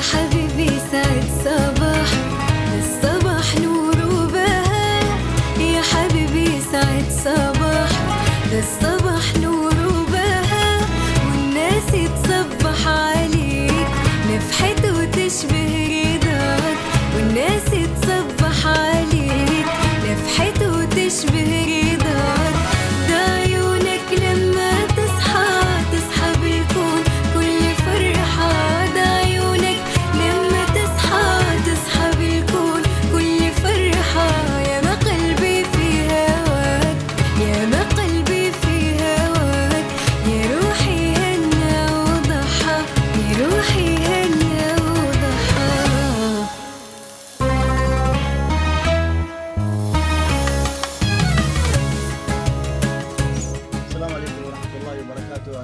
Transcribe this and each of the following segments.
حبيبي.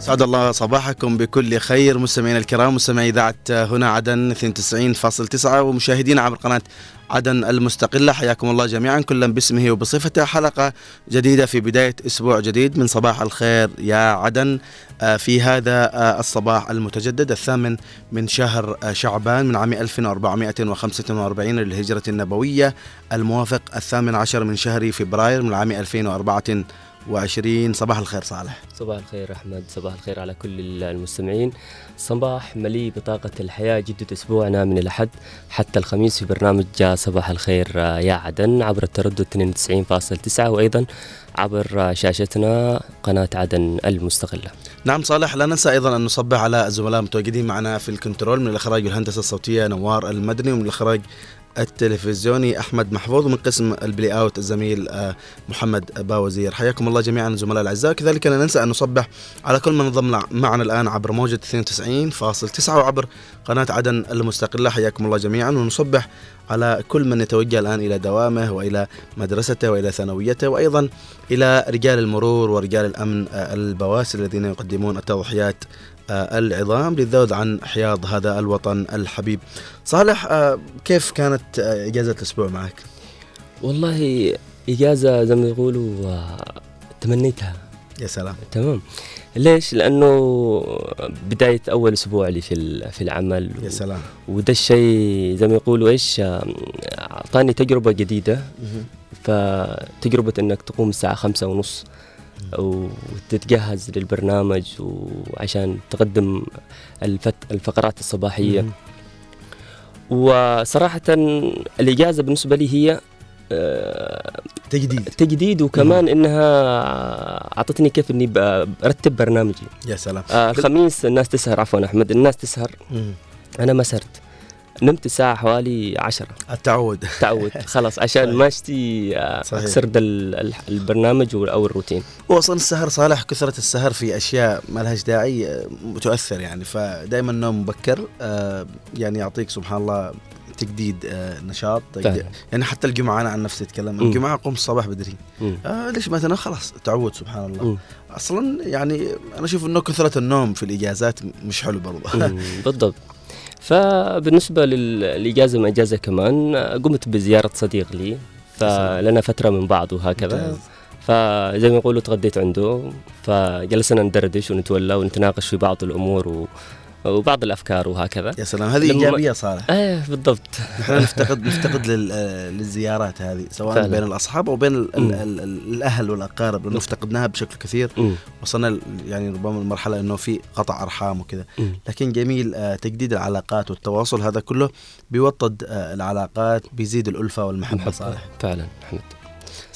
أسعد الله صباحكم بكل خير. مستمعينا الكرام مستمعي إذاعة هنا عدن 92.9 ومشاهدين عبر قناة عدن المستقلة. حياكم الله جميعا كلا باسمه وبصفته. حلقة جديدة في بداية أسبوع جديد. من صباح الخير يا عدن آه، في هذا آه، الصباح المتجدد الثامن من شهر آه، شعبان من عام 1445 للهجرة النبوية الموافق الثامن عشر من شهر فبراير من عام 2024 صباح الخير صالح. صباح الخير أحمد صباح الخير على كل المستمعين. صباح مليء بطاقة الحياة جدة أسبوعنا من الأحد حتى الخميس في برنامج صباح الخير يا عدن عبر التردد 92.9 وأيضا عبر شاشتنا قناة عدن المستقلة. نعم صالح لا ننسى أيضا أن نصبح على الزملاء المتواجدين معنا في الكنترول من الإخراج والهندسة الصوتية نوار المدني ومن الإخراج التلفزيوني أحمد محفوظ ومن قسم ال play out الزميل آه، محمد باوزير حياكم الله جميعا الزملاء الأعزاء. كذلك لا ننسى أن نصبح على كل من انضم معنا الآن عبر موجة 92.9 وعبر قناة عدن المستقلة. حياكم الله جميعا. ونصبح على كل من يتوجه الآن إلى دوامه وإلى مدرسته وإلى ثانويته وأيضا إلى رجال المرور ورجال الأمن آه، البواسل الذين يقدمون التضحيات العظام للذود عن حياض هذا الوطن الحبيب. صالح آه، كيف كانت آه، إجازة الأسبوع معك؟ والله إجازة زي ما يقولوا آه، تمنيتها. يا سلام. تمام. ليش؟ لأنه بداية أول أسبوع لي في في العمل. يا سلام. وده الشيء زي ما يقولوا إيش آه، أعطاني تجربة جديدة. فتجربة إنك تقوم الساعة خمسة ونص. وتتجهز للبرنامج وعشان تقدم الفت الفقرات الصباحية. مهم. وصراحة الإجازة بالنسبة لي هي آه، تجديد. تجديد وكمان إنها أعطتني كيف إني برتب برنامجي. يا سلام. آه، الخميس الناس تسهر عفوا أحمد الناس تسهر. مم. أنا ما سهرت. نمت الساعة حوالي عشرة. التعود. تعود. خلاص عشان ما أشتي آه،. اكسر ال- البرنامج أو الروتين. واصلا السهر صالح. كثرة السهر في أشياء ما لهاش داعي آه، تؤثر يعني. فدائما النوم مبكر آه، يعني يعطيك سبحان الله تجديد آه، نشاط. تجديد. يعني حتى الجمعة أنا عن نفسي أتكلم. الجمعة أقوم الصباح بدري. آه ليش ما تنام؟ خلاص تعود سبحان الله. مم. أصلا يعني أنا أشوف إنه كثرة النوم في الإجازات مش حلو برضه بالضبط. فبالنسبة لل- للإجازة ما إجازة كمان قمت بزيارة صديق لي فلنا فترة من بعض وهكذا. فزي ما يقولوا تغديت عنده فجلسنا ندردش ونتولى ونتناقش في بعض الأمور و... وبعض الأفكار وهكذا. يا سلام هذه إيجابية صالح إيه بالضبط. نحن نفتقد نفتقد لل- للزيارات هذه سواء فعلا. بين الأصحاب أو بين ال مم. ال ال ال الأهل والأقارب لأنه افتقدناها بشكل كثير. مم. وصلنا يعني ربما المرحله إنه في قطع أرحام وكذا. لكن جميل آه، تجديد العلاقات والتواصل هذا كله بيوطد آه، العلاقات بيزيد الألفة والمحبة صالح فعلا أحمد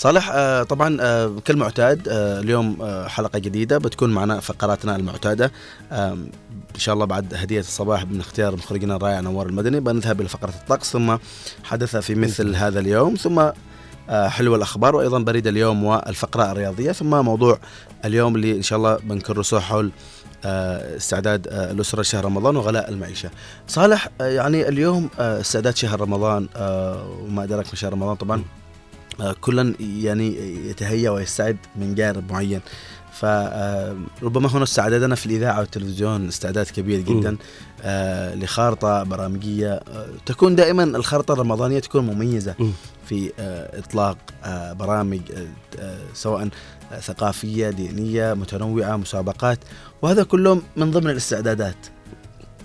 صالح آه، طبعا آه، كالمعتاد آه، اليوم حلقة جديدة بتكون معنا فقراتنا المعتادة. إن شاء الله بعد هدية الصباح من اختيار مخرجنا الرائع نوار المدني بنذهب إلى فقرة الطقس ثم حدث في مثل هذا اليوم ثم حلو الأخبار وأيضا بريد اليوم والفقرة الرياضية ثم موضوع اليوم اللي إن شاء الله بنكرسه حول استعداد الأسرة لشهر رمضان وغلاء المعيشة. صالح يعني اليوم استعداد شهر رمضان وما أدراك من شهر رمضان طبعا؟ كلا يعني يتهيأ ويستعد من جانب معين. فربما هنا استعدادنا في الإذاعة والتلفزيون استعداد كبير جدا. آه لخارطة برامجية آه تكون دائما الخارطة الرمضانية تكون مميزة مم. في آه إطلاق آه برامج آه آه سواء آه ثقافية دينية متنوعة مسابقات وهذا كله من ضمن الاستعدادات.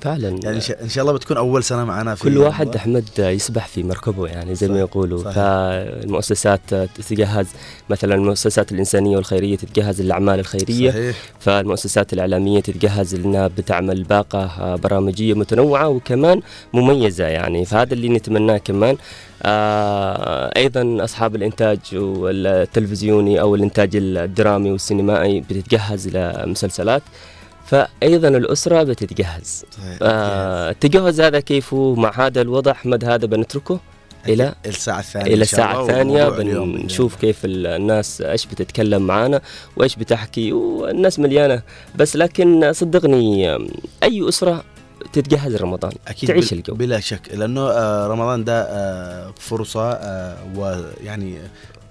فعلا. يعني إن شاء الله بتكون أول سنة معنا في كل واحد رمضان. أحمد يسبح في مركبه يعني زي ما صحيح، يقولوا. صحيح. فالمؤسسات تتجهز مثلا المؤسسات الإنسانية والخيرية تتجهز للأعمال الخيرية. صحيح. فالمؤسسات الإعلامية تتجهز لانها بتعمل باقة آه، برامجية متنوعة وكمان مميزة يعني. فهذا اللي نتمناه كمان. آه أيضا أصحاب الإنتاج والتلفزيوني أو الإنتاج الدرامي والسينمائي بتتجهز لمسلسلات. فايضا الأسرة بتتجهز. صحيح آه التجهز هذا كيف؟ مع هذا الوضع أحمد هذا بنتركه إلى الساعة الثانية إلى الساعة الثانية. بنشوف كيف ال- الناس إيش بتتكلم معانا وإيش بتحكي. والناس مليانة. بس لكن صدقني أي أسرة تتجهز رمضان؟ أكيد تعيش بل- الجو. بلا شك. لأنه آه، رمضان ده آه، فرصة آه، ويعني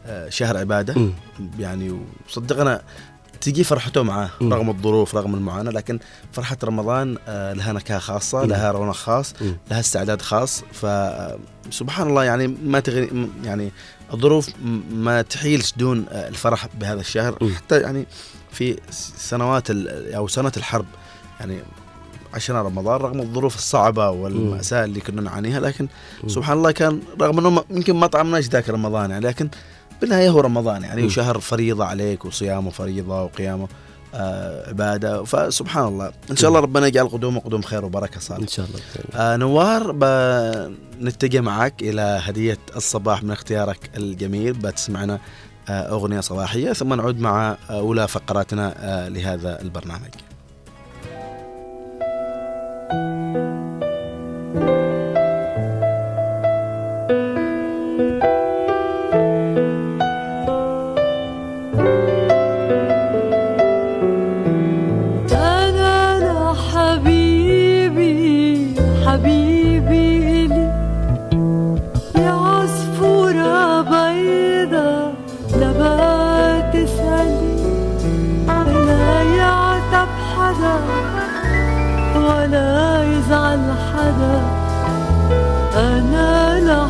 آه، شهر عبادة. مم. يعني وصدقنا تجي فرحته معاه مم. رغم الظروف رغم المعاناة لكن فرحة رمضان آه، لها نكهة خاصة مم. لها رونق خاص مم. لها استعداد خاص فسبحان الله يعني ما تغني م- يعني الظروف م- ما تحيلش دون آه، الفرح بهذا الشهر مم. حتى يعني في سنوات أو سنة الحرب يعني عشنا رمضان رغم الظروف الصعبة والمأساة اللي كنا نعانيها لكن. سبحان الله كان رغم إنه يمكن ما طعمناش ذاك رمضان يعني لكن بالنهاية هو رمضان يعني. وشهر فريضة عليك وصيامه فريضة وقيامه آه عبادة. فسبحان الله. إن شاء الله ربنا يجعل قدومه قدوم خير وبركة صالح إن شاء الله. آه نوار بنتجه معك إلى هدية الصباح من اختيارك الجميل. بتسمعنا آه أغنية صباحية ثم نعود مع آه أولى فقراتنا آه لهذا البرنامج. يزعل حدا. أنا لا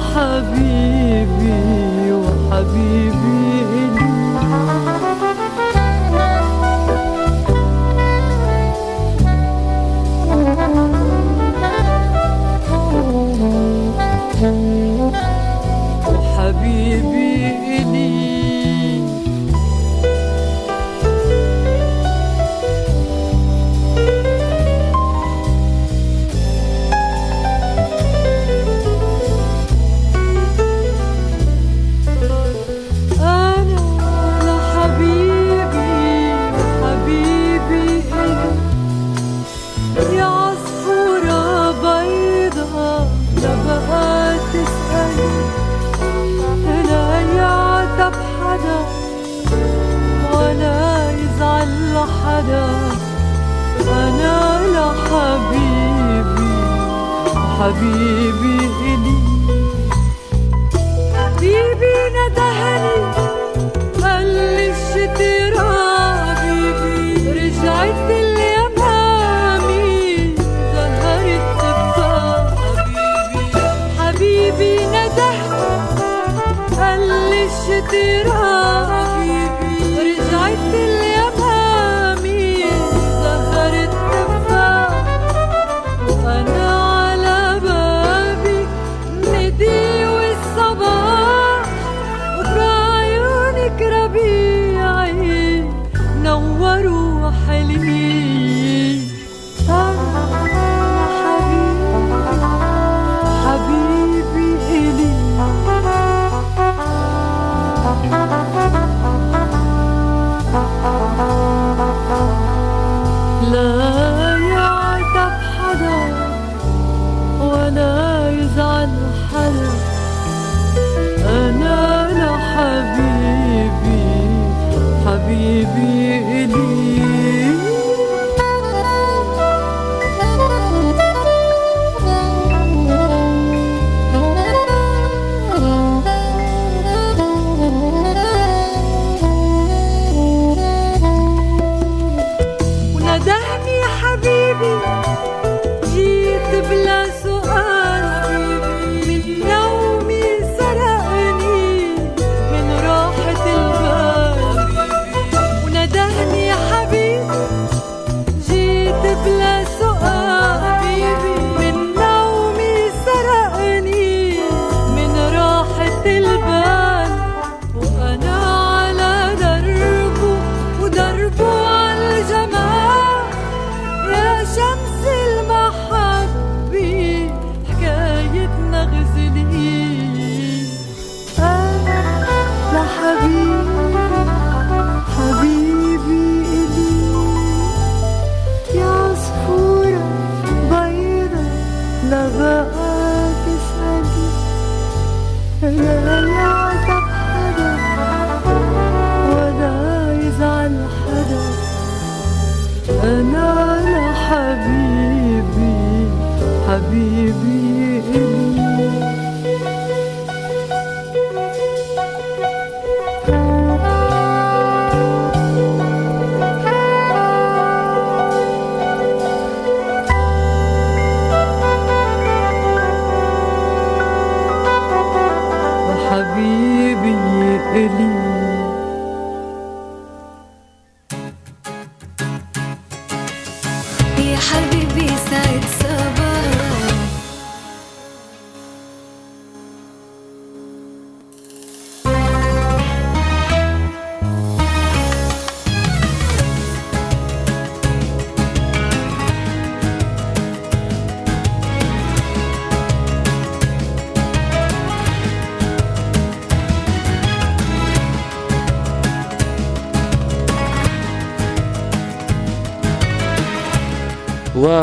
حبيبي إلي حبيبي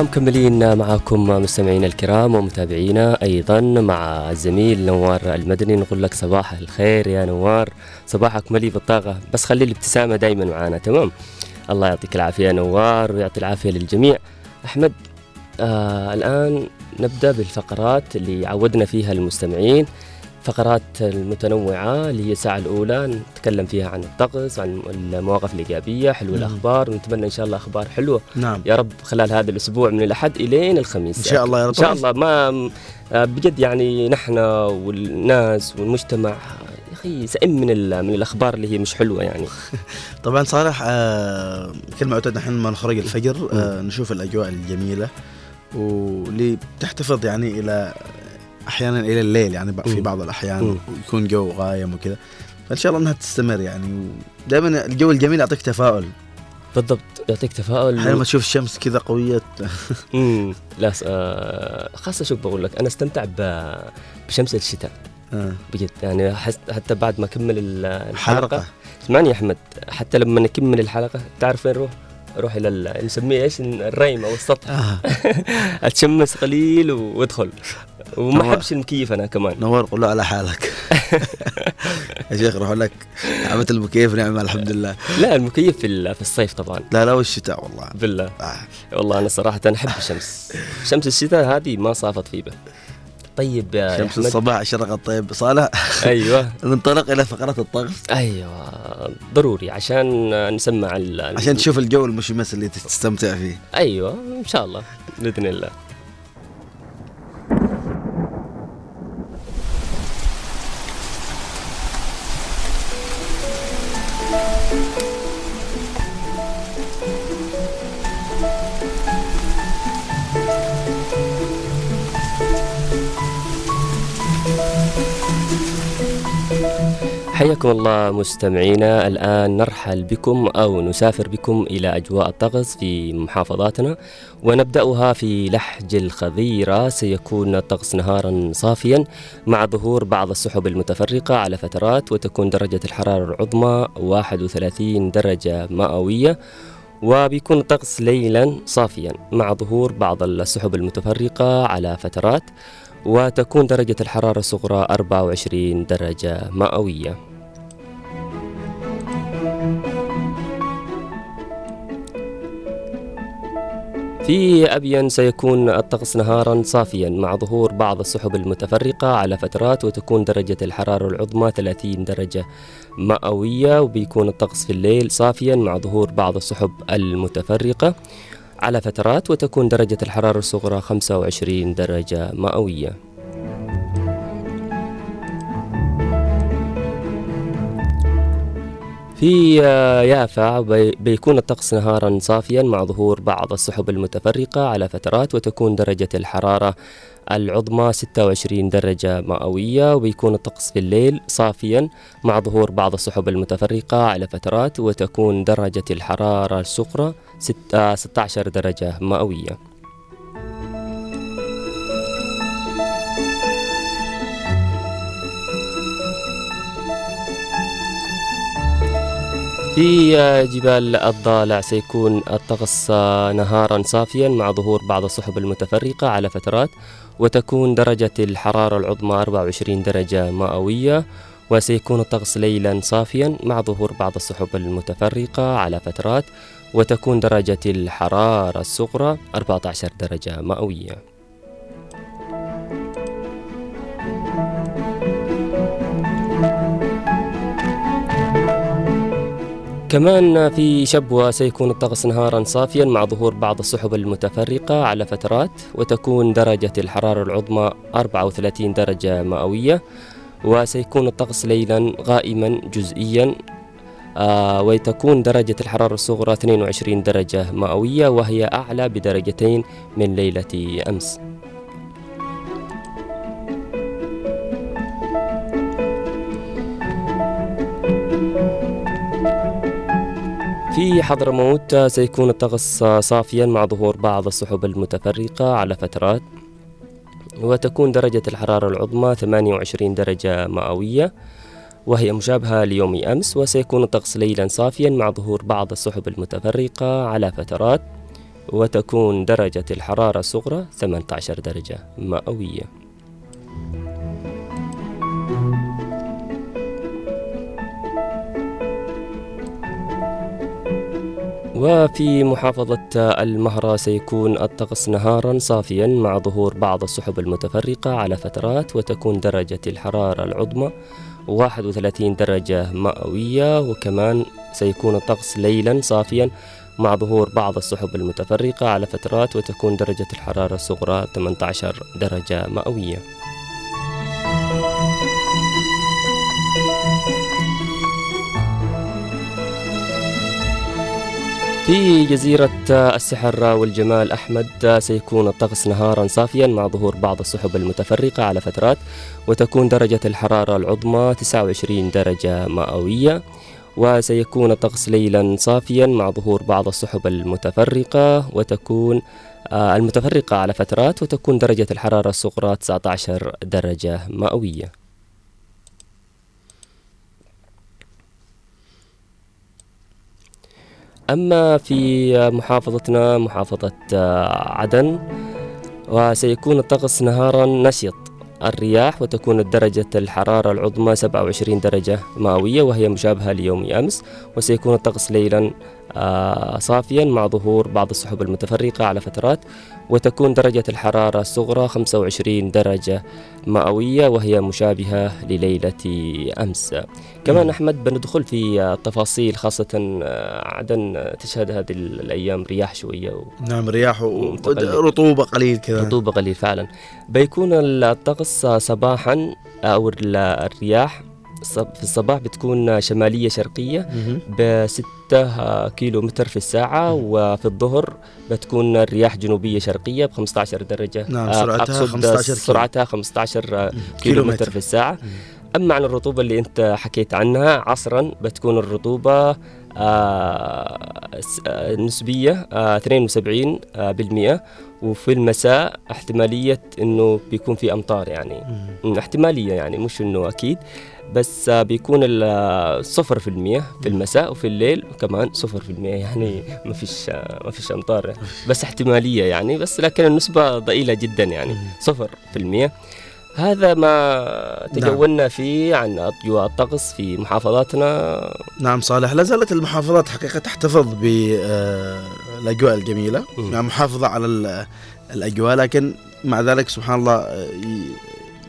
ومكملين معكم مستمعينا الكرام ومتابعينا أيضا مع الزميل نوار المدني. نقول لك صباح الخير يا نوار. صباحك مليء بالطاقة بس خلي الابتسامة دائما معانا. تمام؟ الله يعطيك العافية يا نوار ويعطي العافية للجميع. أحمد آه الآن نبدأ بالفقرات اللي عودنا فيها المستمعين. فقرات المتنوعة اللي هي الساعة الأولى نتكلم فيها عن الطقس عن المواقف الإيجابية حلو مم. الأخبار ونتمنى إن شاء الله أخبار حلوة. نعم. يا رب خلال هذا الأسبوع من الأحد إلين الخميس. إن شاء الله يا رب. إن شاء الله. ما آه، بجد يعني نحن والناس والمجتمع يا أخي سئم من من الأخبار اللي هي مش حلوة يعني. طبعا صالح آه كلمة معتاد نحن لما نخرج الفجر آه نشوف الأجواء الجميلة واللي تحتفظ يعني إلى أحيانا إلى الليل يعني في. بعض الأحيان مم. ويكون جو غايم وكذا. فإن شاء الله أنها تستمر يعني. ودائما الجو الجميل يعطيك تفاؤل. بالضبط يعطيك تفاؤل. أحيانا لما تشوف الشمس كذا قوية. امم لا آه، خاصة شوف بقول لك أنا استمتع ب- بشمس الشتاء. آه. بجد يعني حتى بعد ما أكمل ال- الحلقة. اسمعني يا أحمد حتى لما نكمل الحلقة تعرف وين نروح؟ أروح إلى ال- نسميه إيش؟ الريم أو السطح. آه. أتشمس قليل وأدخل. وما أحبش المكيف أنا كمان. نور قول له على حالك. يا شيخ روح لك. عملت المكيف نعمة الحمد لله. لا المكيف في في الصيف طبعا. لا لا والشتاء والله. بالله. آه. والله أنا صراحة أحب الشمس. شمس الشتاء هذه ما صافت في به طيب يا شمس أحمد. الصباح شرقت طيب صالح. أيوه. ننطلق إلى فقرات الطقس. أيوه. ضروري عشان نسمع ال- عشان تشوف الجو المشمس اللي تستمتع فيه. أيوه إن شاء الله بإذن الله. حياكم الله مستمعينا. الآن نرحل بكم أو نسافر بكم إلى أجواء الطقس في محافظاتنا ونبدأها في لحج الخضيرة. سيكون الطقس نهارا صافيا مع ظهور بعض السحب المتفرقة على فترات وتكون درجة الحرارة العظمى 31 درجة مئوية وبيكون الطقس ليلا صافيا مع ظهور بعض السحب المتفرقة على فترات وتكون درجة الحرارة الصغرى 24 درجة مئوية. في أبين سيكون الطقس نهارا صافيا مع ظهور بعض السحب المتفرقة على فترات وتكون درجة الحرارة العظمى 30 درجة مئوية وبيكون الطقس في الليل صافيا مع ظهور بعض السحب المتفرقة على فترات وتكون درجة الحرارة الصغرى 25 درجة مئوية. في آه، يافا بي- بيكون الطقس نهارا صافيا مع ظهور بعض السحب المتفرقة على فترات وتكون درجة الحرارة العظمى 26 درجة مئوية وبيكون الطقس في الليل صافيا مع ظهور بعض السحب المتفرقة على فترات وتكون درجة الحرارة الصغرى ست- آه، 16 درجة مئوية. في جبال الضالع سيكون الطقس نهارا صافيا مع ظهور بعض السحب المتفرقة على فترات وتكون درجة الحرارة العظمى 24 درجة مئوية وسيكون الطقس ليلا صافيا مع ظهور بعض السحب المتفرقة على فترات وتكون درجة الحرارة الصغرى 14 درجة مئوية. كمان في شبوة سيكون الطقس نهارا صافيا مع ظهور بعض السحب المتفرقة على فترات وتكون درجة الحرارة العظمى 34 درجة مئوية وسيكون الطقس ليلا غائما جزئيا آه وتكون درجة الحرارة الصغرى 22 درجة مئوية وهي أعلى بدرجتين من ليلة أمس. في حضرموت سيكون الطقس صافيا مع ظهور بعض السحب المتفرقة على فترات وتكون درجة الحرارة العظمى 28 درجة مئوية وهي مشابهة ليوم أمس وسيكون الطقس ليلا صافيا مع ظهور بعض السحب المتفرقة على فترات وتكون درجة الحرارة الصغرى 18 درجة مئوية. وفي محافظة المهرة سيكون الطقس نهارا صافيا مع ظهور بعض السحب المتفرقة على فترات وتكون درجة الحرارة العظمى 31 درجة مئوية وكمان سيكون الطقس ليلا صافيا مع ظهور بعض السحب المتفرقة على فترات وتكون درجة الحرارة الصغرى 18 درجة مئوية. في جزيرة السحر والجمال أحمد سيكون الطقس نهارا صافيا مع ظهور بعض السحب المتفرقة على فترات وتكون درجة الحرارة العظمى 29 درجة مئوية وسيكون الطقس ليلا صافيا مع ظهور بعض السحب المتفرقة وتكون آه، المتفرقة على فترات وتكون درجة الحرارة الصغرى 19 درجة مئوية. أما في محافظتنا محافظة عدن وسيكون الطقس نهارا نشط الرياح وتكون درجة الحرارة العظمى 27 درجة مئوية وهي مشابهة ليوم أمس وسيكون الطقس ليلا آه، صافيا مع ظهور بعض السحب المتفرقة على فترات وتكون درجة الحرارة الصغرى 25 درجة مئوية وهي مشابهة لليلة أمس. كمان أحمد بندخل في التفاصيل خاصة آه، عدن تشهد هذه الأيام رياح شوية و... نعم رياح. ورطوبة قليل كذا. رطوبة قليل فعلا. بيكون الطقس صباحا أو ال- الرياح. في الصباح بتكون شمالية شرقية. بستة كيلو متر في الساعة وفي الظهر بتكون الرياح جنوبية شرقية ب 15 درجة. نعم، آه، سرعتها أقصد 15 كيلو. سرعتها 15 كيلو. متر في الساعة. أما عن الرطوبة اللي أنت حكيت عنها عصرا بتكون الرطوبة آه آه، نسبية آه 72 آه بالمئة. وفي المساء احتمالية إنه بيكون في أمطار يعني. مم، احتمالية يعني مش إنه أكيد. بس آه، بيكون صفر في المية في المساء وفي الليل كمان صفر في المية يعني. ما فيش آه، ما فيش أمطار. بس احتمالية يعني بس لكن النسبة ضئيلة جدا يعني. صفر في المية. هذا ما تجولنا فيه عن أجواء الطقس في محافظاتنا. نعم صالح لا زالت المحافظات حقيقة تحتفظ بالأجواء الجميلة. مم. يعني محافظة على ال- الأجواء لكن مع ذلك سبحان الله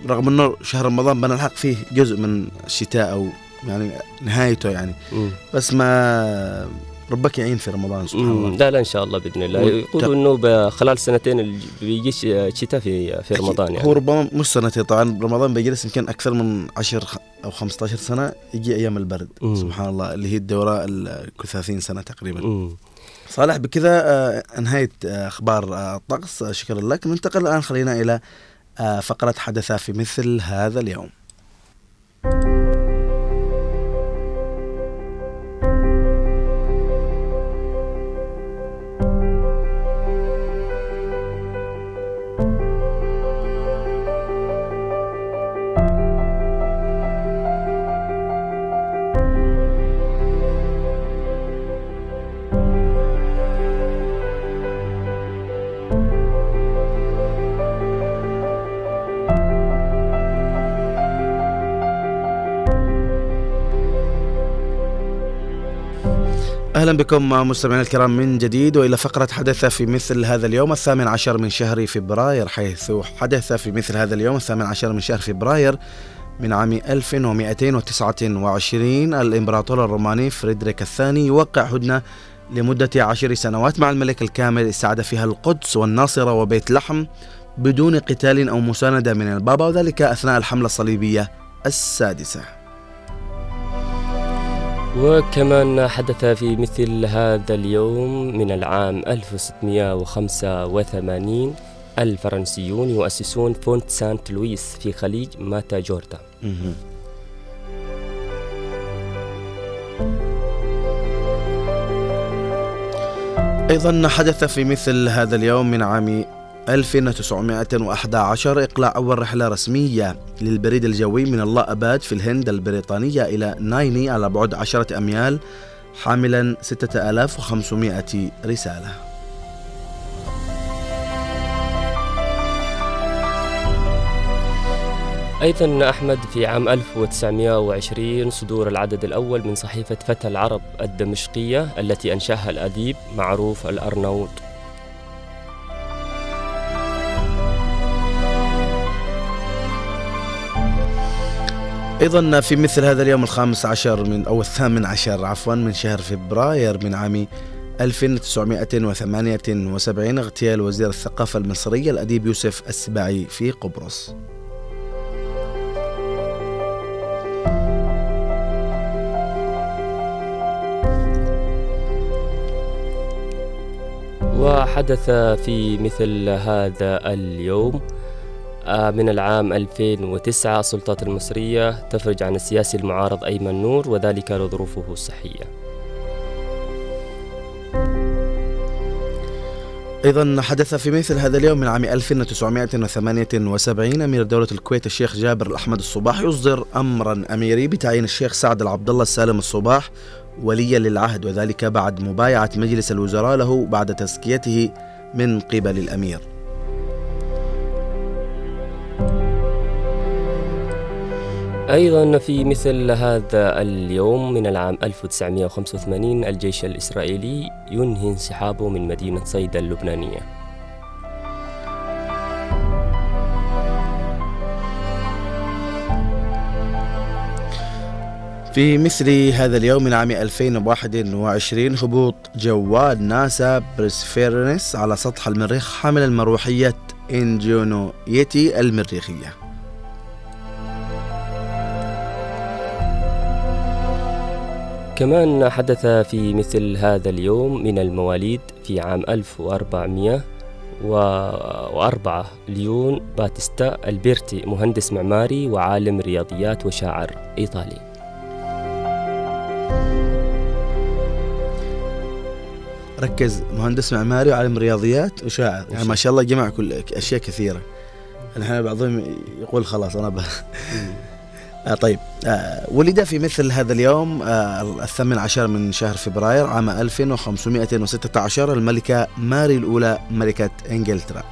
رغم أنه شهر رمضان بنلحق فيه جزء من الشتاء أو يعني نهايته يعني. مم. بس ما ربك يعين في رمضان سبحان مم، الله. لا لا إن شاء الله بإذن الله. يقولوا إنه بخلال سنتين بيجي ش- شتاء في في رمضان يعني. هو ربما مش سنتين طبعا رمضان بيجلس يمكن أكثر من 10 خ- أو 15 سنة يجي أيام البرد. مم. سبحان الله اللي هي الدورة ال- كل 30 سنة تقريبا. مم. صالح بكذا آه، انهيت آه، أخبار الطقس آه، شكرا لك. ننتقل الآن خلينا إلى فقرة حدث في مثل هذا اليوم. أهلا بكم مستمعينا الكرام من جديد وإلى فقرة حدث في مثل هذا اليوم الثامن عشر من شهر فبراير حيث حدث في مثل هذا اليوم الثامن عشر من شهر فبراير من عام 1229 الإمبراطور الروماني فريدريك الثاني يوقع هدنة لمدة عشر سنوات مع الملك الكامل استعاد فيها القدس والناصره وبيت لحم بدون قتال أو مساندة من البابا وذلك أثناء الحملة الصليبية السادسة. وكمان حدث في مثل هذا اليوم من العام 1685 الفرنسيون يؤسسون فورت سانت لويس في خليج ماتاجوردا. أيضا حدث في مثل هذا اليوم من عام 1911 إقلاع أول رحلة رسمية للبريد الجوي من الله أباد في الهند البريطانية إلى نايني على بعد عشرة أميال حاملا 6500 رسالة. أيضا أحمد في عام 1920 صدور العدد الأول من صحيفة فتى العرب الدمشقية التي أنشأها الأديب معروف الأرنوط. أيضا في مثل هذا اليوم الخامس عشر من أو الثامن عشر عفوا من شهر فبراير من عام 1978 اغتيال وزير الثقافة المصرية الأديب يوسف السباعي في قبرص. وحدث في مثل هذا اليوم من العام 2009 السلطات المصرية تفرج عن السياسي المعارض أيمن نور وذلك لظروفه الصحية. أيضا حدث في مثل هذا اليوم من عام 1978 أمير دولة الكويت الشيخ جابر الأحمد الصباح يصدر أمرا أميري بتعيين الشيخ سعد العبد الله السالم الصباح وليا للعهد وذلك بعد مبايعة مجلس الوزراء له بعد تزكيته من قبل الأمير. أيضا في مثل هذا اليوم من العام 1985 الجيش الإسرائيلي ينهي انسحابه من مدينة صيدا اللبنانية. في مثل هذا اليوم من عام 2021 هبوط جوال ناسا بريسفيرنس على سطح المريخ حاملا مروحية إنجونويتي المريخية. كمان حدث في مثل هذا اليوم من المواليد في عام 1404 ليون باتيستا البيرتي مهندس معماري وعالم رياضيات وشاعر إيطالي. ركز مهندس معماري وعالم رياضيات وشاعر. يعني ما شاء الله جمع كل أشياء كثيرة. الحين بعضهم يقول خلاص أنا ب... آه طيب. آه ولد في مثل هذا اليوم آه الثامن عشر من شهر فبراير عام 1516 الملكة ماري الأولى ملكة إنجلترا.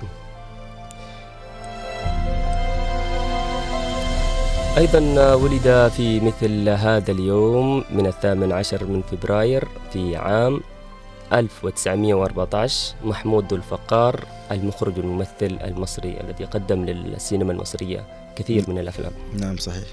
أيضا ولد في مثل هذا اليوم من الثامن عشر من فبراير في عام 1914 محمود ذو الفقار المخرج والممثل المصري الذي قدم للسينما المصرية كثير من الأفلام. نعم صحيح.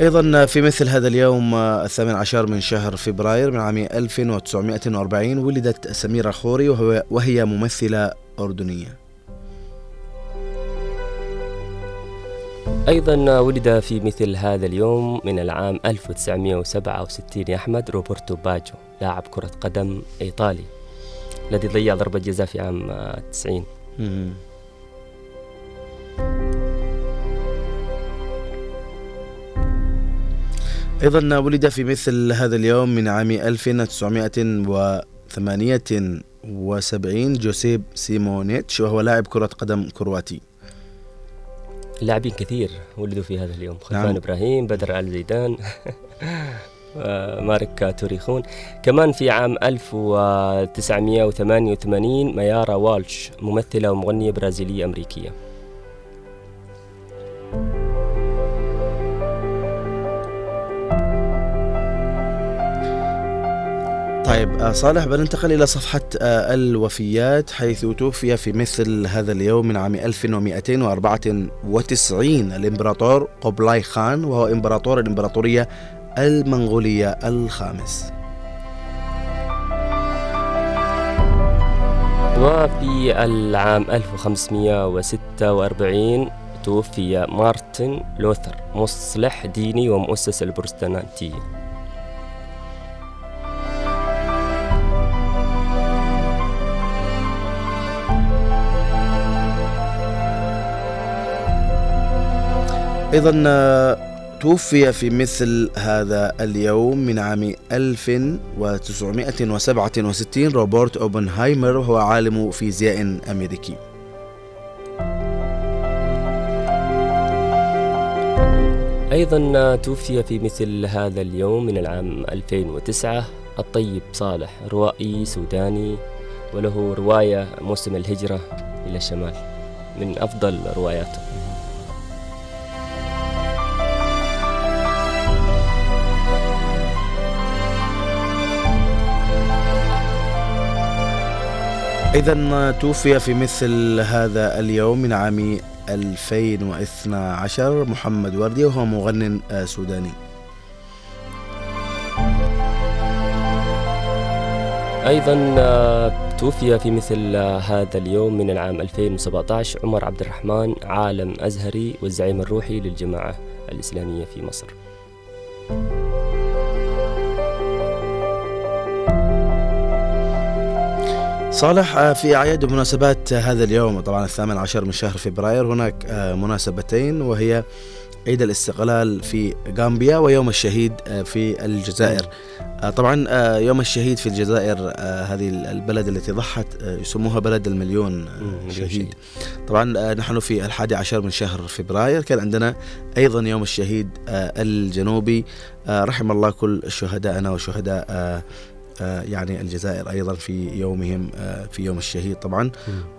أيضا في مثل هذا اليوم آه، الثامن عشر من شهر فبراير من عام 1940 ولدت سميرة خوري وهي ممثلة أردنية. أيضا ولد في مثل هذا اليوم من العام 1967 يا أحمد روبرتو باجو لاعب كرة قدم إيطالي الذي ضيع ضربة جزاء في عام آه، 90 أيضا ولد في مثل هذا اليوم من عام 1978 جوسيب سيمونيتش وهو لاعب كرة قدم كرواتي. لاعبين كثير ولدوا في هذا اليوم خلفان نعم. إبراهيم بدر آل زيدان آه، مارك توريخون كمان في عام 1988 ميارا والش ممثلة ومغنية برازيلية أمريكية. طيب آه، صالح بننتقل إلى صفحة آه، الوفيات حيث توفي في مثل هذا اليوم من عام 1294 الإمبراطور قبلاي خان وهو إمبراطور الإمبراطورية المنغولية الخامس. وفي العام 1546 توفي مارتن لوثر مصلح ديني ومؤسس البروتستانتية أيضا آه، توفي في مثل هذا اليوم من عام 1967 روبرت أوبنهايمر وهو عالم فيزياء أمريكي. أيضا توفي في مثل هذا اليوم من العام 2009 الطيب صالح روائي سوداني وله رواية موسم الهجرة إلى الشمال من أفضل رواياته. إذا توفي في مثل هذا اليوم من عام 2012 محمد وردي وهو مغن سوداني. أيضا آه، توفي في مثل آه، هذا اليوم من العام 2017 عمر عبد الرحمن عالم أزهري والزعيم الروحي للجماعة الإسلامية في مصر. صالح آه، في أعياد ومناسبات هذا اليوم طبعا الثامن عشر من شهر فبراير هناك آه، مناسبتين وهي عيد الاستقلال في غامبيا ويوم الشهيد آه، في الجزائر. آه، طبعا آه، يوم الشهيد في الجزائر آه، هذه البلد التي ضحت آه، يسموها بلد المليون آه، شهيد. طبعا آه، نحن في الحادي عشر من شهر فبراير كان عندنا أيضا يوم الشهيد آه، الجنوبي. آه، رحم الله كل شهدائنا وشهداء آه، آه، يعني الجزائر أيضا في يومهم آه، في يوم الشهيد طبعا.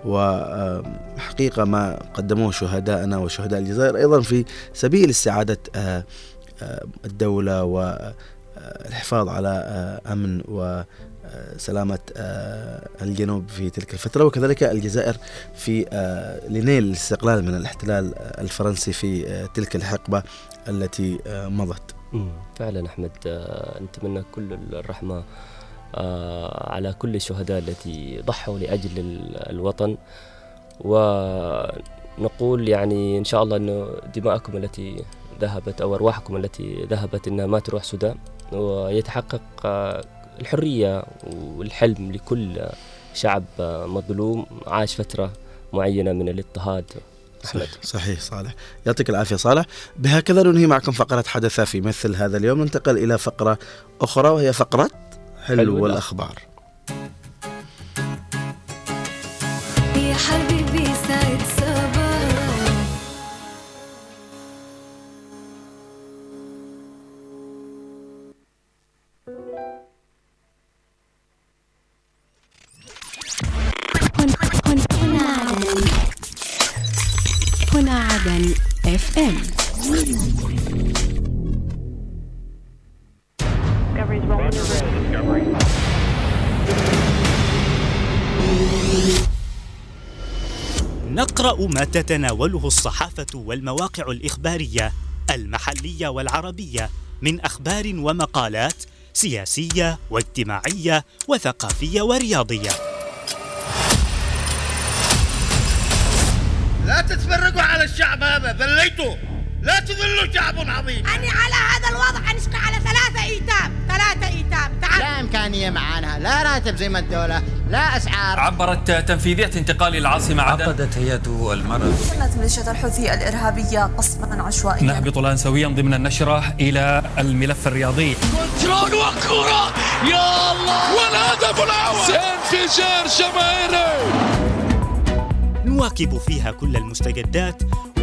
وحقيقة ما قدموه شهدائنا وشهداء الجزائر أيضا في سبيل استعادة آه، آه، الدولة والحفاظ على آه، أمن وسلامة آه، الجنوب في تلك الفترة. وكذلك الجزائر في آه، لنيل الاستقلال من الاحتلال آه، الفرنسي في آه، تلك الحقبة التي آه، مضت. فعلا أحمد آه، نتمنى كل الرحمة آه، على كل الشهداء التي ضحوا لأجل ال- الوطن. ونقول يعني إن شاء الله أنه دماءكم التي ذهبت أو أرواحكم التي ذهبت أنها ما تروح سودان. ويتحقق آه، الحرية والحلم لكل شعب آه، مظلوم. عاش فترة معينة من الاضطهاد. أحمد. صحيح صالح. يعطيك العافية صالح. بهكذا ننهي معكم فقرة حدث في مثل هذا اليوم. ننتقل إلى فقرة أخرى وهي فقرة حلو, حلو والأخبار. ما تتناوله الصحافة والمواقع الإخبارية المحلية والعربية من أخبار ومقالات سياسية واجتماعية وثقافية ورياضية. لا تتفرقوا على الشعب هذا ذليتوا لا تذلوا شعب عظيم أني على هذا الوضع أنشقى على ثلاثة إيتام. ثلاثة إيتام. تعال. لا إمكانية معانا. لا راتب زي ما الدولة. لا أسعار. عبرت تنفيذية انتقال العاصمة عدن. عقدت هيئة المرض. قامت ميليشيا الحوثي الإرهابية قصفا عشوائيا. نهبط الآن سويا ضمن النشرة إلى الملف الرياضي. كنترول وكرة! يا الله! والهدف الأول! انفجار جماهيري! نواكب فيها كل المستجدات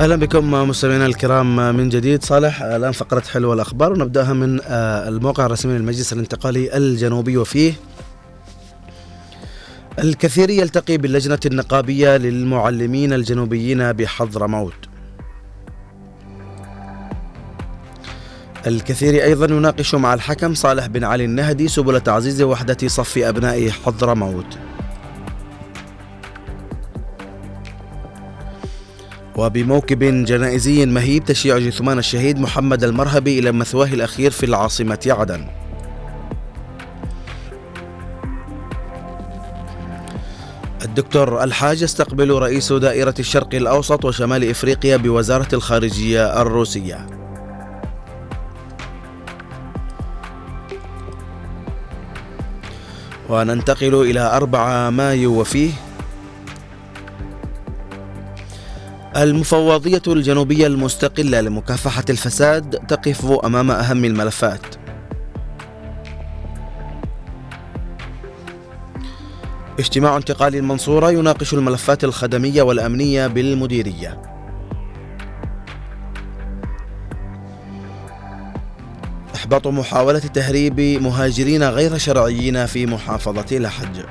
أهلا بكم مستمعينا الكرام من جديد. صالح الآن فقرة حلوة الأخبار ونبدأها من آه، الموقع الرسمي للمجلس الانتقالي الجنوبي وفيه الكثير يلتقي باللجنة النقابية للمعلمين الجنوبيين بحضرموت الكثير أيضا يناقش مع الحكم صالح بن علي النهدي سبل تعزيز وحدة صف أبناء حضرموت وبموكب جنائزي مهيب تشيع جثمان الشهيد محمد المرهبي إلى مثواه الأخير في العاصمة عدن. الدكتور الحاج يستقبل رئيس دائرة الشرق الأوسط وشمال إفريقيا بوزارة الخارجية الروسية وننتقل إلى 4 مايو وفيه المفوضية الجنوبية المستقلة لمكافحة الفساد تقف أمام أهم الملفات. اجتماع انتقال المنصورة يناقش الملفات الخدمية والأمنية بالمديرية. إحباط محاولة تهريب مهاجرين غير شرعيين في محافظة لحج.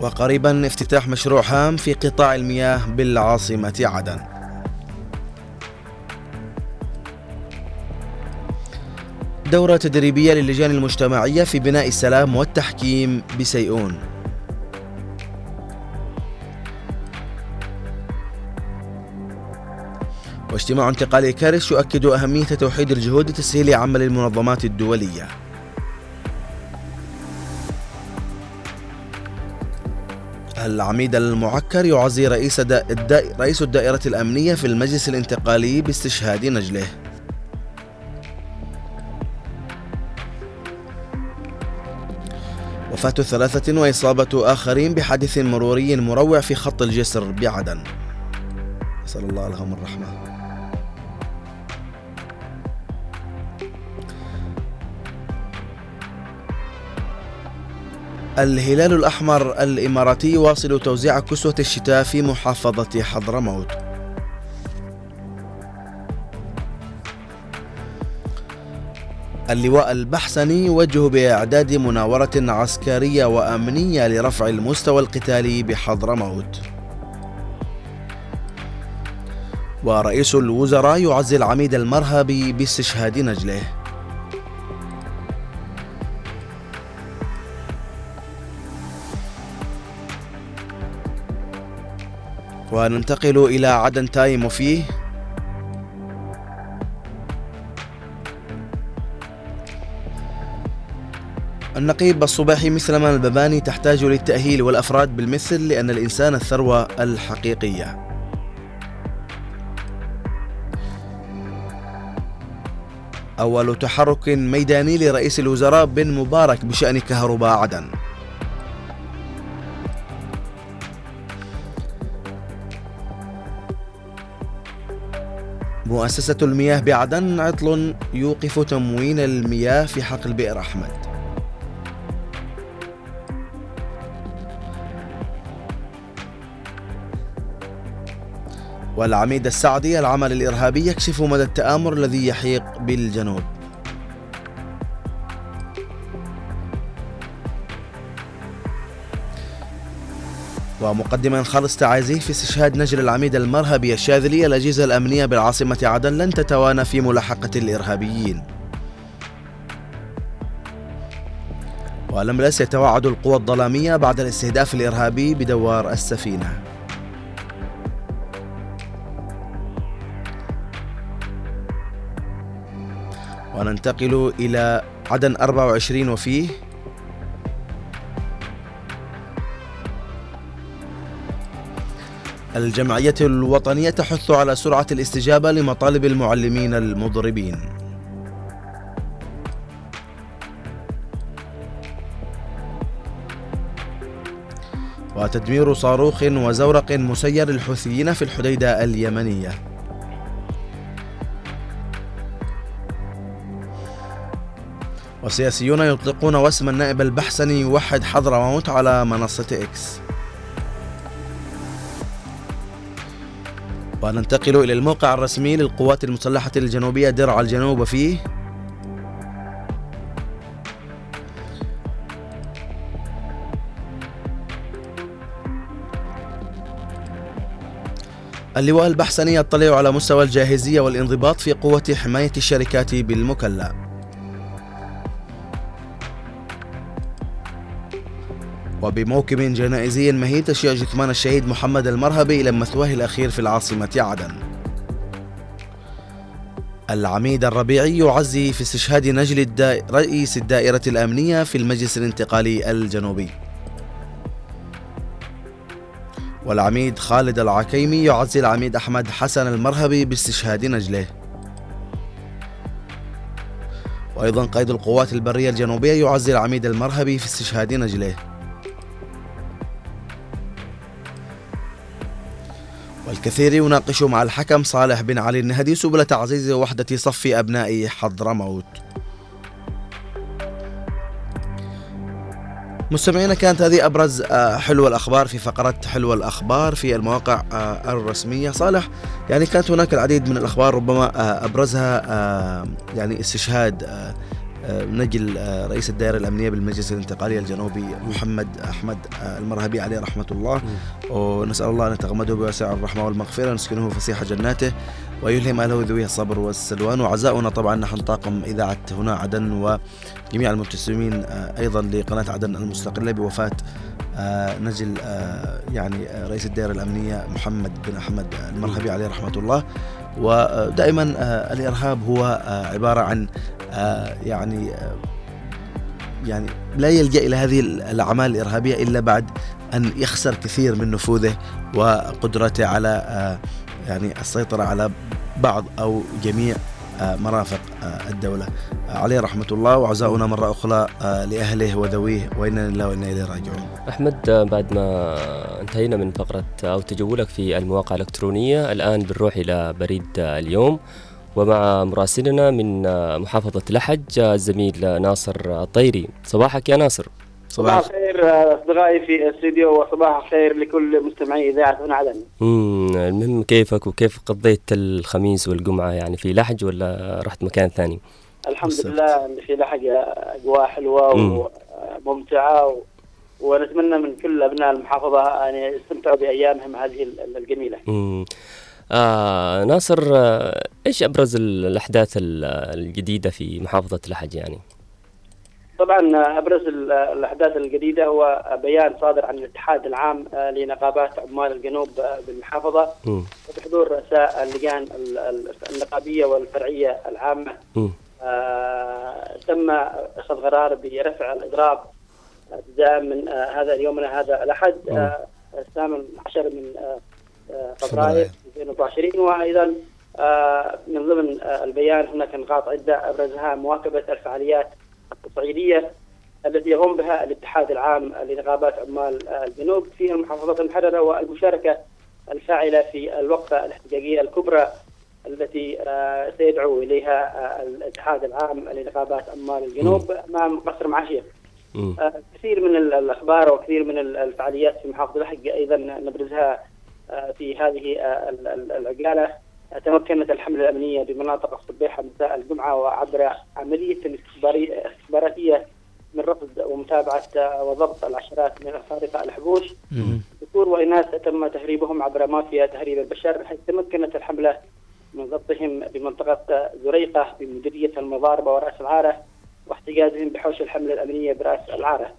وقريبا افتتاح مشروع هام في قطاع المياه بالعاصمة عدن دورة تدريبية للجان المجتمعية في بناء السلام والتحكيم بسيئون. واجتماع انتقالي كارش يؤكد أهمية توحيد الجهود لتسهيل عمل المنظمات الدولية. العميد المعكر يعزي رئيس رئيس الدائرة الأمنية في المجلس الانتقالي باستشهاد نجله. وفاة ثلاثة وإصابة آخرين بحادث مروري مروع في خط الجسر بعدن. نسأل الله لهم الرحمة. الهلال الأحمر الإماراتي يواصل توزيع كسوة الشتاء في محافظة حضرموت. اللواء البحسني يوجه بإعداد مناورة عسكرية وأمنية لرفع المستوى القتالي بحضرموت ورئيس الوزراء يعزي العميد المرهبي باستشهاد نجله. وننتقل إلى عدن تايم وفيه النقيب الصباحي مثلما البباني تحتاج للتأهيل والأفراد بالمثل لأن الإنسان الثروة الحقيقية. أول تحرك ميداني لرئيس الوزراء بن مبارك بشأن كهرباء عدن. مؤسسة المياه بعدن عطل يوقف تموين المياه في حقل بئر أحمد. والعميد السعدي العمل الإرهابي يكشف مدى التآمر الذي يحيق بالجنوب. ومقدما خالص تعازيه في استشهاد نجل العميد المرهبي الشاذلي الأجهزة الأمنية بالعاصمة عدن لن تتوانى في ملاحقة الإرهابيين. ولملس يتوعد القوى الظلامية بعد الاستهداف الإرهابي بدوار السفينة. وننتقل إلى عدن 24 وفيه الجمعية الوطنية تحث على سرعة الاستجابة لمطالب المعلمين المضربين. وتدمير صاروخ وزورق مسير للحوثيين في الحديدة اليمنية. وسياسيون يطلقون وسم النائب البحسني يوحد حضرموت على منصة إكس وننتقل إلى الموقع الرسمي للقوات المسلحة الجنوبية درع الجنوب فيه. اللواء البحسني يطلع على مستوى الجاهزية والانضباط في قوة حماية الشركات بالمكلا وبموكب جنائزي مهيب تشيع جثمان الشهيد محمد المرهبي إلى مثواه الأخير في العاصمة عدن. العميد الربيعي يعزي في استشهاد نجل الدا... رئيس الدائرة الأمنية في المجلس الانتقالي الجنوبي. والعميد خالد العكيمي يعزي العميد أحمد حسن المرهبي باستشهاد نجله. وأيضا قائد القوات البرية الجنوبية يعزي العميد المرهبي في استشهاد نجله. والكثير يناقش مع الحكم صالح بن علي النهدي سبل تعزيز وحدة صف أبناء حضرموت. مستمعينا كانت هذه أبرز آه، حلوى الأخبار في فقرة حلوى الأخبار في المواقع آه، الرسمية. صالح يعني كانت هناك العديد من الأخبار ربما آه، أبرزها يعني استشهاد نجل رئيس الدائرة الأمنية بالمجلس الانتقالي الجنوبي محمد أحمد المرهبي عليه رحمة الله. ونسأل الله أن يتغمده بواسع الرحمة والمغفرة ونسكنه فسيح جناته ويلهم أهله ذوي الصبر والسلوان. وعزاؤنا طبعا نحن طاقم إذاعة هنا عدن وجميع المبتسمين أيضا لقناة عدن المستقلة بوفاة نجل يعني رئيس الدائرة الأمنية محمد بن أحمد المرهبي عليه رحمة الله. ودائما الإرهاب هو عبارة عن يعني يعني لا يلجأ إلى هذه الأعمال الإرهابية إلا بعد أن يخسر كثير من نفوذه وقدرته على يعني السيطرة على بعض أو جميع مرافق الدولة. عليه رحمة الله وعزاؤنا مرة أخرى لأهله وذويه وإنا لله وإنا إليه راجعون. أحمد بعد ما انتهينا من فقرة أو تجولك في المواقع الإلكترونية الآن بنروح إلى بريد اليوم. ومع مراسلنا من محافظة لحج الزميل ناصر الطيري صباحك يا ناصر صباح الخير أصدقائي في الاستديو وصباح الخير لكل مستمعي إذاعة هنا عدن. امم المهم كيفك وكيف قضيت الخميس والجمعة يعني في لحج ولا رحت مكان ثاني؟ الحمد بالسبت. لله في لحج أجواء حلوة وممتعه و... ونتمنى من كل أبناء المحافظة أن يستمتعوا بأيامهم هذه الجميلة. امم آه ناصر آه إيش أبرز الأحداث الجديدة في محافظة لحج يعني؟ طبعا أبرز الأحداث الجديدة هو بيان صادر عن الاتحاد العام لنقابات عمال الجنوب بالمحافظة. بحضور رؤساء اللجان النقابية والفرعية العامة. آه تم أخذ قرار برفع الإضراب ابتداء من آه هذا يومنا هذا الأحد آه الثامن عشر من آه فبراير 2024 وأيضا آه من ضمن آه البيان هناك نقاط عدة أبرزها مواكبة الفعاليات التصعيدية التي يقوم بها الاتحاد العام لنقابات عمال الجنوب. في المحافظات المحرره والمشاركة الفاعلة في الوقفة الاحتجاجية الكبرى التي سيدعو إليها الاتحاد العام لنقابات عمال الجنوب أمام قصر معاشيه. كثير من الأخبار وكثير من الفعاليات في محافظة لحج أيضا نبرزها في هذه العقالة. تمكنت الحملة الأمنية بمناطق الصبيحة مساء الجمعة وعبر عملية استخباراتية من رصد ومتابعة وضبط العشرات من الخارقة الحبوش. ذكور وإناث تم تهريبهم عبر مافيا تهريب البشر حيث تمكنت الحملة من ضبطهم بمنطقة زريقة بمديرية المضاربة ورأس العارة واحتجازهم بحوش الحملة الأمنية برأس العارة.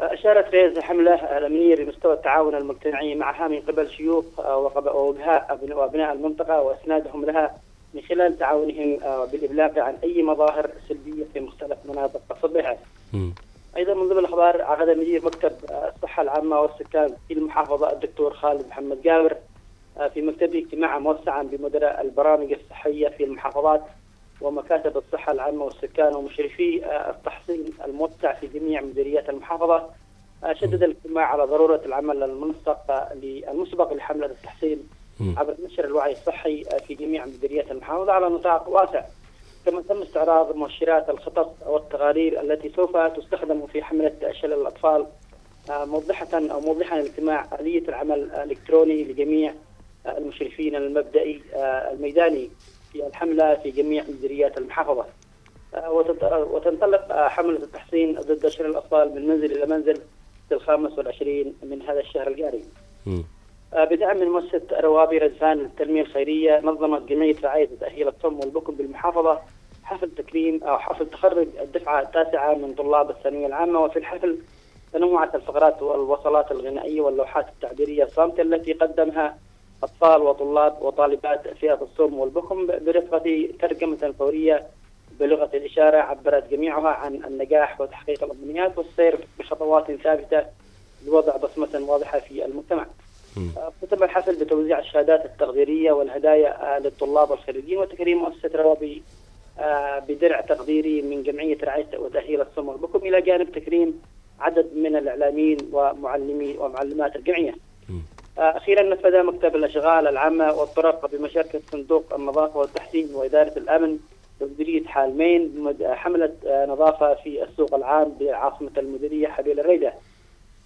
أشارت رئيس الحملة الأمنية بمستوى التعاون المجتمعي معها من قبل شيوخ وأبناء وأبناء المنطقة وإسنادهم لها من خلال تعاونهم بالإبلاغ عن أي مظاهر سلبية في مختلف مناطق الصبيحة. أيضا من ضمن الأخبار عقد مدير مكتب الصحة العامة والسكان في المحافظة الدكتور خالد محمد جابر في مكتبه اجتماعا موسعا بمدراء البرامج الصحية في المحافظات ومكاتب الصحة العامة والسكان ومشرفي التحصين الموسع في جميع مديريات المحافظة. شدد الاجتماع على ضرورة العمل المنسق المسبق لحملة التحصين عبر نشر الوعي الصحي في جميع مديريات المحافظة على نطاق واسع. كما تم استعراض مؤشرات الخطط والتقارير التي سوف تستخدم في حملة شلل الأطفال موضحة أو موضحا الاجتماع آلية العمل الإلكتروني لجميع المشرفين المبدئي آه، الميداني. في الحملة في جميع مديريات المحافظة. آه، وتت- وتنطلق آه، حملة التحصين ضد شر الأطفال من منزل إلى منزل في الخامس والعشرين من هذا الشهر الجاري. آه، بدعم من مؤسسة روابي رزان للتنمية الخيرية نظمت جمعية رعاية وتأهيل الصم والبكم بالمحافظة حفل تكريم أو حفل تخرج الدفعة التاسعة من طلاب الثانوية العامة وفي الحفل تنوعت الفقرات والوصلات الغنائية واللوحات التعبيرية الصامتة التي قدمها أطفال وطلاب وطالبات فئة الصم والبكم برفقة ترجمة فورية بلغة الإشارة عبرت جميعها عن النجاح وتحقيق الأمنيات والسير بخطوات ثابتة لوضع بصمة واضحة في المجتمع. ختم الحفل بتوزيع الشهادات التقديرية والهدايا آه، للطلاب والخريجين وتكريم مؤسسة روابي آه، بدرع تقديري من جمعية رعاية وتأهيل الصم والبكم إلى جانب تكريم عدد من الإعلاميين ومعلمي ومعلمات الجمعية. أخيرا نفذ مكتب الأشغال العامة والطرق بمشاركة صندوق النظافة والتحسين وإدارة الأمن بمديرية حالمين حملة آه، نظافة في السوق العام بعاصمة المديرية حبيل الريدة.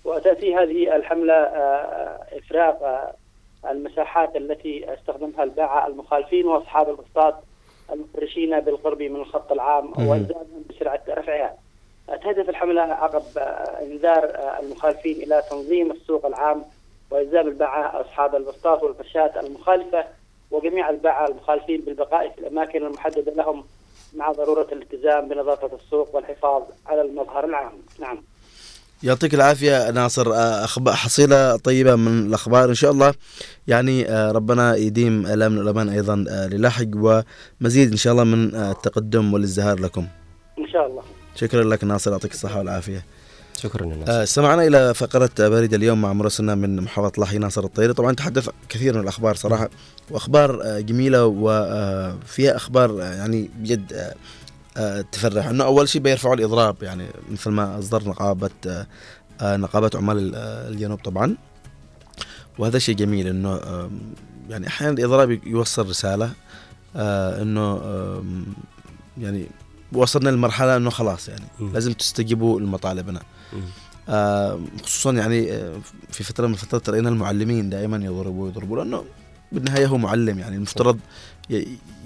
وتأتي هذه الحملة آه، إفراغ آه، المساحات التي استخدمها الباعة المخالفين وأصحاب القسطات المفرشين بالقرب من الخط العام. وإلزامهم بسرعة رفعها. تهدف الحملة عقب إنذار المخالفين إلى تنظيم السوق العام وإلزام الباعة أصحاب البسطات والفرشات المخالفة وجميع الباعة المخالفين بالبقاء في الأماكن المحددة لهم مع ضرورة الالتزام بنظافة السوق والحفاظ على المظهر العام. نعم. يعطيك العافية ناصر آه، أخبار حصيلة طيبة من الأخبار إن شاء الله يعني آه، ربنا يديم الأمن والأمان أيضا آه، للاحق ومزيد إن شاء الله من التقدم والازدهار لكم إن شاء الله. شكرا لك ناصر يعطيك الصحة والعافية شكرا ناصر آه، استمعنا إلى فقرة بريد اليوم مع مراسلنا من محافظة لاحي ناصر الطيري. طبعا تحدث كثير من الأخبار صراحة وأخبار آه، جميلة وفيها آه، يعني بجد تفرح. إنه أول شيء بيرفعوا الإضراب يعني مثل ما أصدر نقابة نقابة عمال ال- الجنوب طبعا. وهذا شيء جميل إنه يعني أحيانا الإضراب يوصل رسالة إنه يعني وصلنا لمرحلة إنه خلاص يعني مم. لازم تستجيبوا لمطالبنا. آه، خصوصا يعني آه، في فترة من الفترات راينا المعلمين دائما يضربوا يضربوا لأنه بالنهاية هو معلم يعني المفترض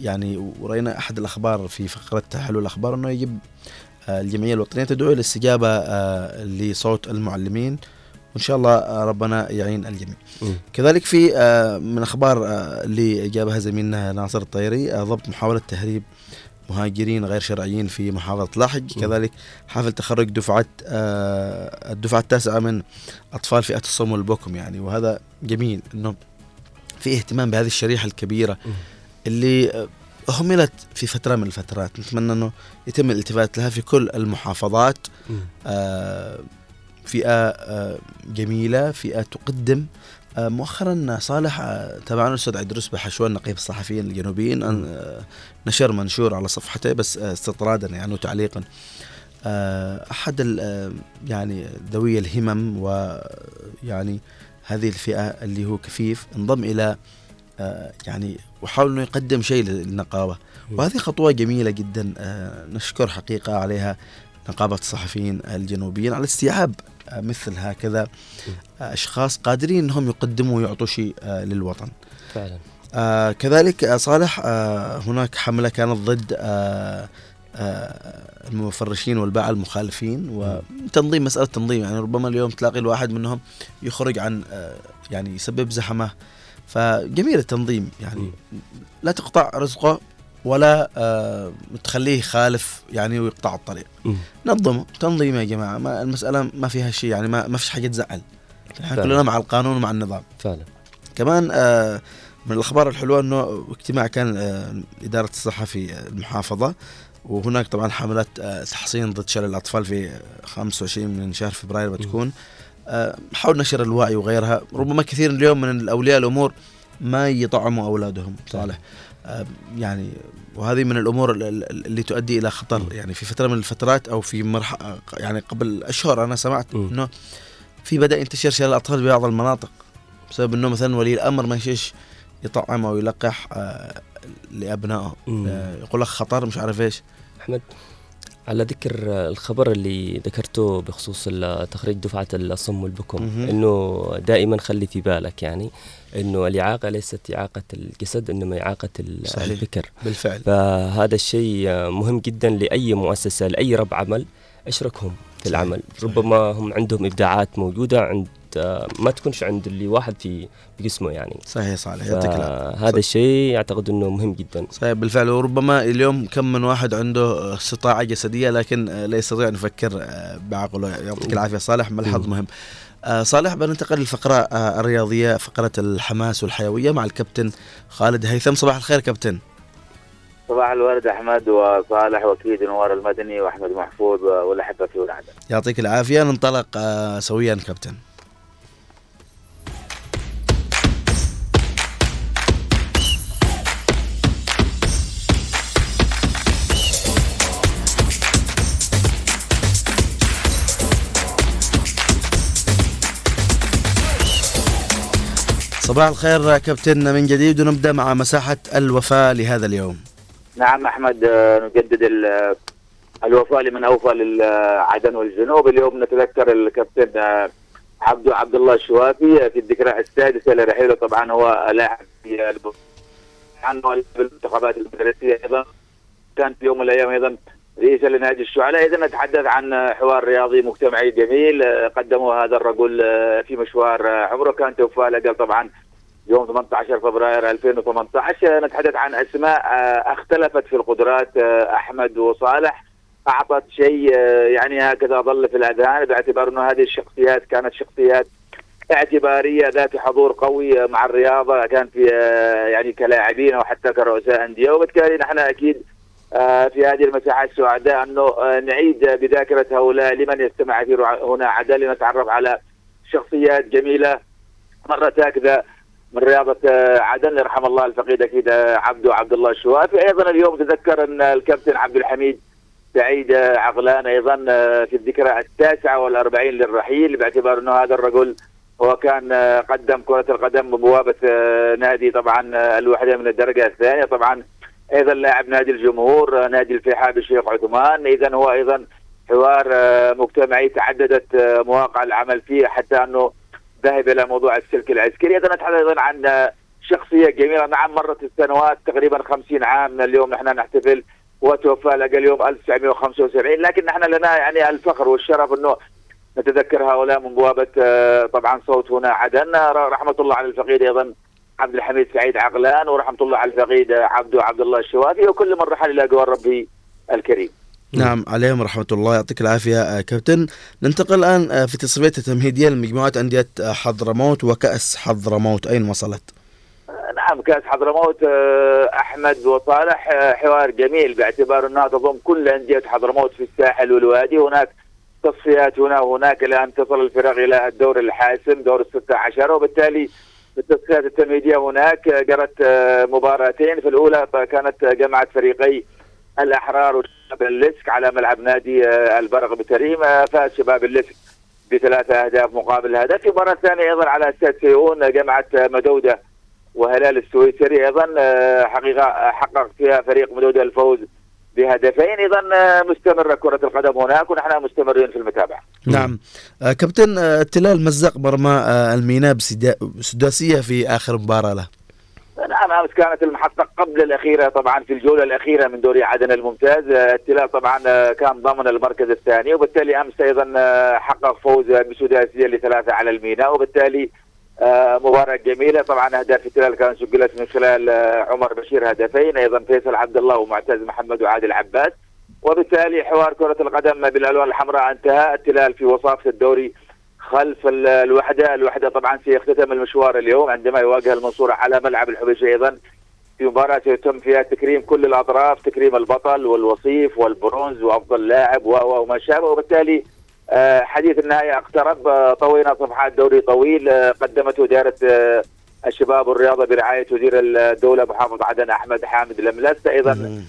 يعني ورأينا أحد الأخبار في فقرة تحلل الأخبار أنه يجب آه، الجمعية الوطنية تدعو إلى الاستجابة آه، لصوت المعلمين وإن شاء الله ربنا يعين الجميع. كذلك في من أخبار آه، اللي جابها زميلنا ناصر الطيري ضبط محاولة تهريب مهاجرين غير شرعيين في محافظة لاحق. كذلك حفل تخرج دفعة آه، الدفعة التاسعة من أطفال فئة الصم والبكم يعني. وهذا جميل أنه في اهتمام بهذه الشريحة الكبيرة اللي أهملت في فترة من الفترات. نتمنى أنه يتم الالتفات لها في كل المحافظات. آه، فئة آه، جميلة فئة تقدم مؤخرا صالح آه، تابعنا الأستاذ عيدروس بحشوان نقيب الصحفيين الجنوبيين آه، نشر منشور على صفحته بس آه، استطرادا يعني وتعليقا. آه، أحد آه، يعني ذوي الهمم ويعني هذه الفئة اللي هو كفيف انضم إلى آه، يعني وحاول إنه يقدم شيء للنقابة. وهذه خطوة جميلة جدا آه، نشكر حقيقة عليها نقابة الصحفيين الجنوبيين على استيعاب آه، مثل هكذا أشخاص قادرين إنهم يقدموا ويعطوا شيء آه، للوطن. فعلا. آه كذلك آه صالح آه هناك حملة كانت ضد آه المفرشين والباعة المخالفين وتنظيم مسألة تنظيم يعني ربما اليوم تلاقي الواحد منهم يخرج عن يعني يسبب زحمة. فجميل التنظيم يعني لا تقطع رزقه. ولا آه تخليه يخالف يعني ويقطع الطريق. مم. نظموا تنظيم يا جماعة. ما المسألة ما فيها شيء يعني ما, ما فيش حاجة تزعل. إحنا. كلنا مع القانون ومع النظام. فعلا. كمان آه من الأخبار الحلوة إنه اجتماع كان آه إدارة الصحة في المحافظة وهناك طبعا حملات آه تحصين ضد شلل الأطفال في 25 من شهر فبراير بتكون. آه حول نشر الوعي وغيرها. ربما كثير اليوم من اولياء الأمور ما يطعموا أولادهم. صالح. يعني وهذه من الأمور ال- ال- اللي تؤدي إلى خطر. يعني في فترة من الفترات أو في مرحله يعني قبل أشهر أنا سمعت إنه في بدأ ينتشر شلل الأطفال في بعض المناطق بسبب إنه مثلا ولي الأمر ما يشيش يطعم أو يلقح آه لأبنائه. آه يقول لك خطر مش عارف إيش. أحمد على ذكر الخبر اللي ذكرته بخصوص تخريج دفعة الصم والبكم. إنه دائما خلي في بالك يعني إنه الإعاقة ليست إعاقة الجسد إنما ال- صحيح. الفكر. بالفعل. فهذا الشيء مهم جدا لأي مؤسسة لأي رب عمل أشركهم في العمل. ربما هم عندهم إبداعات موجودة عند ما تكونش عند اللي واحد في بجسمه يعني. صحيح صالح. يعطيك العافية. هذا الشيء أعتقد إنه مهم جدا. صحيح بالفعل. وربما اليوم كم من واحد عنده استطاعة جسدية لكن لا يستطيع أن يفكر آه، بعقله. يعطيك العافية صالح. ملحظ مهم. آه، صالح بننتقل للفقرة آه، الرياضية فقرة الحماس والحيوية مع الكابتن خالد هيثم. صباح الخير كابتن. صباح الورد أحمد وصالح وأكيد نوار المدني وأحمد محفوظ والأحبة في ولعده. يعطيك العافية. ننطلق آه، سويا كابتن. صباح الخير كابتن من جديد ونبدأ مع مساحة الوفاة لهذا اليوم. نعم أحمد آه، نجدد ال- الوفاء لمن أوفى للعدن والجنوب. اليوم نتذكر الكابتن آه، عبدو عبد الله الشوافي في الذكرى السادسة لرحيله. طبعا هو لاعب في بالمنتخبات المدرسية أيضا. كان في يوم من الأيام أيضا رئيسا لنادي الشعلاء. اذا نتحدث عن حوار رياضي مجتمعي جميل آه، قدمه هذا الرجل آه، في مشوار آه، عمره. كان توفاه لقى طبعا يوم 18 فبراير 2018 نتحدث عن أسماء آه، اختلفت في القدرات آه، أحمد وصالح. أعطت شيء آه، يعني هكذا ظل في الأذهان باعتبار إنه هذه الشخصيات كانت شخصيات اعتبارية ذات حضور قوي مع الرياضة كان في يعني كلاعبين أو حتى كرؤساء أندية. وبالتالي نحن أكيد في هذه المساحات السعداء أنه نعيد بذاكرة هؤلاء لمن يستمع هنا عدن لنتعرف على شخصيات جميلة. مرت هكذا من رياضة آه، عدن يرحم الله الفقيد أكيد آه، عبدو عبد الله الشوافي أيضا اليوم تذكر أن الكابتن عبد الحميد سعيد آه، عقلان أيضا في الذكرى التاسعة والأربعين للرحيل باعتبار أنه هذا الرجل هو كان قدم كرة القدم ببوابة نادي طبعا الوحدة من الدرجة الثانية. طبعا أيضا لاعب نادي الجمهور نادي الفيحاء بالشيخ عثمان. إذا هو أيضا حوار مجتمعي تعددت مواقع العمل فيه حتى أنه ذهب إلى موضوع السلك العسكري. أيضا نتحدث أيضا عن شخصية جميلة نعم مرت السنوات تقريبا 50 عام. من اليوم نحن نحتفل وتوفى لقى اليوم 1975 لكن نحن لنا يعني الفخر والشرف إنه نتذكر هؤلاء من بوابة آه، طبعا صوت هنا عدن. رحمة الله على الفقيد أيضا عبد الحميد سعيد عقلان ورحمة الله على الفقيد عبدو عبد الله الشوافي وكل من رحل إلى جوار ربه الكريم. نعم. عليهم رحمة الله. يعطيك العافية آه، كابتن. ننتقل الآن آه، في تصفية التمهيدية لمجموعات أندية آه، حضرموت وكأس حضرموت. أين وصلت؟ نعم كأس حضرموت أحمد وصالح حوار جميل باعتبار انها تضم كل أندية حضرموت في الساحل والوادي. هناك تصفيات هنا وهناك إلى ان تصل الفرق إلى الدور الحاسم دور الستة عشر. وبالتالي في التصفيات التمهيدية هناك جرت مباراتين. في الأولى كانت جمعت فريقي الأحرار وشباب اللسك على ملعب نادي آه، البرغ بتريم آه، فاز شباب اللسك بثلاثة أهداف مقابل هدف في المباراة الثانية أيضا على أستاد سيئون آه، مدودة وهلال السويسري أيضا آه، حقق فيها فريق مدودة الفوز بهدفين. آه، مستمرة كرة القدم هناك ونحن مستمرين في المتابعة. نعم. كابتن التلال مزق مرمى الميناء بسدا- بسداسية في آخر مباراة له. نعم امس كانت المحطة قبل الأخيرة طبعا في الجولة الأخيرة من دوري عدن الممتاز. التلال طبعا كان ضمن المركز الثاني وبالتالي أمس أيضا حقق فوز بسداسيه لثلاثة على الميناء وبالتالي آه، مباراة جميلة. طبعا أهداف التلال كانت سجلت من خلال آه، عمر بشير هدفين أيضا فيصل عبد الله ومعتز محمد وعادل عباس. وبالتالي حوار كرة القدم بالألوان الحمراء انتهى. التلال في وصافة الدوري خلف ال- الوحدة. الوحدة طبعا سيختتم المشوار اليوم عندما يواجه المنصورة على ملعب الحبيشة أيضا. في مباراة سيتم فيها تكريم كل الأطراف تكريم البطل والوصيف والبرونز وأفضل لاعب وما شابه. وبالتالي آه، حديث النهاية اقترب. آه، طوينا صفحات دوري طويل. آه، قدمته آه، الشباب والرياضة برعاية وزير الدولة محافظ عدن أحمد حامد الملست أيضا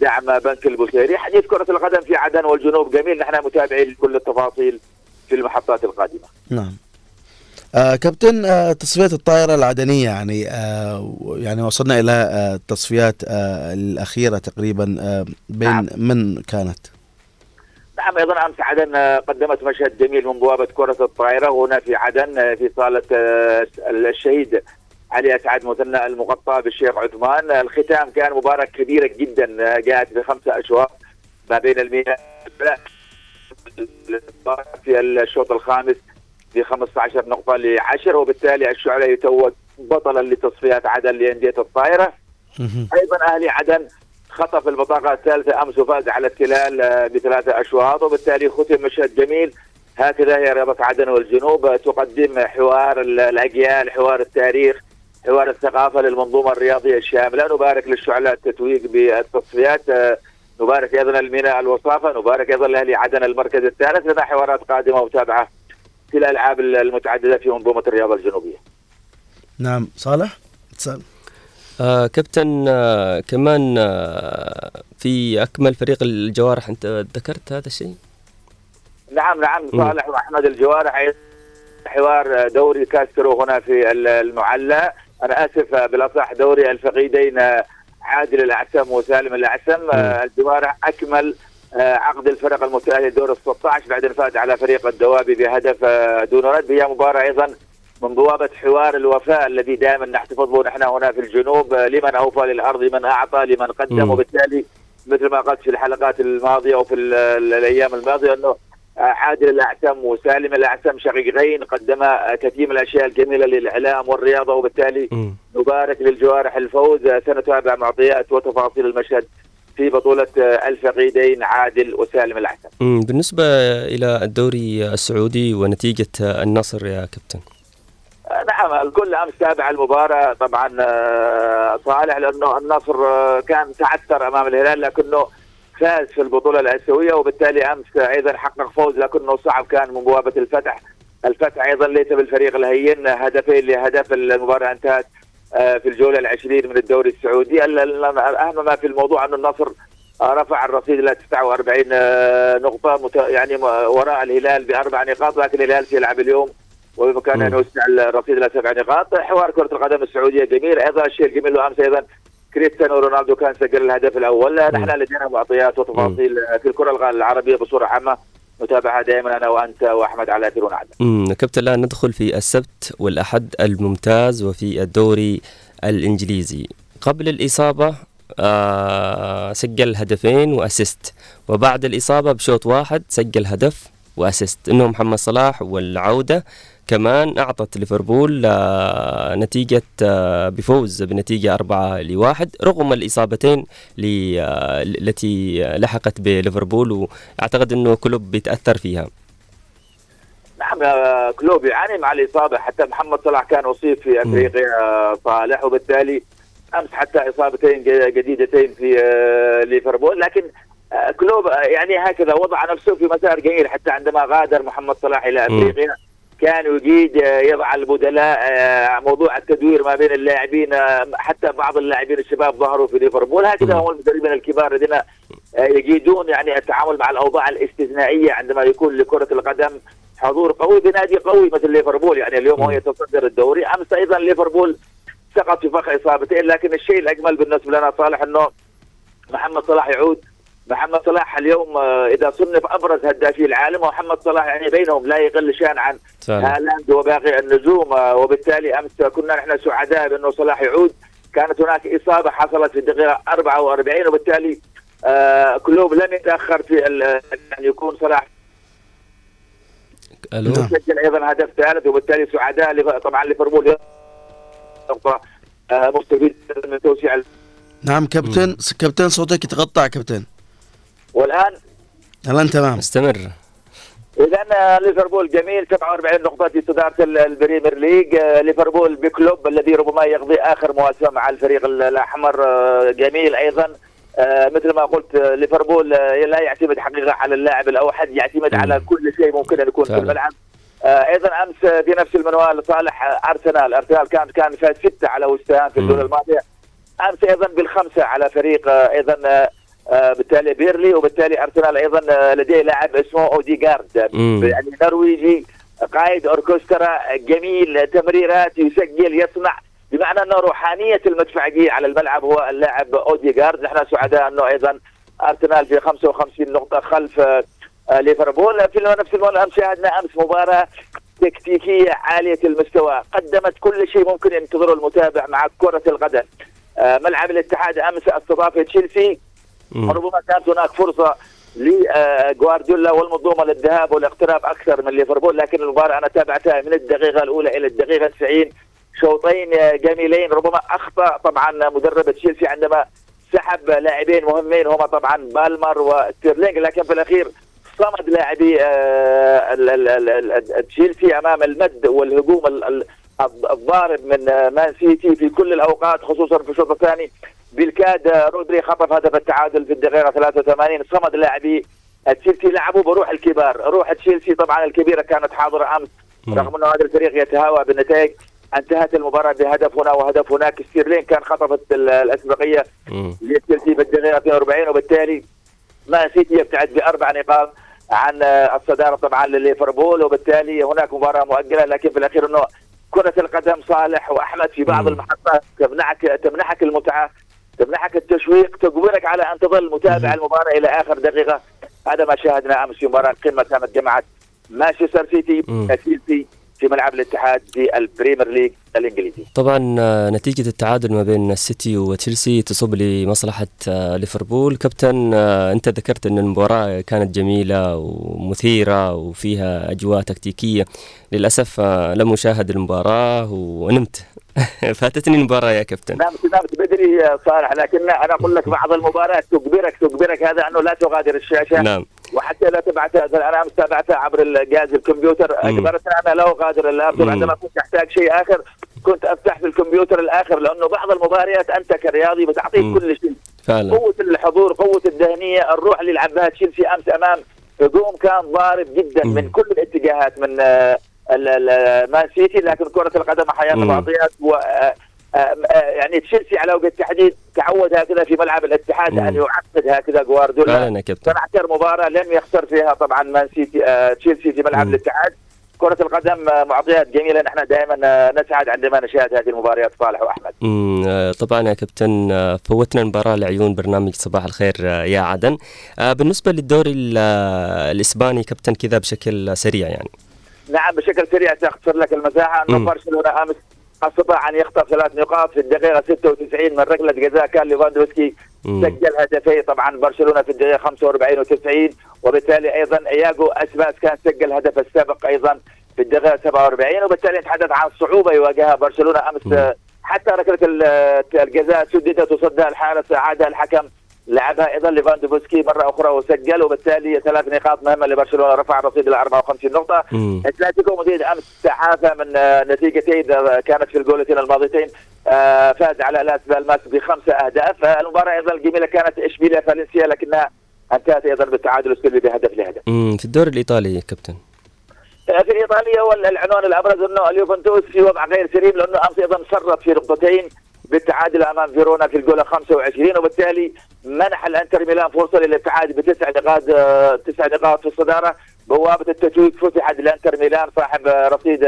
دعم بنك البوسيري. حديث كرة القدم في عدن والجنوب جميل. نحن متابعين لكل التفاصيل. في المحطات القادمة. نعم. آه كابتن آه تصفيات الطائرة العدنية يعني آه يعني وصلنا إلى آه التصفيات آه الأخيرة تقريبا آه بين نعم. من كانت؟ نعم أيضا أمس عدن آه، قدمت مشهد جميل من بوابة كرة الطائرة. هنا في عدن آه، في صالة آه، الشهيد علي أسعد مثنى المغطى بالشيخ عثمان. الختام كان مباراه كبيره جدا جاءت بخمسة أشواط ما بين المياه في الشوط الخامس ب 15 نقطة ل 10 وبالتالي الشعله يتوج بطلا لتصفيات عدن لأندية الطائرة. أيضا أهلي عدن خطف البطاقة الثالثة أمس وفاز على التلال آه، بثلاثة أشواط وبالتالي ختم مشهد جميل. هكذا هي رياضة عدن والجنوب آه، تقدم حوار ال- الأجيال حوار التاريخ حوار الثقافة للمنظومة الرياضية الشاملة. نبارك للشعلاء التتويج بالتصفيات آه، نبارك أيضا الميناء الوصافة نبارك أيضا لأهلي عدن المركز الثالث لنا حوارات قادمة ومتابعة في الألعاب المتعددة في منظومة الرياضه الجنوبية نعم صالح اتصال آه كابتن آه كمان آه في أكمل فريق الجوارح أنت ذكرت هذا الشيء؟ نعم نعم مم. صالح وأحمد الجوارح حوار دوري كاسترو هنا في ال- المعلى أنا آسف بالأصح دوري الفقيدين عادل الاعسم وسالم الاعسم آه، الجوارح أكمل آه، عقد الفرق المتاهله لدور ال 16 بعد ان فاز على فريق الدوابي بهدف آه، دون رد. هي مباراة أيضا من بوابة حوار الوفاء الذي دائما نحتفظ به نحن هنا في الجنوب لمن أوفى للارض لمن أعطى لمن قدم. وبالتالي مثل ما قلت في الحلقات الماضية وفي ال- ال- الأيام الماضية أنه عادل الاعسم وسالم الاعسم شقيقين قدما كثير من الأشياء الجميلة للإعلام والرياضة وبالتالي نبارك للجوارح الفوز. سنتابع معطيات وتفاصيل المشهد في بطولة الفقيدين عادل وسالم الاعسم. مم، بالنسبة إلى الدوري السعودي ونتيجة النصر يا كابتن؟ نعم الكل أمس تابع المباراة. طبعا آه، صالح لأنه النصر آه، كان تعثر أمام الهلال لكنه فاز في البطولة الآسيوية وبالتالي أمس أيضا حقق فوز لكنه صعب كان من بوابة الفتح. الفتح أيضا ليس بالفريق الهين هدفين لهدف المباراة انتهت آه، في الجولة العشرين من الدوري السعودي. ال- ال- أهم ما في الموضوع انه النصر آه، رفع الرصيد إلى 49 آه، نقطة يعني وراء الهلال بأربع نقاط لكن الهلال سيلعب اليوم وبإمكانه أن يوسع الرصيد إلى سبع نقاط. حوار كرة القدم السعودية جميل. أيضا الشيء الجميل امس أيضا كريستيانو رونالدو كان سجل الهدف الأول. نحن لدينا معطيات وتفاصيل في الكرة العربية بصورة عامة. نتابعها دائما أنا وأنت وأحمد على اثير مم، كابتن الآن ندخل في السبت والأحد الممتاز وفي الدوري الإنجليزي. قبل الإصابة آه سجل هدفين وأسيست. وبعد الإصابة بشوط واحد سجل هدف وأسيست. إنه محمد صلاح والعودة كمان أعطت ليفربول آه نتيجة آه بفوز بنتيجة أربعة لواحد رغم الإصابتين آه التي لحقت بليفربول وأعتقد أنه كلوب بيتأثر فيها. نعم كلوب يعاني مع الإصابة. حتى محمد صلاح كان أصيب في أفريقيا آه، صالح وبالتالي أمس حتى إصابتين ج- جديدتين في ليفربول. لكن كلوب يعني هكذا وضع نفسه في مسار جيد حتى عندما غادر محمد صلاح إلى مم. كان يجيد آه، يضع البدلاء آه، موضوع التدوير ما بين اللاعبين آه، حتى بعض اللاعبين الشباب ظهروا في ليفربول. هكذا هم المدربين الكبار الذين يجيدون يعني التعامل مع الأوضاع الاستثنائية عندما يكون لكرة القدم حضور قوي بنادي قوي مثل ليفربول. يعني اليوم هو يتصدر الدوري أمس أيضا ليفربول سقط في فخ إصابتين لكن الشيء الأجمل بالنسبة لنا صالح إنه محمد صلاح يعود محمد صلاح اليوم آه، إذا صنف أبرز هدافي العالم ومحمد صلاح يعني بينهم لا يقل شأن عن. هالاند وباقي النجوم آه، وبالتالي أمس كنا نحن سعداء بأنه صلاح يعود. كانت هناك إصابة حصلت في الدقيقة 44 وبالتالي آه كلوب لم يتأخر في أن يكون صلاح ألو؟ سجل أيضا هدف ثالث وبالتالي سعداء طبعا ليفربول. نقطه مستفيد من توسيع نعم كابتن. كابتن صوتك يتقطع كابتن. والآن؟ الآن تمام. استمر. اذا ليفربول جميل 47 نقطة في صدارة ال- البريمير ليج. آه، ليفربول بكلوب الذي ربما يقضي آخر مواسمه مع الفريق ال- الأحمر آه، جميل أيضا. آه، مثل ما قلت آه، ليفربول آه، لا يعتمد حقيقة على اللاعب الأوحد يعتمد على كل شيء ممكن أن يكون في. الملعب. آه، أيضا أمس في نفس المنوال صالح آه، أرسنال. أرسنال كان كان فاز ستة على وستهام في الجوله الماضيه أمس أيضا بالخمسة على فريق آه، أيضا آه، آه، بالتالي بيرنلي وبالتالي أرسنال أيضا آه، لديه لاعب اسمه اوديغارد. يعني نرويجي قائد أوركسترا جميل تمريرات يسجل يصنع بمعنى أنه روحانية المدفعيه على الملعب هو اللاعب اوديغارد نحن سعداء أنه أيضا أرسنال في 55 نقطة خلف آه، آه، ليفربول. في نفس الوقت شاهدنا أمس مباراة تكتيكية عالية المستوى. قدمت كل شيء ممكن ينتظره المتابع مع كرة القدم. آه، ملعب الاتحاد أمس استضاف تشيلسي. ربما كانت هناك فرصة لجوارديولا والمنظومة للذهاب والاقتراب أكثر من ليفربول لكن المباراة أنا تابعتها من الدقيقة الأولى إلى الدقيقة 90 شوطين جميلين ربما أخطأ طبعا مدرب تشيلسي عندما سحب لاعبين مهمين هما طبعا بالمر وستيرلينج لكن في الأخير صمد لاعبي آه، تشيلسي أمام المد والهجوم ال- ال- الضارب من آه، مان سيتي في كل الأوقات خصوصا في الشوط الثاني. بالكاد رودري خطف هدف التعادل في الدقيقة 83 صمد لاعبي تشيلسي لعبوا بروح الكبار. روح تشيلسي طبعا الكبيرة كانت حاضرة أمس. رغم أنه هذا الفريق يتهاوى بالنتائج انتهت المباراة بهدف هنا وهدف هناك. ستيرلين كان خطفت ال- الأسبقية لتشيلسي بالدقيقة 42 وبالتالي مان سيتي يبتعد بأربع نقاط عن الصدارة طبعا لليفربول وبالتالي هناك مباراة مؤجلة. لكن في الأخير إنه كرة القدم صالح وأحمد في بعض المحطات تمنحك تمنحك المتعة. تمنحك التشويق تجبرك على أن تظل متابع المباراة إلى آخر دقيقة. هذا ما شاهدنا أمس في مباراة قمة كانت جمعت مانشستر سيتي تشيلسي في ملعب الاتحاد في البريمير ليج الإنجليزي. طبعا آه، نتيجة التعادل ما بين السيتي وتشيلسي تصب لمصلحة آه، ليفربول. كابتن آه، أنت ذكرت أن المباراة كانت جميلة ومثيرة وفيها أجواء تكتيكية. للأسف آه، لم أشاهد المباراة ونمت. فاتتني المباراة يا كابتن. نمت نمت بدري يا صالح لكن أنا أقول لك بعض المباريات تجبرك تجبرك هذا أنه لا تغادر الشاشة. نعم. وحتى لا تبعتها أنا امس تابعتها عبر الجهاز الكمبيوتر اجبرتني أنا لا أغادر اللابتوب مم. عندما كنت أحتاج شيء آخر كنت أفتح في الكمبيوتر الآخر لأنه بعض المباريات أنت كرياضي بتعطيك مم. كل شيء. فعلا. قوة الحضور قوة الذهنية الروح اللي لعبها تشيلسي أمس أمام هجوم كان ضارب جدا من كل الاتجاهات من آه، مان سيتي لكن كرة القدم مم. معطيات و آه، آه، آه، يعني تشيلسي على وجه التحديد تعود هكذا في ملعب الاتحاد ان يعقد هكذا جوارديولا. صنع مباراه لم يخسر فيها طبعا مان سيتي آه، تشيلسي في ملعب الاتحاد. كرة القدم معطيات جميلة. نحن دائما نسعد عندما نشاهد هذه المباريات صالح وأحمد. مم، طبعا يا كابتن فوتنا المباراة لعيون برنامج صباح الخير يا عدن. بالنسبة للدوري ال- الإسباني كابتن كذا بشكل سريع يعني. نعم بشكل سريع سأختصر لك المساحة. أنه مم. برشلونة أمس استطاع أن يخطف ثلاث نقاط في الدقيقة 96 من ركلة جزاء. كان ليفاندوفسكي مم. سجل هدفي طبعا برشلونة في الدقيقة 45 و90 وبالتالي أيضا إياجو أسباس كان سجل هدف السابق أيضا في الدقيقة 47 وبالتالي نتحدث عن صعوبة يواجهها برشلونة أمس. آه، حتى ركلة ال- الجزاء سددت وصدها الحارس أعادها الحكم لعبها أيضا ليفاندوفسكي مرة أخرى وسجل وبالتالي ثلاث نقاط مهمة لبرشلونة رفع الرصيد إلى 54 نقطة. اتلتيكو مدريد أمس تعافى من آه، نتيجتين كانت في الجولتين الماضيتين آه، فاز على لاس بالماس بخمسة أهداف. المباراه أيضا الجميلة كانت إشبيليا فالنسيا لكنها انتهت أيضا بالتعادل السلبي بهدف لهدف. في الدوري الإيطالي كابتن. في ايطاليا هو العنوان الأبرز أنه اليوفنتوس في وضع غير سليم لأنه أمس أيضا فرط في نقطتين بالتعادل أمام فيرونا في الجولة 25 وبالتالي منح الإنتر ميلان فرصة للابتعاد بتسع نقاط تسع نقاط في الصدارة. بوابة التتويج فتحت للانتر ميلان صاحب رصيد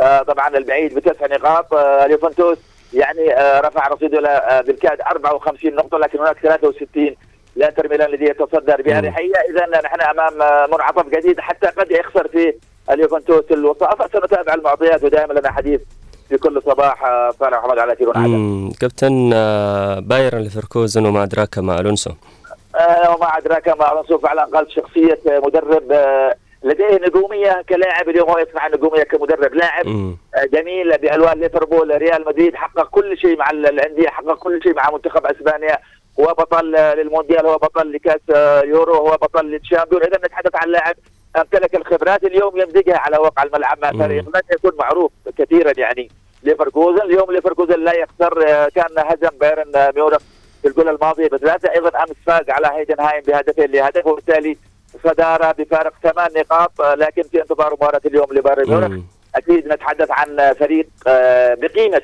آه، طبعا البعيد بتسع نقاط. آه، اليوفنتوس يعني آه، رفع رصيده بالكاد 54 نقطة لكن هناك 63 الإنتر ميلان الذي يتصدر بأريحية اذا نحن أمام منعطف جديد حتى قد يخسر في اليوفنتوس الوصافه سنتابع المعطيات ودائما لنا حديث في كل صباح آه، صالح محمد على تيرون عدن. مم، كابتن آه، بايرن ليفركوزن وما أدراك ما ألونسو. آه، وما أدراك ما ألونسو. فعلا شخصية آه، مدرب آه، لديه نجومية كلاعب. اليوم هو يصنع نجوميه كمدرب لاعب. مم. آه، جميل بألوان ليفربول ريال مدريد. حقق كل شيء مع ال- الأندية حقق كل شيء مع منتخب أسبانيا. هو بطل آه، للمونديال هو بطل لكأس آه، يورو هو بطل لل champion. اذا نتحدث عن لاعب امتلك الخبرات اليوم يمزجها على واقع الملعب مع فريق لن يكون معروف كثيرا يعني. ليفركوزن اليوم ليفركوزن لا يخسر آه، كان هزم بايرن آه، ميونخ في الجولة الماضية بثلاثه أيضا أمس فاز على هايدنهايم بهدفين لهدف وبالتالي صدارة بفارق ثمان نقاط آه، لكن في انتظار مباراة اليوم لبايرن ميونخ. أكيد نتحدث عن فريق بقيمة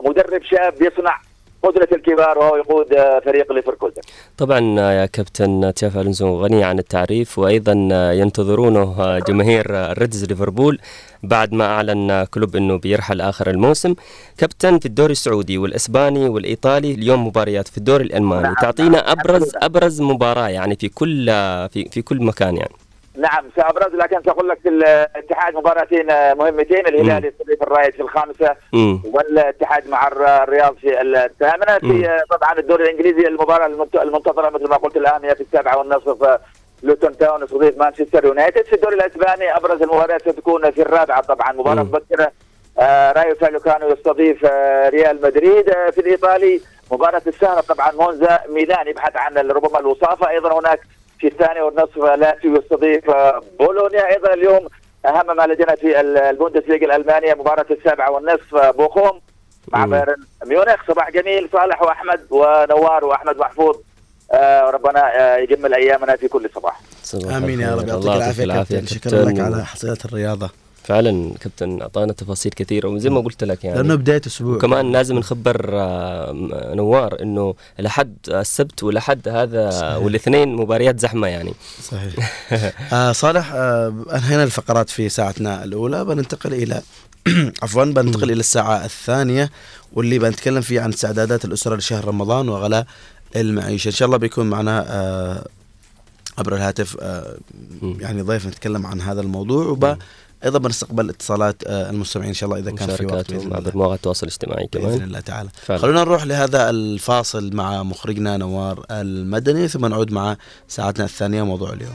مدرب شاب يصنع قدرة الكبار وهو يقود آه، فريق ليفركوزن. طبعا آه، يا كابتن تشابي ألونسو غني عن التعريف وأيضا آه، ينتظرونه جماهير الريدز ليفربول بعد ما أعلن آه، كلوب أنه بيرحل آخر الموسم. كابتن في الدوري السعودي والإسباني والإيطالي اليوم مباريات في الدوري الألماني. تعطينا أبرز أبرز. مباراة يعني في كل في في كل مكان يعني. نعم أبرز لكن سأقول لك في الاتحاد مباراتين آه، مهمتين الهلال يستضيف الرائد في الخامسة مم. والاتحاد مع الر- الرياض في الثامنه في طبعا الدوري الإنجليزي المباراة المنت- المنتظرة مثل ما قلت الآن هي في السابعه والنصف آه، لوتون تاون يستضيف مانشستر يونايتد. في الدوري الإسباني أبرز المباريات ستكون في الرابعة طبعا. مباراة مبكرة آه، رايو فاليكانو يستضيف آه، ريال مدريد. آه، في الإيطالي مباراة السهرة طبعا مونزا ميلان يبحث عن ربما الوصافة. أيضا هناك في الثاني والنصف لاتسيو يستضيف بولونيا أيضا اليوم أهم ما لدينا في ال- البوندسليغا الألمانية مباراة السابعة والنصف بوخوم مع بايرن ميونخ. صباح جميل صالح وأحمد ونوار وأحمد محفوظ. آه، ربنا آه، يجمل أيامنا في كل صباح. صباح آمين يا. رب يعطيك العافية كابتن. شكرا. لك على حصيلة الرياضة. فعلا كابتن أعطانا تفاصيل كثيرة وزي ما قلت لك يعني لأنه بداية أسبوع. وكمان لازم نخبر آه، نوار إنه الاحد السبت والاحد هذا صحيح. والاثنين مباريات زحمة يعني. صحيح. آه صالح آه انهينا الفقرات في ساعتنا الأولى بننتقل إلى عفوا بننتقل إلى الساعة الثانية واللي بنتكلم فيه عن استعدادات الأسرة لشهر رمضان وغلاء المعيشة. إن شاء الله بيكون معنا آه عبر الهاتف آه يعني ضيف نتكلم عن هذا الموضوع وب أيضا بنستقبل اتصالات آه المستمعين إن شاء الله إذا كان في وقت الله. مواقع التواصل الاجتماعي كمان باذن الله تعالى فعلا. خلونا نروح لهذا الفاصل مع مخرجنا نوار المدني ثم نعود مع ساعتنا الثانية موضوع اليوم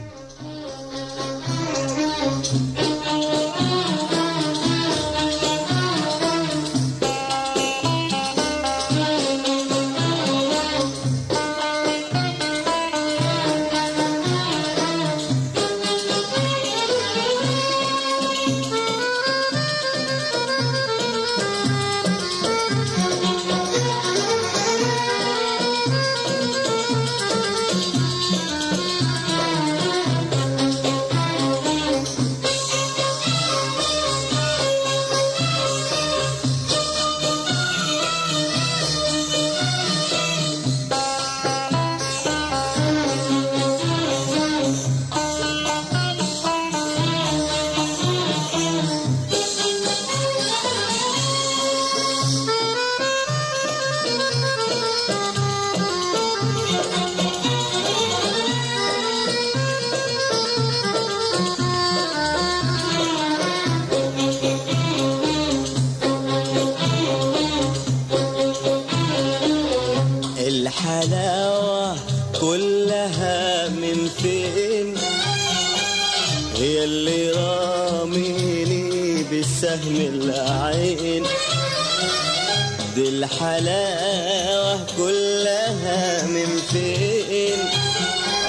الحلاوة كلها من فين؟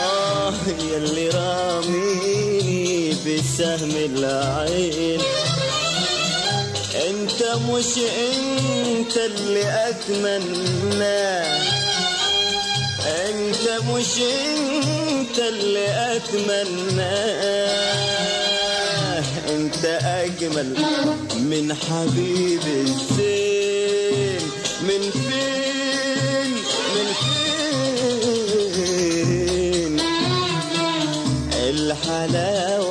آه هي اللي راميني بالسهم العين. أنت مش أنت اللي اتمناه أنت مش أنت اللي اتمناه أنت أجمل من حبيبي الزين. من فين من فين؟ الحلاوة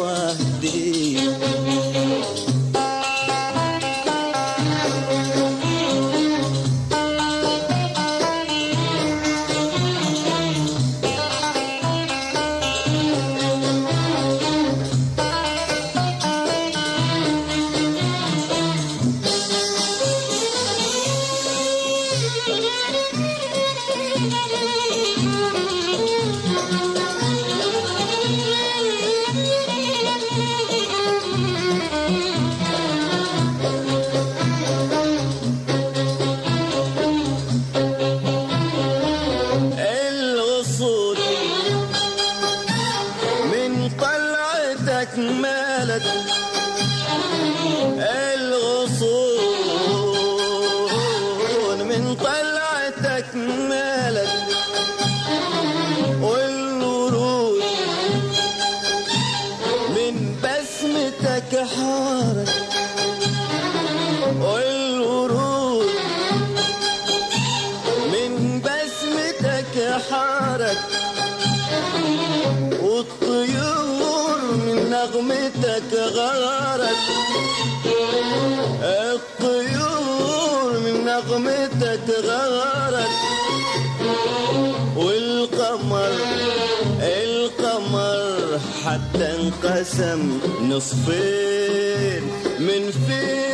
حتى انقسم نصفين من فين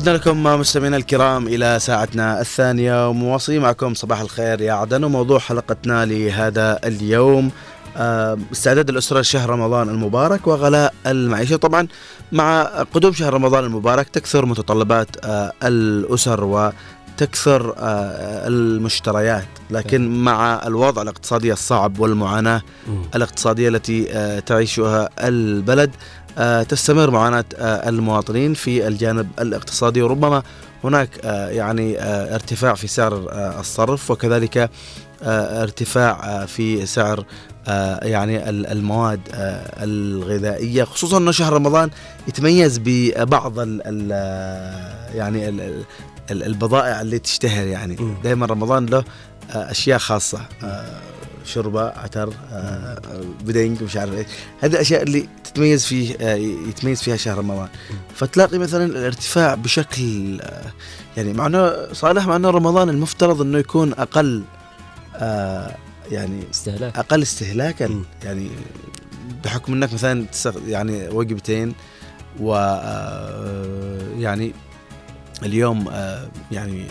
عدنا لكم مستمعينا الكرام إلى ساعتنا الثانية ومواصلين معكم صباح الخير يا عدن وموضوع حلقتنا لهذا اليوم آه، استعداد الأسرة لشهر رمضان المبارك وغلاء المعيشة. طبعا مع قدوم شهر رمضان المبارك تكثر متطلبات آه، الأسر وتكثر آه، المشتريات. لكن مع الوضع الاقتصادي الصعب والمعاناة الاقتصادية التي تعيشها البلد تستمر معاناة آه، المواطنين في الجانب الاقتصادي. وربما هناك آه، يعني آه، ارتفاع في سعر آه، الصرف وكذلك آه، ارتفاع آه، في سعر آه، يعني ال- المواد آه، الغذائية. خصوصا أنه شهر رمضان يتميز ببعض ال ال يعني ال ال البضائع اللي تشتهر يعني. دائما رمضان له آه، أشياء خاصة شوربة عتر آه، بدنج مش عارف إيش. هذه الأشياء اللي تتميز فيه آه، يتميز فيها شهر رمضان. فتلاقي مثلا الارتفاع بشكل آه، يعني مع إنه صالح مع إنه رمضان المفترض إنه يكون أقل يعني استهلاك. أقل استهلاكا. يعني بحكم إنك مثلا يعني وجبتين و يعني اليوم يعني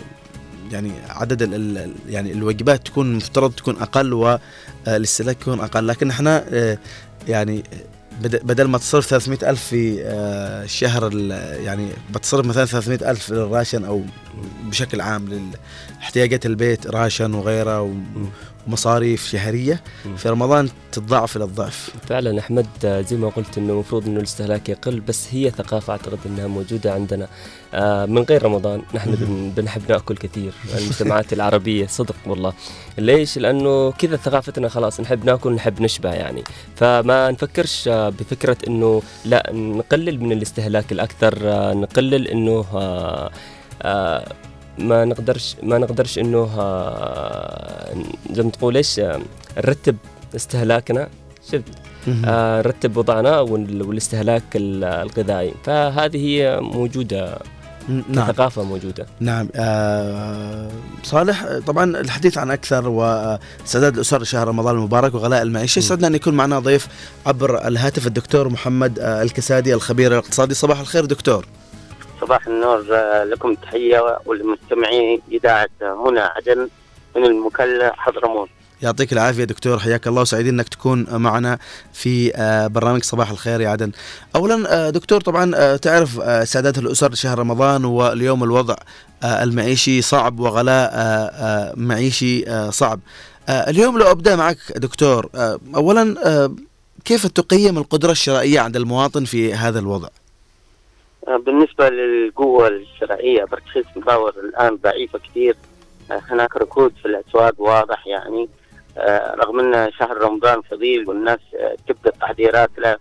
يعني عدد ال ال يعني الوجبات تكون مفترض تكون أقل والاستهلاك يكون أقل. لكن إحنا آه، يعني بد- بدل ما تصرف 300 ألف في آه، الشهر ال- يعني بتصرف مثلا 300 ألف للراشن أو بشكل عام لاحتياجات البيت راشن وغيره ومصاريف شهرية في رمضان تتضاعف إلى الضعف. فعلا أحمد آه، زي ما قلت إنه المفروض إنه الاستهلاك يقل بس هي ثقافة أعتقد إنها موجودة عندنا. آه، من غير رمضان نحن بن- بنحب نأكل كثير المجتمعات العربية صدق والله. ليش؟ لأنه كذا ثقافتنا خلاص نحب نأكل نحب نشبع يعني. فما نفكرش آه، بفكرة إنه لا نقلل من الاستهلاك الأكثر آه، نقلل إنه آه، آه، ما نقدرش ما نقدرش إنه آه، زي ما تقول إيش آه، نرتب استهلاكنا. شفت. آه، نرتب وضعنا وال- والاستهلاك ال- الغذائي. فهذه هي موجودة. نعم. كثقافة موجودة. نعم آه صالح طبعا الحديث عن أكثر وسداد الأسر شهر رمضان المبارك وغلاء المعيشة يسعدنا أن يكون معنا ضيف عبر الهاتف الدكتور محمد آه الكسادي الخبير الاقتصادي. صباح الخير دكتور. صباح النور آه، لكم تحية ولمستمعي إذاعة هنا عدن من المكلا حضرموت. يعطيك العافية دكتور حياك الله وسعيدين إنك تكون معنا في آه، برنامج صباح الخير يا عدن. اولا آه، دكتور طبعا آه، تعرف سعادات الأسر شهر رمضان واليوم الوضع المعيشي صعب وغلاء معيشي صعب. اليوم لو أبدأ معك دكتور اولا كيف تقيم القدرة الشرائية عند المواطن في هذا الوضع؟ بالنسبة للقوة الشرائية برخيص الدولار الآن ضعيفة كثير هناك ركود في الأسواق واضح يعني رغم أن شهر رمضان فضيل والناس آه، تبدأ التحضيرات له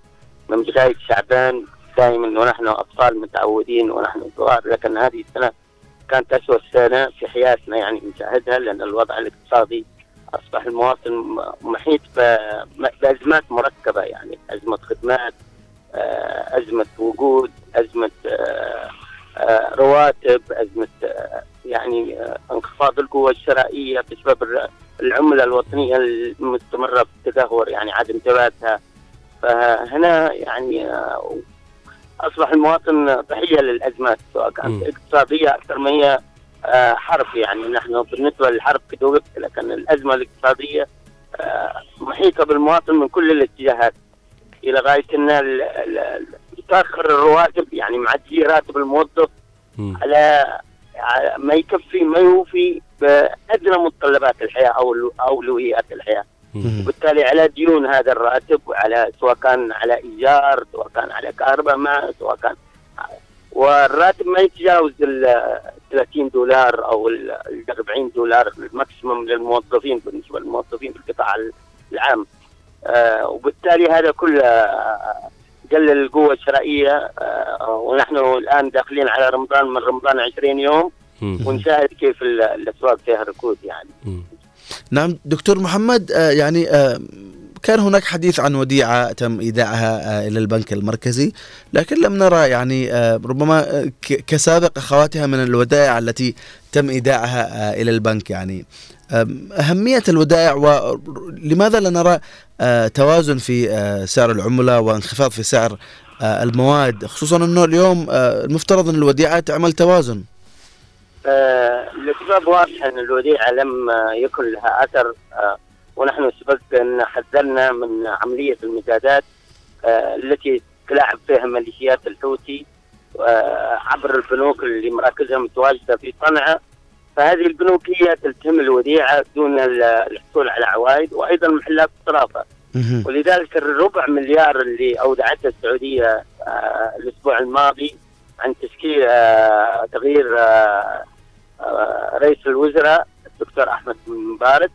من بداية شعبان دائما ونحن أطفال متعودين ونحن صغار لكن هذه السنة كانت أسوأ سنة في حياتنا يعني نشاهدها لأن الوضع الاقتصادي أصبح المواطن محيط ب- بأزمات مركبة يعني أزمة خدمات آه، أزمة وجود آه، آه، رواتب أزمة آه، يعني آه، انخفاض القوة الشرائية بسبب الر- العملة الوطنية المستمرة في التدهور يعني عدم ثباتها. فهنا يعني آه، أصبح المواطن ضحية للأزمات سواء كانت اقتصادية أكثر ما هي آه، حرب. يعني نحن بالنسبة للحرب قد وقفت لكن الأزمة الاقتصادية آه، محيطة بالمواطن من كل الاتجاهات. إلى غاية إن تأخر الرواتب يعني معدي راتب الموظف على ما يكفي ما يوفي بأدنى متطلبات الحياة أو اولويات الحياة. وبالتالي على ديون هذا الراتب وعلى سواء كان على إيجار سواء كان على كهرباء ماء سواء كان. والراتب ما يتجاوز ال 30 دولار أو ال 40 دولار الماكسيموم للموظفين بالنسبة للموظفين في القطاع العام. آه، وبالتالي هذا كله قلل القوة الشرائية آه، ونحن الآن داخلين على رمضان من رمضان 20 يوم ونشاهد كيف ال- الأسواق فيها ركود يعني. نعم دكتور محمد آه، يعني آه، كان هناك حديث عن وديعة تم إيداعها آه، إلى البنك المركزي لكن لم نرى يعني آه، ربما آه، كسابق أخواتها من الودائع التي تم إيداعها آه، إلى البنك يعني. أهمية الودائع ولماذا لا نرى آه، توازن في آه، سعر العملة وانخفاض في سعر آه، المواد خصوصا أنه اليوم المفترض أن الوديعة تعمل توازن. الأسباب واضحة أن الوديعة لم يكن لها أثر ونحن سبق أن حذرنا من عملية المزادات آه، التي تلعب فيها ميليشيات الحوثي عبر البنوك اللي مراكزها متواجدة في صنعاء. فهذه البنوك هي تلتهم الوديعة دون ال- الحصول على عوائد وأيضا محلات الصرافة ولذلك الربع مليار اللي أودعته السعودية آه، الأسبوع الماضي عن تشكيل آه، تغيير آه، رئيس الوزراء الدكتور أحمد بن مبارك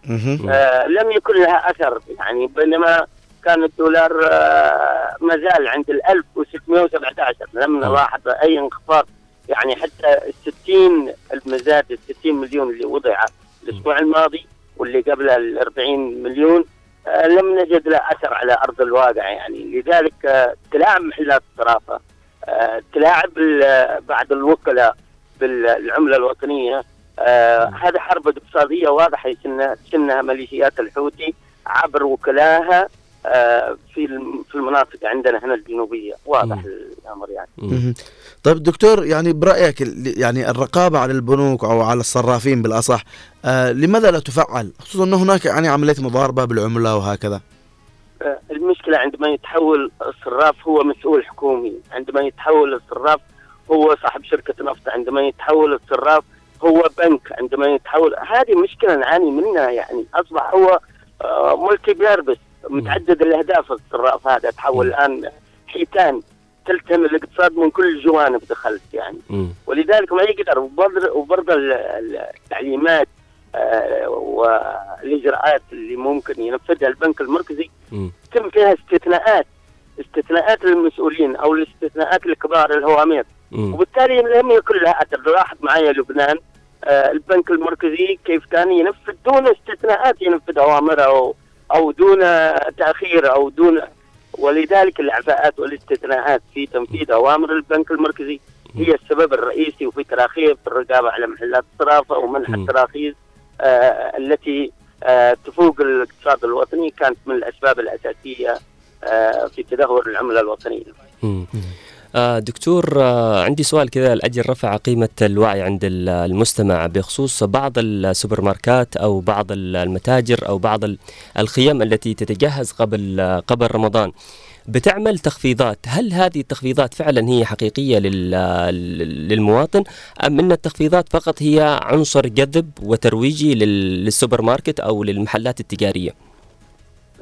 لم يكن لها أثر يعني بينما كان الدولار ما زال عند ال 1617 لم نلاحظ أي انخفاض يعني حتى ال 60 المزاد ال 60 مليون اللي وضع الأسبوع الماضي واللي قبله ال 40 مليون آه، لم نجد له أثر على أرض الواقع يعني. لذلك آه، تلاعب محلات الصرافة آه، تلاعب ال- بعض الوكلاء بالعملة الوطنية آه هذا حرب اقتصادية واضحة يسنها تسنها ميليشيات الحوثي عبر وكلاها في في المناطق عندنا هنا الجنوبية واضح الأمر يعني. طيب دكتور يعني برأيك يعني الرقابة على البنوك أو على الصرافين بالأصح آه لماذا لا تفعل؟ خصوصا أنه هناك يعني عملية مضاربة بالعملة وهكذا. آه، المشكلة عندما يتحول الصراف هو مسؤول حكومي. عندما يتحول الصراف هو صاحب شركة نفط. عندما يتحول الصراف هو بنك. عندما يتحول هذه مشكلة نعاني منها يعني. أصبح هو آه، ملتي بيربس متعدد الأهداف الصراف هذا. تحول الآن حيتان. تلتهم الاقتصاد من كل الجوانب دخلت يعني. ولذلك ما يقدر وبرضه وبرضه ال- ال- التعليمات آه، والإجراءات اللي ممكن ينفذها البنك المركزي تم فيها استثناءات استثناءات للمسؤولين أو الاستثناءات لكبار الهوامير. وبالتالي لم يكن لها أثر. لاحظ معي لبنان آه، البنك المركزي كيف كان ينفذ؟ دون استثناءات ينفذ اوامره أو أو دون تأخير أو دون ولذلك الإعفاءات والاستثناءات في تنفيذ أوامر البنك المركزي هي السبب الرئيسي وفي تراخيص في الرقابة على محلات الصرافة ومنح التراخيص آه التي آه تفوق الاقتصاد الوطني كانت من الأسباب الأساسية آه في تدهور العملة الوطنية. آه، دكتور آه، عندي سؤال كذا لأجل رفع قيمة الوعي عند ال- المستمع بخصوص بعض السوبر ماركات أو بعض ال- المتاجر أو بعض ال- الخيام التي تتجهز قبل آه، قبل رمضان. بتعمل تخفيضات هل هذه التخفيضات فعلا هي حقيقية لل- لل- للمواطن أم أن التخفيضات فقط هي عنصر جذب وترويجي لل- للسوبر ماركت أو للمحلات التجارية؟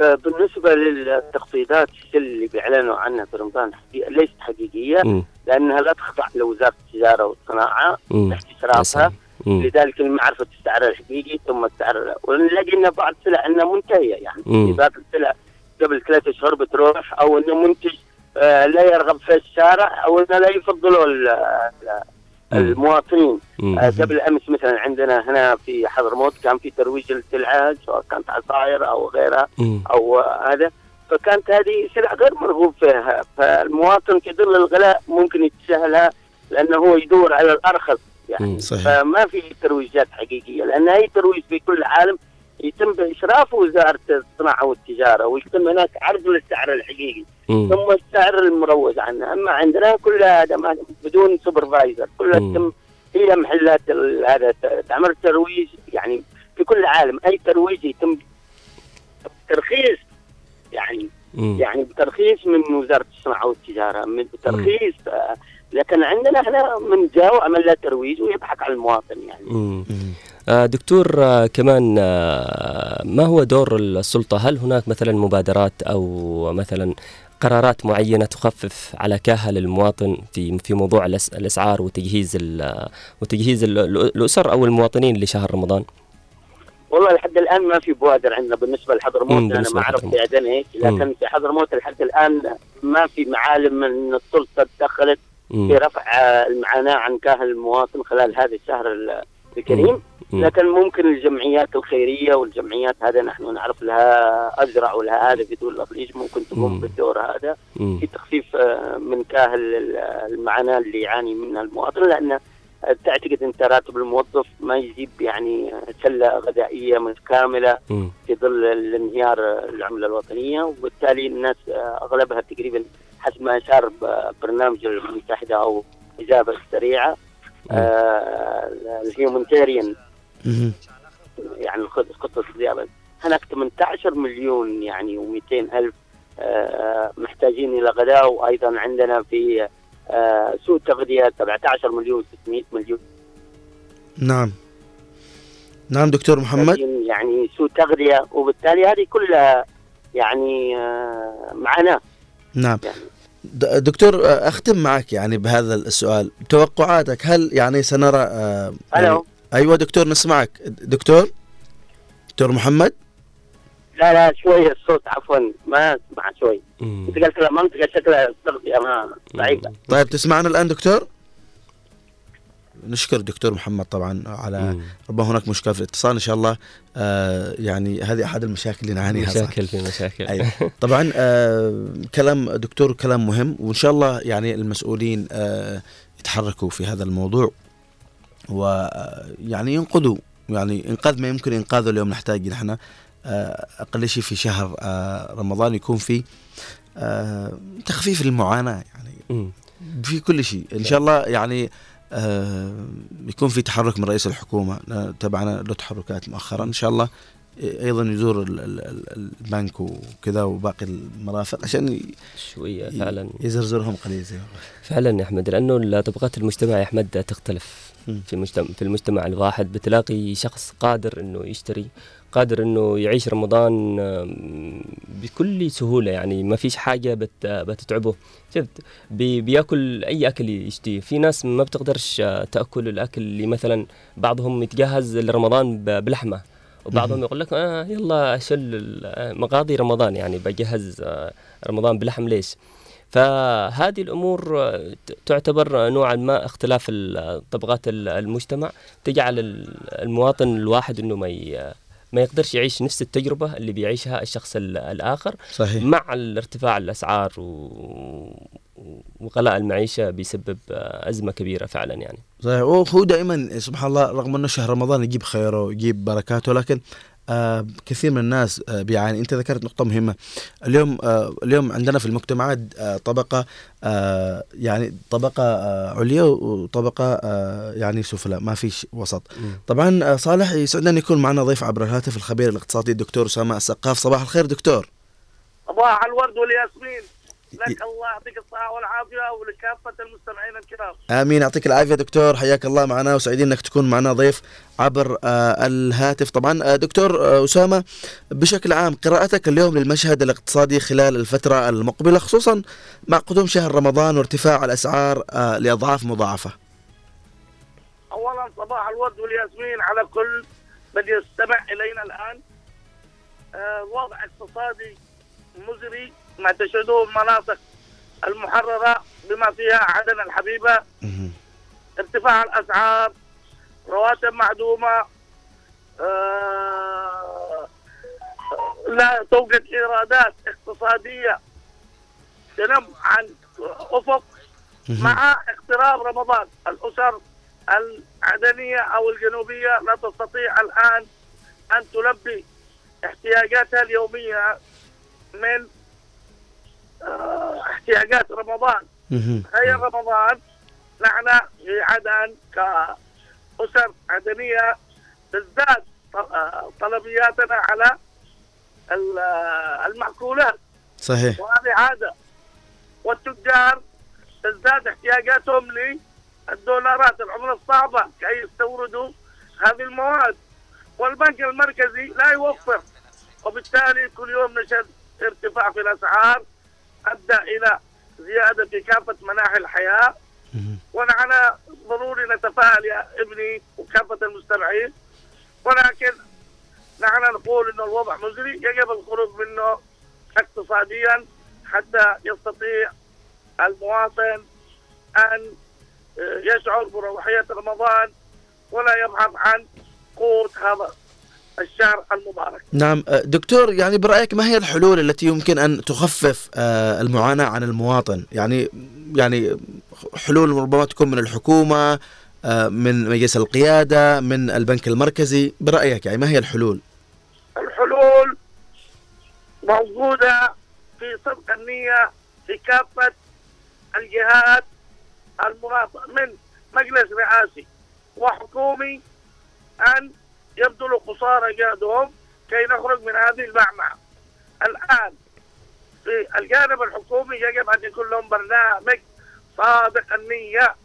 آه، بالنسبة للتخفيضات اللي بيعلنوا عنها في رمضان حقيقة- ليست حقيقية مم. لأنها لا تخضع لوزارة التجارة والصناعة مم. تحت اشرافها مم. لذلك المعرفة السعر الحقيقي ثم السعر ونلاقي إن بعض السلع إنها منتهية يعني بعض السلع قبل ثلاثة اشهر بتروح أو إنه منتج آه، لا يرغب في الشارع أو إنه لا ال- المواطنين. آه، قبل امس مثلا عندنا هنا في حضرموت كان في ترويج للسلعه سواء كانت عصائر أو غيرها. أو هذا فكانت هذه سلع غير مرغوب فيها فالمواطن في ظل الغلاء ممكن يتساهلها لأنه هو يدور على الأرخص يعني صحيح. فما في ترويجات حقيقية لأن أي ترويج في كل العالم يتم باشراف وزارة الصناعة والتجارة ويتم هناك عرض للسعر الحقيقي مم. ثم السعر المروج عنه أما عندنا كلها هذا بدون supervisor كلها. تتم هي محلات هذا تعمل ترويج يعني في كل العالم أي ترويج يتم ترخيص يعني مم. يعني بترخيص من وزارة الصناعة والتجارة من ترخيص آه، لكن عندنا إحنا من جاء وعمل له ترويج ويضحك على المواطن يعني مم. آه، دكتور آه، كمان آه، ما هو دور السلطة هل هناك مثلا مبادرات أو مثلا قرارات معينة تخفف على كاهل المواطن في في موضوع الأسعار وتجهيز وتجهيز ال- ال- الأسر أو المواطنين لشهر رمضان والله لحد الآن ما في بوادر عندنا بالنسبة لحضرموت أنا ما أعرف. في عدن إيش لكن. في حضرموت لحد الآن ما في معالم ان السلطة تدخلت مم. في رفع آه، المعاناة عن كاهل المواطن خلال هذا الشهر ال- الكريم. لكن ممكن الجمعيات الخيرية والجمعيات هذا نحن نعرف لها اجرع ولها هذا بدون الافليج ممكن تقوم. بالدور هذا. في تخفيف آه، من كاهل ال- المعاناة اللي يعاني منها المواطن لأن تعتقد انت راتب الموظف ما يجيب يعني سلة غذائية متكاملة. في ظل الانهيار العملة الوطنية وبالتالي الناس آه، أغلبها تقريبا حسب ما اشار برنامج الامم المتحدة أو الاجابه السريعه آه، الهيومنتاريان مهم. يعني خطه الضيافه هناك 18 مليون يعني و200 ألف آه، محتاجين إلى غذاء. وأيضا عندنا في آه، سوق تغذيه 17 مليون 600 مليون. نعم. نعم دكتور محمد. يعني سوء تغذيه وبالتالي هذه كلها يعني آه، معاناة. نعم. د- دكتور أختم معك يعني بهذا السؤال. توقعاتك هل يعني سنرى آه، يعني. أيوه دكتور نسمعك. دكتور؟ دكتور محمد؟ لا لا شوي الصوت عفوا ما أسمع شوي. أنت قلت لا منطقه شكلها التغذيه ما ضعيفه طيب تسمعنا الآن دكتور؟ نشكر دكتور محمد طبعا على ربما هناك مشكلة في الاتصال إن شاء الله آه يعني هذه أحد المشاكل اللي نعانيها؟ مشاكل في مشاكل أيوة. طبعا آه كلام دكتور كلام مهم وإن شاء الله يعني المسؤولين آه يتحركوا في هذا الموضوع ويعني ينقذوا يعني إنقاذ ما يمكن إنقاذه اليوم نحتاج نحن آه أقل شيء في شهر آه رمضان يكون في آه تخفيف المعاناة يعني في كل شيء إن شاء الله يعني آه يكون في تحرك من رئيس الحكومة آه، تبعنا له تحركات مؤخرا. إن شاء الله أيضا يزور ال- ال- ال- البنك وكذا وباقي المرافق عشان شوية فعلا. يزرزرهم قليل زي فعلا يا أحمد لأنه طبقات المجتمع يا أحمد تختلف في المجتمع في المجتمع الواحد. بتلاقي شخص قادر إنه يشتري قادر إنه يعيش رمضان آم، بكل سهولة يعني ما فيش حاجة بت بتتعبه. شفت؟ بي بياكل أي أكل يشتيه في ناس ما بتقدرش آه، تأكل الأكل اللي مثلا بعضهم يتجهز لرمضان بلحمة وبعضهم. يقول لك آه يلا شل آه، مقاضي رمضان. يعني بجهز آه، رمضان بلحم ليش؟ فهذه الأمور آه، تعتبر نوعا ما اختلاف طبقات ال- المجتمع. تجعل ال- المواطن الواحد إنه ما ما يقدرش يعيش نفس التجربة اللي بيعيشها الشخص ال- الآخر صحيح. مع الارتفاع الأسعار و... وغلاء المعيشة بيسبب أزمة كبيرة فعلا يعني صحيح وهو دائما سبحان الله رغم إنه شهر رمضان يجيب خيره ويجيب بركاته لكن آه كثير من الناس آه بيعاني. انت ذكرت نقطة مهمة. اليوم آه اليوم عندنا في المجتمعات آه طبقة آه يعني طبقة آه عليا وطبقة آه يعني سفلى ما فيش وسط. طبعا آه صالح يسعدنا أن يكون معنا ضيف عبر الهاتف الخبير الاقتصادي الدكتور أسامة السقاف. صباح الخير دكتور. صباح الورد والياسمين. لك الله يعطيك الصحة والعافية ولكافة المستمعين الكرام. آمين. يعطيك العافية دكتور. حياك الله معنا. وسعيدين إنك تكون معنا ضيف عبر آه الهاتف. طبعا آه دكتور آه أسامة بشكل عام قراءتك اليوم للمشهد الاقتصادي خلال الفترة المقبلة خصوصا مع قدوم شهر رمضان وارتفاع الأسعار لأضعاف مضاعفة. أولا صباح الورد والياسمين على كل من يستمع إلينا الآن. آه، وضع اقتصادي مزري. ما تشهده المناطق المحررة بما فيها عدن الحبيبة. ارتفاع الأسعار رواتب معدومة آه، لا توجد إيرادات اقتصادية. تنم عن أفق مع اقتراب رمضان. الأسر العدنية أو الجنوبية لا تستطيع الآن أن تلبي احتياجاتها اليومية من احتياجات رمضان. تخيل رمضان نحن في عدن كأسر عدنية تزداد طلبياتنا على ال- المأكولات صحيح. وهذه عادة. والتجار تزداد احتياجاتهم للدولارات. العملة الصعبة كي يستوردوا هذه المواد. والبنك المركزي لا يوفر. وبالتالي كل يوم نشهد ارتفاع في الأسعار. أدى إلى زيادة في كافة مناحي الحياة. ونحن ضروري نتفائل يا ابني وكافة المستمعين. ولكن نحن نقول أن الوضع مزري يجب الخروج منه اقتصاديا حتى يستطيع المواطن أن يشعر بروحية رمضان ولا يبحث عن قوت هذا. الشهر المبارك. نعم آه، دكتور يعني برأيك ما هي الحلول التي يمكن أن تخفف آه، المعاناة عن المواطن؟ يعني يعني حلول ربما تكون من الحكومة آه، من مجلس القيادة من البنك المركزي برأيك يعني ما هي الحلول؟ الحلول موجودة في صدق النية في كافة الجهات المناطة من مجلس رئاسي وحكومي أن يبذلوا قصارى جهدهم كي نخرج من هذه المعمعة. الآن في الجانب الحكومي يجب أن يكون لهم برنامج صادق النية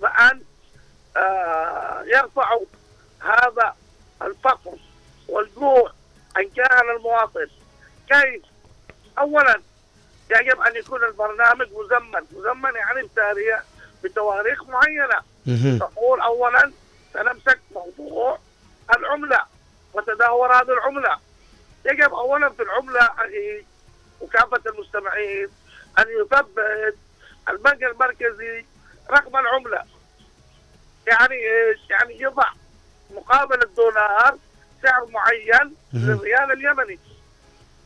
بأن آه، يرفعوا هذا الفقر والجوع عن كان المواطن. كيف؟ اولا يجب أن يكون البرنامج مزمن. مزمن يعني بتاريخ بتواريخ معينة. تقول اولا سنمسك موضوع العملة وتدهور هذه العملة. يجب اولا في العملة أخي وكافه المستمعين أن يثبت البنك المركزي رقم العملة. يعني إيش؟ يعني يضع مقابل الدولار سعر معين للريال اليمني.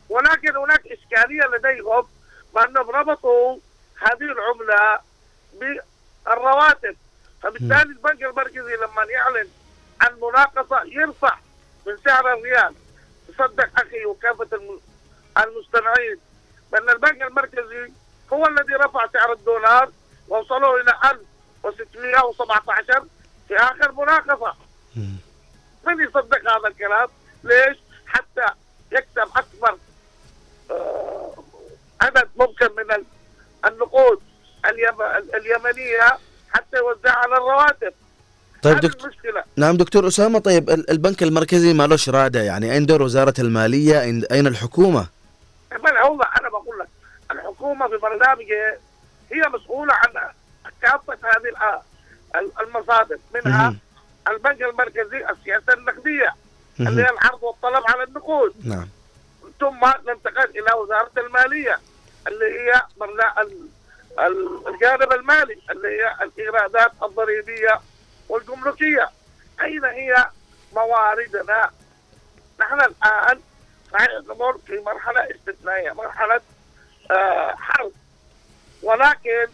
ولكن هناك إشكالية لديهم بأنهم ربطوا هذه العملة بالرواتب. فبالتالي البنك المركزي لما يعلن عن مناقصه يرفع من سعر الريال تصدق أخي وكافة الم- المستمعين بأن البنك المركزي هو الذي رفع سعر الدولار ووصلوا إلى 1617 في آخر مناقصه من يصدق هذا الكلام؟ ليش؟ حتى يكسب أكبر آه، عدد ممكن من ال- النقود اليم- ال- اليمنية حتى يوزعها على الرواتب. طيب دكتور. نعم دكتور أسامة طيب ال- البنك المركزي ما لهش راده يعني أين دور وزارة المالية؟ أين الحكومة؟ من هو أنا بقول لك الحكومة في برنامجها هي مسؤولة عن كافه هذه المصادر منها البنك المركزي السياسة النقدية اللي هي العرض والطلب على النقود. نعم. ثم ننتقل إلى وزارة المالية اللي هي الجانب المالي اللي هي الإيرادات الضريبية والجمركية. أين هي مواردنا؟ نحن صحيح نمر في مرحلة استثنائية مرحلة آه حرب. ولكن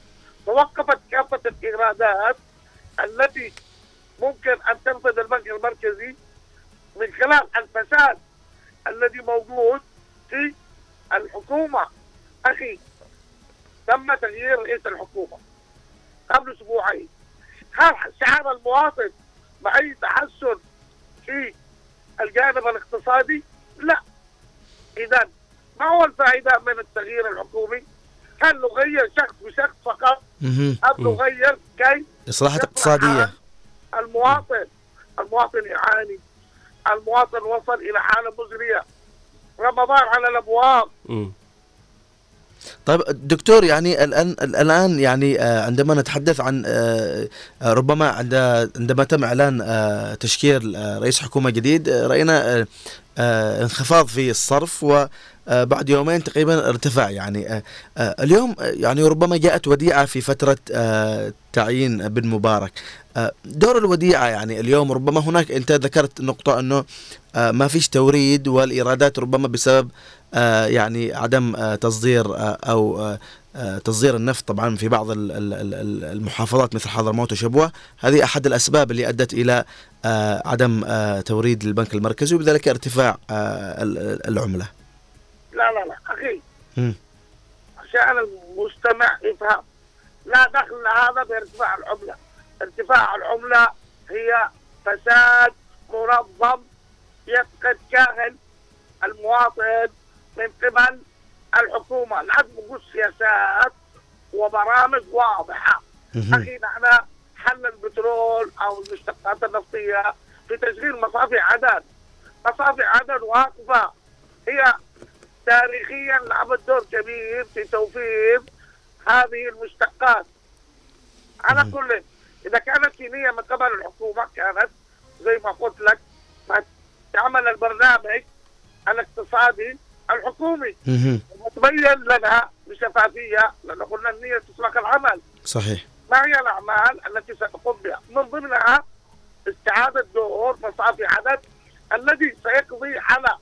توقفت كافة الايرادات التي ممكن أن تنفذ البنك المركزي من خلال الفساد الذي موجود في الحكومة. أخي تم تغيير رئيس الحكومة قبل أسبوعين. هل شعر المواطن باي تحسن في الجانب الاقتصادي؟ لا اذا ما هو الفائدة من التغيير الحكومي؟ هل نغير شخص بشخص فقط. أم نغير كي إصلاحات اقتصادية المواطن المواطن يعاني المواطن وصل إلى حالة مزرية رمضان على الأبواب. طيب دكتور يعني الآن الآن يعني آه، عندما نتحدث عن آه، آه، ربما عند عندما تم إعلان تشكيل رئيس حكومة جديد رأينا انخفاض في الصرف وبعد يومين تقريبا ارتفع يعني اليوم يعني ربما جاءت وديعة في فترة آه، تعيين بن مبارك. دور الوديعة يعني اليوم ربما هناك أنت ذكرت نقطة أنه آه، ما فيش توريد والإيرادات ربما بسبب آه، يعني عدم آه، تصدير آه، أو آه، آه، تصدير النفط طبعا في بعض ال- ال- ال- ال- المحافظات مثل حضرموت وشبوة. هذه أحد الأسباب اللي أدت إلى آه، عدم آه، توريد البنك المركزي وبذلك ارتفاع آه، ال- ال- العملة. لا لا لا أخي. عشان المستمع يفهم. لا دخل هذا بارتفاع العملة. ارتفاع العملة هي فساد منظم يفقد كاهل المواطن من قبل الحكومة. لازم وجود سياسات وبرامج واضحة. أخي نحن حل البترول أو المشتقات النفطية في تشغيل مصافي عدن مصافي عدن واقفة. هي تاريخيا لعبت دور كبير في توفير هذه المشتقات. على كل إذا كانت في نيه من قبل الحكومة كانت زي ما قلت لك ما تعمل البرنامج الاقتصادي الحكومي. وتبين لنا بشفافية لأن قلنا النية تسبق العمل. صحيح. ما هي الأعمال التي ستقوم بها؟ من ضمنها استعاده دور مصافي عدد الذي سيقضي على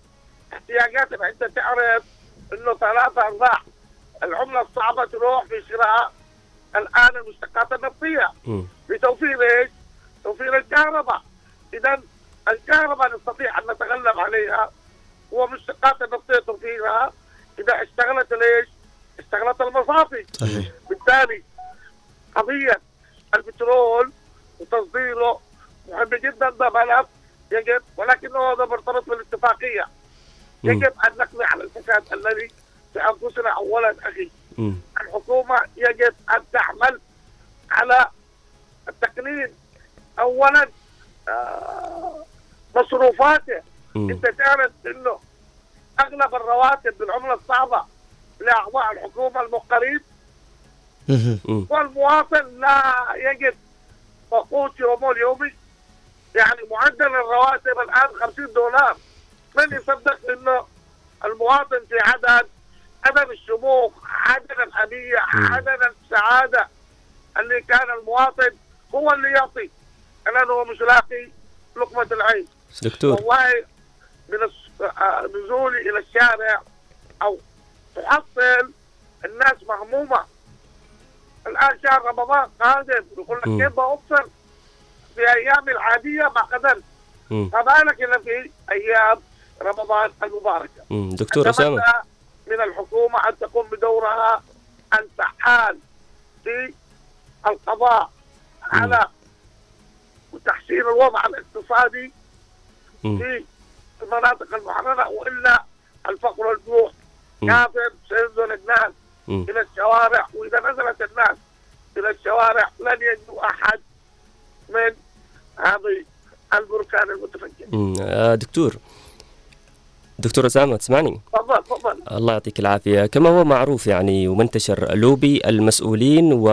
احتياجاتنا انت تعرف إنه ثلاثة أرباع. العملة الصعبة تروح في شراء الان المشتقات النفطية. بتوفير إيش؟ توفير الكهرباء. اذا الكهرباء نستطيع أن نتغلب عليها ومشتقات النفطيه توفيرها إذا اشتغلت ليش؟ اشتغلت المصافي. صحيح. بالتالي قضية البترول وتصديره مهم جدا ده ملف يجب ولكنه هذا مرتبط بالاتفاقية. يجب أن نقضي على الفساد الذي في أنفسنا أولا أخي. الحكومة يجب أن تعمل على التقنين أولا. آه، مصروفاته. أنت تعرف أنه أغلب الرواتب بالعملة الصعبة لأعضاء الحكومة المقرين. والمواطن لا يجد وقوت يومه اليومي. يعني معدل الرواتب الآن 50 دولار. من يصدق إنه المواطن في عدن عدم الشموخ عدم الأبية عدم السعادة اللي كان المواطن هو اللي يعطي. الآن هو مش لاقي لقمة العيش دكتور والله من آه، نزولي إلى الشارع أو تحصل الناس مهمومة الآن شهر رمضان قادم يقول لك. كيف بوفر في أيام العادية ما قدرت. فما بالك إلا في أيام رمضان المباركة مم. دكتور أتمنى من الحكومة أن تقوم بدورها الفعال في القضاء على تحسين الوضع الاقتصادي. في المناطق المحررة وإلا الفقر والجوع. كافر سينزل الناس. إلى الشوارع وإذا نزلت الناس إلى الشوارع لن يجدوا أحد من هذه البركان المتفجر. آه، دكتور دكتور أسامة تسمعني؟ الله يعطيك العافية. كما هو معروف يعني ومنتشر لوبي المسؤولين و...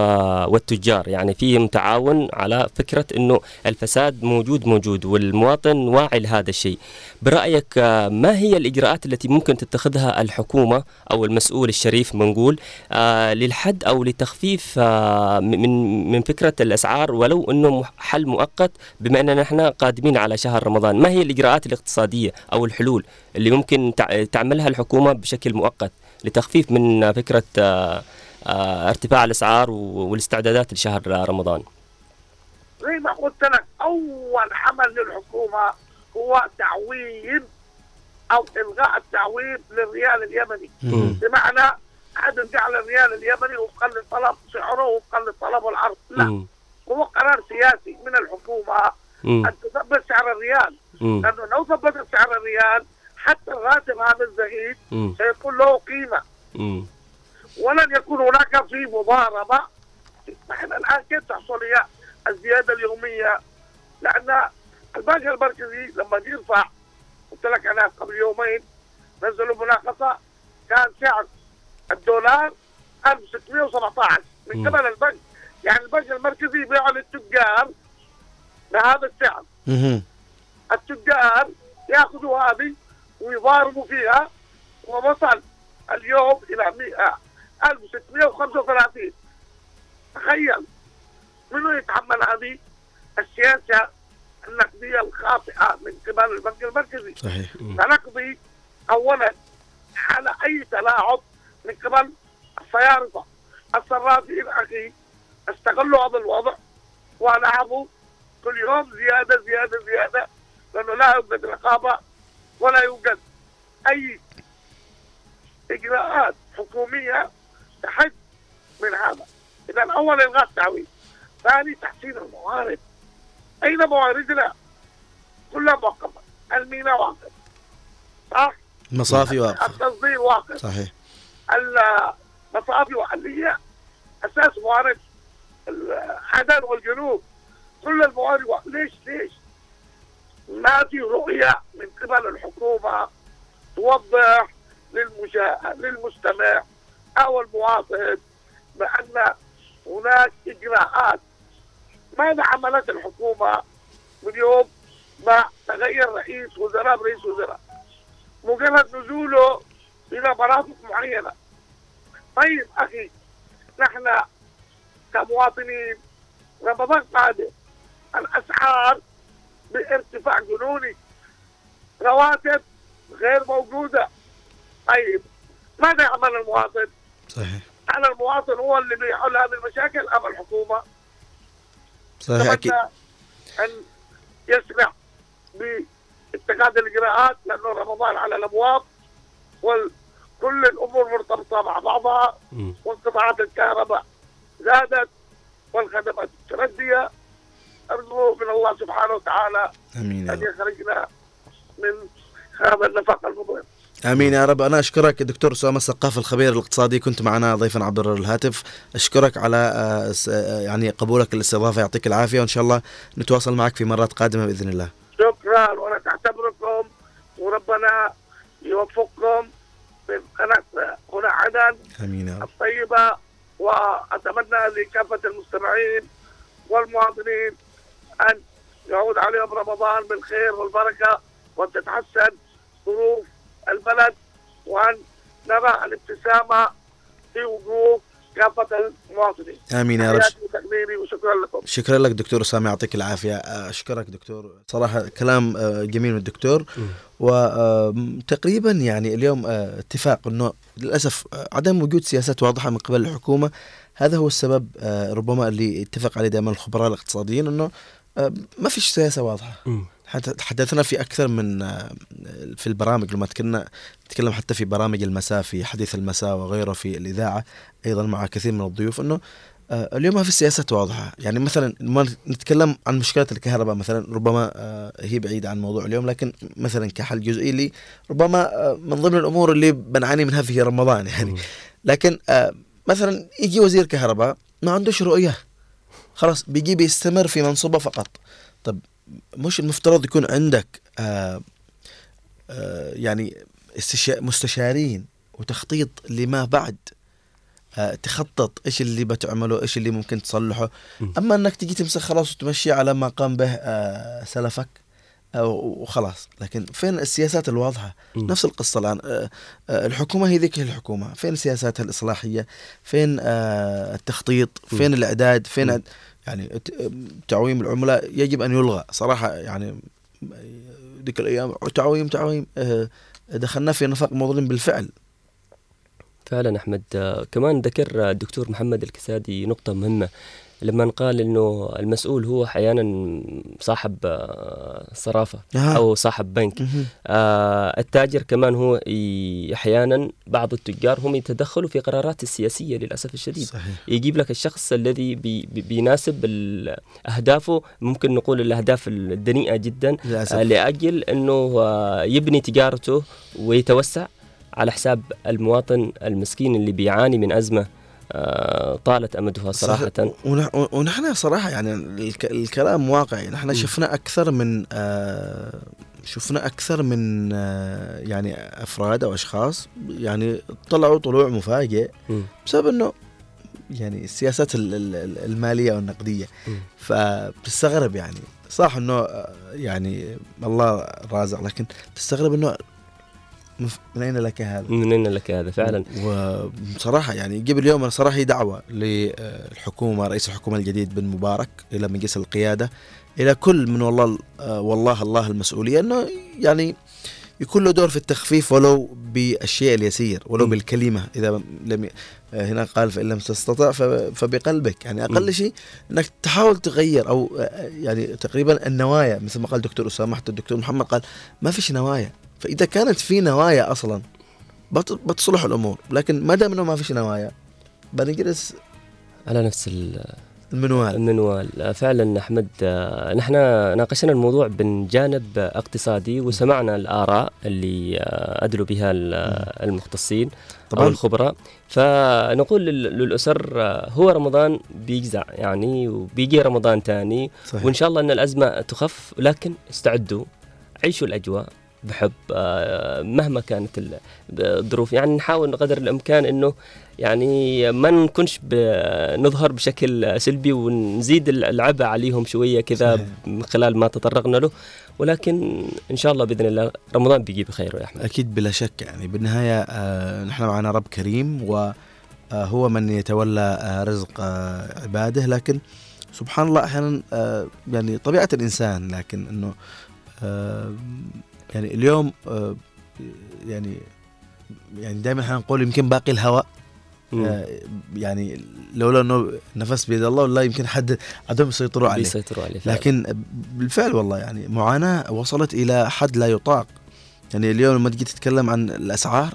والتجار يعني فيهم تعاون على فكرة إنه الفساد موجود موجود والمواطن واعي لهذا الشيء. برأيك آه، ما هي الإجراءات التي ممكن تتخذها الحكومة أو المسؤول الشريف بنقول آه للحد أو لتخفيف آه من من فكرة الأسعار ولو إنه مح- حل مؤقت بما إننا إحنا قادمين على شهر رمضان؟ ما هي الإجراءات الاقتصادية أو الحلول اللي ممكن تع- تعملها الحكومة بشكل مؤقت لتخفيف من فكرة آه آه ارتفاع الأسعار والاستعدادات لشهر رمضان زي ما قلت لك أول عمل للحكومة هو تعويم أو إلغاء التعويم للريال اليمني. بمعنى عدم جعل الريال اليمني وفقا للطلب سعره وفقا للطلب والعرض لا مم. هو قرار سياسي من الحكومة مم. أن تثبت سعر الريال مم. لأنه لو ثبتت سعر الريال حتى الراتب هذا الزهيد. سيكون له قيمة. ولن يكون هناك في مضاربة نحن الآن كيف تحصل هي الزيادة اليومية؟ لأن البنك المركزي لما يرفع قلت لك أنا قبل يومين نزلوا مناقصة كان سعر الدولار 1617 من قبل البنك يعني البنك المركزي يبيعه للتجار بهذا السعر. التجار يأخذوا هذه ويضاربوا فيها ووصل اليوم إلى 100 1635 تخيل منو يتحمل هذه السياسة النقدية الخاطئة من قبل البنك المركزي؟ صحيح. سنقضي اولا على أي تلاعب من قبل الصيارفه الصرافين أخي استغلوا هذا الوضع ولعبوا كل يوم زيادة زيادة زيادة لأنه لا يوجد رقابة ولا يوجد أي إجراءات حكومية تحد من هذا. إذا اول إلغاء التعويض ثاني تحسين الموارد. أين مواردنا؟ كلها موقفه الميناء واقف. صح؟ مصافي واقفة التصدير واقف. صحيح. المصافي وحلية أساس موارد عدن والجنوب. كل الموارد واقف. ليش؟ ليش؟ ما في رؤية من قبل الحكومة توضح للمشاهد للمستمع أو المواطن بأن هناك إجراءات. ماذا عملت الحكومة من يوم ما تغير رئيس وزراء برئيس وزراء؟ مجرد نزوله إلى مناطق معينة. طيب أخي نحن كمواطنين رمضان قادم الأسعار بارتفاع جنوني. رواتب غير موجودة. طيب ماذا يعمل المواطن؟ صحيح. هل المواطن هو اللي بيحل هذه المشاكل أم الحكومة؟ صحيح أتمنى أن يسمع باتخاذ الإجراءات لأنه رمضان على الأبواب وكل الأمور مرتبطة مع بعضها وانقطاعات الكهرباء زادت والخدمات متردية أرجو من الله سبحانه وتعالى آمين يا أن يخرجنا من هذا النفق المظلم. آمين يا رب. أنا أشكرك دكتور أسامة السقاف الخبير الاقتصادي. كنت معنا ضيفا عبر الهاتف. أشكرك على آه، آه، يعني قبولك للاستضافة. يعطيك العافية. وإن شاء الله نتواصل معك في مرات قادمة بإذن الله. شكرا. وأنا تعتبركم وربنا يوفقكم قناة هنا عدن آمين يا رب. الطيبة. وأتمنى لكافة المستمعين والمواطنين أن يعود عليهم رمضان بالخير والبركة وأن تتحسن ظروف البلد وأن نرى الابتسامة في وجوه كافة المواطنين. آمين يا رب. وشكرا لكم. شكرا لك دكتور أسامة يعطيك العافية. أشكرك دكتور. صراحة كلام آه، جميل من الدكتور. وتقريبا يعني اليوم آه، اتفاق إنه للأسف آه، عدم وجود سياسات واضحة من قبل الحكومة هذا هو السبب ربما اللي اتفق عليه دائما الخبراء الاقتصاديين إنه ما فيش سياسة واضحة. حتى تحدثنا في أكثر من آه، في البرامج لما تكلمنا نتكلم حتى في برامج المساء في حديث المساء وغيره في الإذاعة أيضا مع كثير من الضيوف إنه آه، اليوم ما في سياسات واضحة. يعني مثلا ما نتكلم عن مشكلة الكهرباء مثلا ربما آه، هي بعيدة عن موضوع اليوم لكن مثلا كحل جزئي لي ربما من ضمن الأمور اللي بنعاني منها في رمضان يعني. لكن مثلا يجي وزير كهرباء ما عندوش رؤيه خلاص بيجي بيستمر في منصبه فقط طب مش المفترض يكون عندك آه آه يعني. مستشارين وتخطيط لما بعد آه، تخطط إيش اللي بتعمله إيش اللي ممكن تصلحه أما إنك تجي تمسك خلاص وتمشي على ما قام به سلفك وخلاص. لكن فين السياسات الواضحة؟ نفس القصة الآن. آه، آه، الحكومة هي ذيك هي الحكومة. فين سياساتها الإصلاحية؟ فين آه، التخطيط؟ فين الإعداد؟ فين أد- يعني تعويم العملاء؟ يجب أن يلغى. صراحة يعني ذيك الأيام تعويم تعويم. دخلنا في نفق مظلم بالفعل. فعلا أحمد. كمان ذكر الدكتور محمد الكسادي نقطة مهمة. لما قال إنه المسؤول هو أحيانا صاحب آه، صرافة آه. أو صاحب بنك آه التاجر كمان هو أحيانا بعض التجار هم يتدخلوا في قرارات السياسية للأسف الشديد صحيح. يجيب لك الشخص الذي بي بي- بيناسب أهدافه ممكن نقول الأهداف الدنيئة جدا للأسف. آه، لأجل إنه آه، يبني تجارته ويتوسع على حساب المواطن المسكين اللي بيعاني من أزمة طالت أمدها صراحة. ونحن صراحة يعني الك- الكلام واقعي. نحن شفنا أكثر من آه، شفنا أكثر من آه، يعني أفراد أو أشخاص يعني طلعوا طلوع مفاجئ. بسبب إنه يعني السياسات ال- ال- ال- المالية والنقدية. فبتستغرب يعني. صح إنه آه، يعني الله رازق لكن تستغرب إنه من أين لك هذا؟ من أين لك هذا؟ فعلا. وبصراحة يعني قبل يوم أنا صراحة هي دعوة للحكومة رئيس الحكومة الجديد بن مبارك إلى مجلس القيادة إلى كل من والله آه، والله الله المسؤولية أنه يعني يكون له دور في التخفيف ولو بالشيء اليسير ولو بالكلمة. إذا لم ي- آه، هنا قال فإن لم تستطع فبقلبك. يعني. أقل شيء أنك تحاول تغير أو آه، يعني تقريبا النوايا مثل ما قال الدكتور أسامة حتى الدكتور محمد قال ما فيش نوايا. فإذا كانت في نوايا أصلا بت- بتصلح الأمور لكن ما دام إنه ما فيش نوايا بنجلس على نفس ال- المنوال. المنوال. فعلا أحمد نحن ناقشنا الموضوع من جانب اقتصادي وسمعنا الآراء اللي أدلوا بها ال- المختصين طبعاً. الخبراء. فنقول لل- للأسر هو رمضان بيجزع يعني وبيجي رمضان ثاني. وإن شاء الله إن الأزمة تخف لكن استعدوا عيشوا الأجواء. بحب آه، مهما كانت ال- الظروف. يعني نحاول قدر الإمكان إنه يعني ما نكونش نظهر بشكل سلبي ونزيد العبء عليهم شوية كذا من خلال ما تطرقنا له. ولكن إن شاء الله بإذن الله رمضان بيجي بخير يا أحمد. أكيد بلا شك. يعني بالنهاية آه نحن معنا رب كريم وهو من يتولى آه رزق آه عباده. لكن سبحان الله أحيانا آه يعني طبيعة الإنسان. لكن إنه آه يعني اليوم آه يعني يعني دائما إحنا نقول يمكن باقي الهواء. آه يعني لولا إنه نفس بيد الله ولا يمكن حد عدم يسيطروا عليه بيسيطروا عليه فعلاً. لكن بالفعل والله يعني معاناة وصلت إلى حد لا يطاق يعني اليوم لما تجي تتكلم عن الأسعار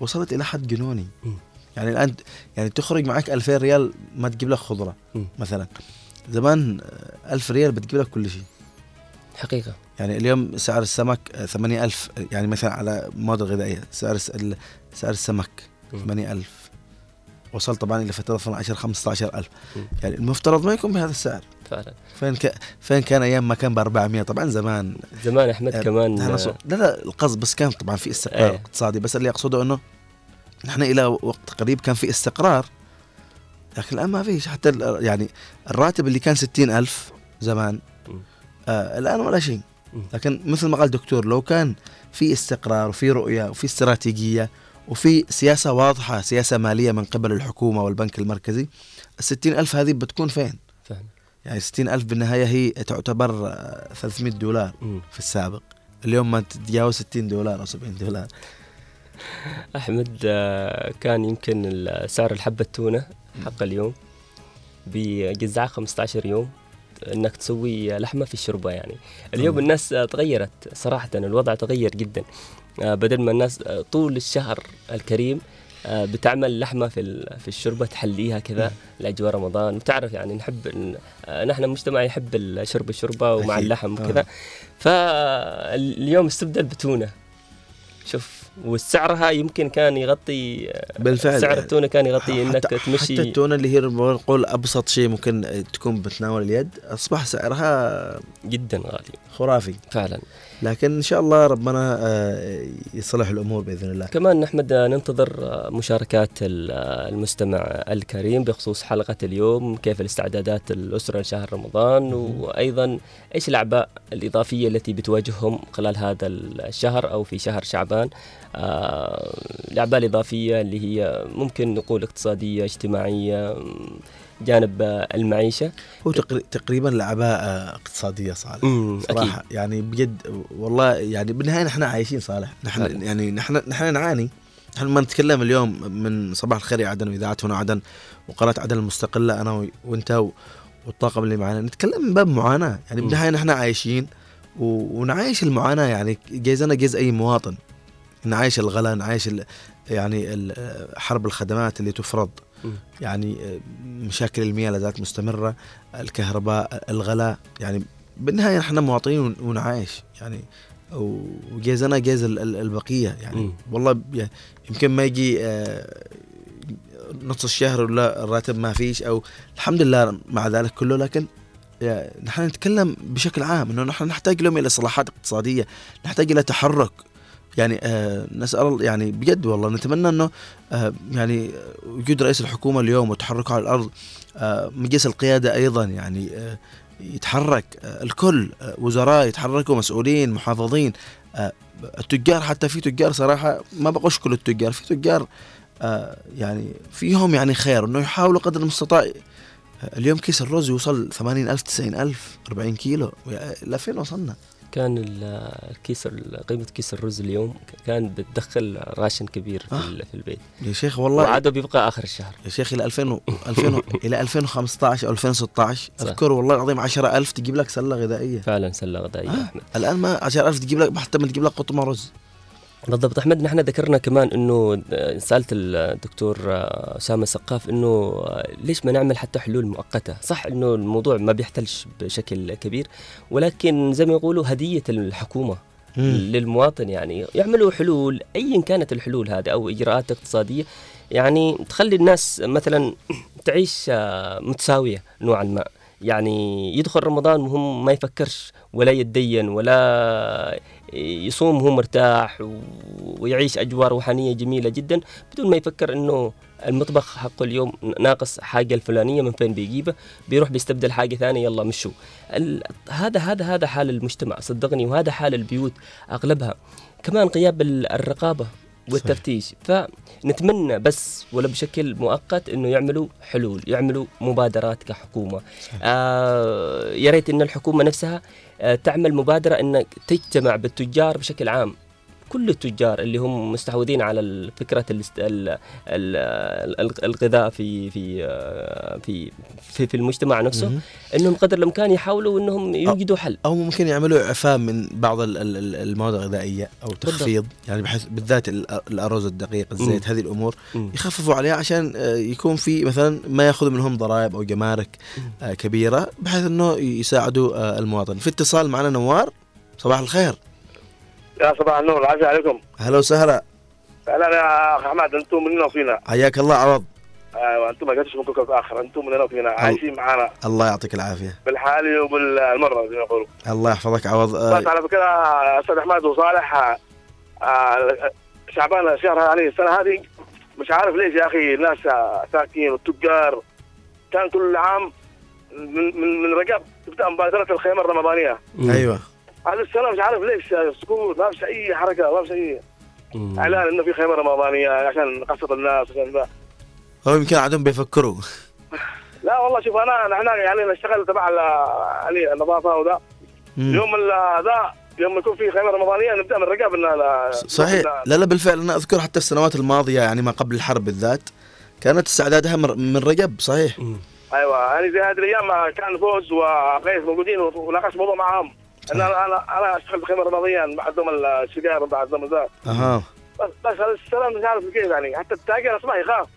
وصلت إلى حد جنوني مم. يعني الآن يعني تخرج معك 2000 ريال ما تجيب لك خضرة مم. مثلا زمان آه، 1000 ريال بتجيب لك كل شيء حقيقة يعني اليوم سعر السمك آه، 8000 يعني مثلا على مواد غذائية سعر سعر السمك 8000 وصل طبعا إلى فترة 12 15000 مم. يعني المفترض ما يكون بهذا السعر. فعلا. فين ك... فين كان أيام ما كان ب 400 طبعا زمان. زمان احمد آه، كمان صو- لا لا القصد بس كان طبعا في استقرار إيه. اقتصادي. بس اللي أقصده إنه نحن إلى وقت قريب كان في استقرار لكن الآن ما فيش. حتى ال- يعني الراتب اللي كان 60000 زمان. آه الآن ولا شيء. لكن مثل ما قال الدكتور لو كان في استقرار وفي رؤية وفي استراتيجية وفي سياسة واضحة سياسة مالية من قبل الحكومة والبنك المركزي ال ألف هذه بتكون فين؟ فهم يعني 60 ألف بالنهاية هي تعتبر آه، 300 دولار مم. في السابق. اليوم ما تتجاوز 60 دولار أو 70 دولار. أحمد آه، كان يمكن سعر الحبة التونة حق اليوم بجزعة 15 يوم. انك تسوي لحمة في الشوربة يعني اليوم. الناس تغيرت صراحة الوضع تغير جدا آه، بدل ما الناس آه، طول الشهر الكريم آه، بتعمل لحمة في في الشوربة تحليها كذا لأجواء رمضان وتعرف يعني نحب نحن مجتمع يحب ال- شرب الشوربة ومع. اللحم. وكذا فاليوم استبدل بتونة شوف والسعرها يمكن كان يغطي بالفعل. سعر التونة كان يغطي حتى- إنك تمشي. حتى التونة اللي هي نقول أبسط شيء ممكن تكون بتناول اليد أصبح سعرها جدا غالي. خرافي. فعلا. لكن إن شاء الله ربنا آه، يصلح الأمور بإذن الله. كمان نحمد ننتظر مشاركات ال- المستمع الكريم بخصوص حلقة اليوم كيف الاستعدادات الأسرة لشهر رمضان وأيضا إيش الأعباء الإضافية التي بتواجههم خلال هذا الشهر أو في شهر شعبان؟ آه، الأعباء الإضافية اللي هي ممكن نقول اقتصادية اجتماعية جانب المعيشة. هو تقري- تقريبا الاعباء آه، اقتصادية صالح. مم، صراحة أكيد. يعني بجد والله يعني بالنهاية نحن عايشين صالح. نحن فعلا. يعني نحن نحن نعاني. نحن ما نتكلم اليوم من صباح الخير يا عدن وإذاعة هنا عدن وقناة عدن المستقلة أنا و- وأنت و- والطاقم اللي معنا. نتكلم من باب معاناة. يعني مم. بالنهاية نحن عايشين ونعايش المعاناة. يعني جايز أنا جايز أي مواطن. نعايش الغلاء نعايش ال- يعني حرب الخدمات اللي تفرض. يعني آه، مشاكل المياه لا زالت مستمرة الكهرباء الغلاء يعني بالنهاية إحنا مواطنين ون- ونعايش. يعني ال- ال- البقية. يعني. والله ب- يمكن ما يجي آه، نص الشهر ولا الراتب ما فيش أو الحمد لله مع ذلك كله. لكن يا- نحن نتكلم بشكل عام إنه نحن نحتاج اليوم إلى اصلاحات اقتصادية نحتاج إلى تحرك. يعني آه نسأل يعني بجد والله نتمنى إنه آه يعني وجود رئيس الحكومة اليوم وتحركه على الأرض آه مجلس القيادة أيضا يعني آه يتحرك آه الكل آه وزراء يتحركوا مسؤولين محافظين آه التجار حتى في تجار صراحة ما بقولش كل التجار في تجار آه يعني فيهم يعني خير إنه يحاولوا قدر المستطاع آه، اليوم كيس الرز يوصل 80000 90000 40 كيلو ل 2000 وصلنا؟ كان ال- الكيس ال- قيمة كيس الرز اليوم كان بتدخل راشن كبير في, آه. في البيت يا شيخ والله وعاده بيبقى آخر الشهر يا شيخ إلى 2000 و 2000 و- إلى 2015 أو 2016 صح. أذكر والله العظيم 10000 تجيب لك سلة غذائية فعلا سلة غذائية آه. الآن ما 10000 تجيب لك حتى ما تجيب لك قطمة رز بالضبط. أحمد نحن ذكرنا كمان إنه سألت الدكتور آه، أسامة سقاف إنه آه، ليش ما نعمل حتى حلول مؤقتة؟ صح إنه الموضوع ما بيحتلش بشكل كبير ولكن زي ما يقولوا هدية الحكومة مم. للمواطن يعني. يعملوا حلول ايا كانت الحلول هذه أو إجراءات اقتصادية يعني تخلي الناس مثلا تعيش آه، متساوية نوعا ما. يعني يدخل رمضان وهم ما يفكرش ولا يتدين ولا يصوم وهو مرتاح ويعيش أجواء روحانية جميلة جدا بدون ما يفكر إنه المطبخ حقه اليوم ناقص حاجة الفلانية من فين بيجيبها بيروح بيستبدل حاجة ثانية يلا مشوا. هذا هذا هذا حال المجتمع صدقني وهذا حال البيوت أغلبها. كمان غياب ال- والتفتيش. فنتمنى بس ولا بشكل مؤقت إنه يعملوا حلول يعملوا مبادرات كحكومة. آه يا ريت إن الحكومة نفسها آه تعمل مبادرة إنك تجتمع بالتجار بشكل عام. كل التجار اللي هم مستحوذين على فكره الغذاء في في آه، في في, في المجتمع نفسه. إنهم قدر الإمكان يحاولوا إنهم يوجدوا حل أو ممكن يعملوا إعفاء من بعض ال- ال- ال- المواد الغذائية أو تخفيض يعني بحيث بالذات ال- الأرز الدقيق الزيت. هذه الأمور. يخففوا عليها عشان آه، يكون في مثلا ما ياخذوا منهم ضرائب أو جمارك آه، كبيرة بحيث إنه يساعدوا المواطن في اتصال معنا نوار صباح الخير يا صباح النور العافية عليكم. هلا وسهلا. أهلا يا أخ احمد أنتم مننا وفينا. حياك الله عوض أيوه أنتم ما جاتش من كوكب آخر أنتم مننا وفينا عايشين معانا. الله يعطيك العافية. بالحالي وبالمرة زي ما يقولوا. الله يحفظك عوض. آه، بس على فكرة أستاذ احمد وصالح آه، آه، شعبان الشهر يعني السنة هذه مش عارف ليش يا أخي الناس ساكين والتجار. كان كل عام من من من رجب تبدأ مبادرة الخيمة الرمضانية. أيوه. هذا السنة مش عارف ليش سكوت ما فيش أي حركة ما فيش أي إعلان إنه في خيمة رمضانية عشان نقسط الناس عشان ذا. هو يمكن عندهم بيفكروا. لا والله شوف انا نحن يعني نشتغل تبع ال- يعني النظافة وذا. يوم ذا يوم يكون في خيمة رمضانية نبدأ من رقاب إن لا- صحيح. لا لا بالفعل. أنا أذكر حتى السنوات الماضية يعني ما قبل الحرب بالذات كانت استعدادها من رجب صحيح. أيوه يعني زي هذه الأيام كان فوز وقيس موجودين وناقشت موضوع معاهم. ان أنا أنا أنا أشتغل في خيمه رمضانيه بعدهم السجاير بعدهم ذا. أها. بس بس السلام مش عارف كيف يعني. حتى التاجر اصبح يخاف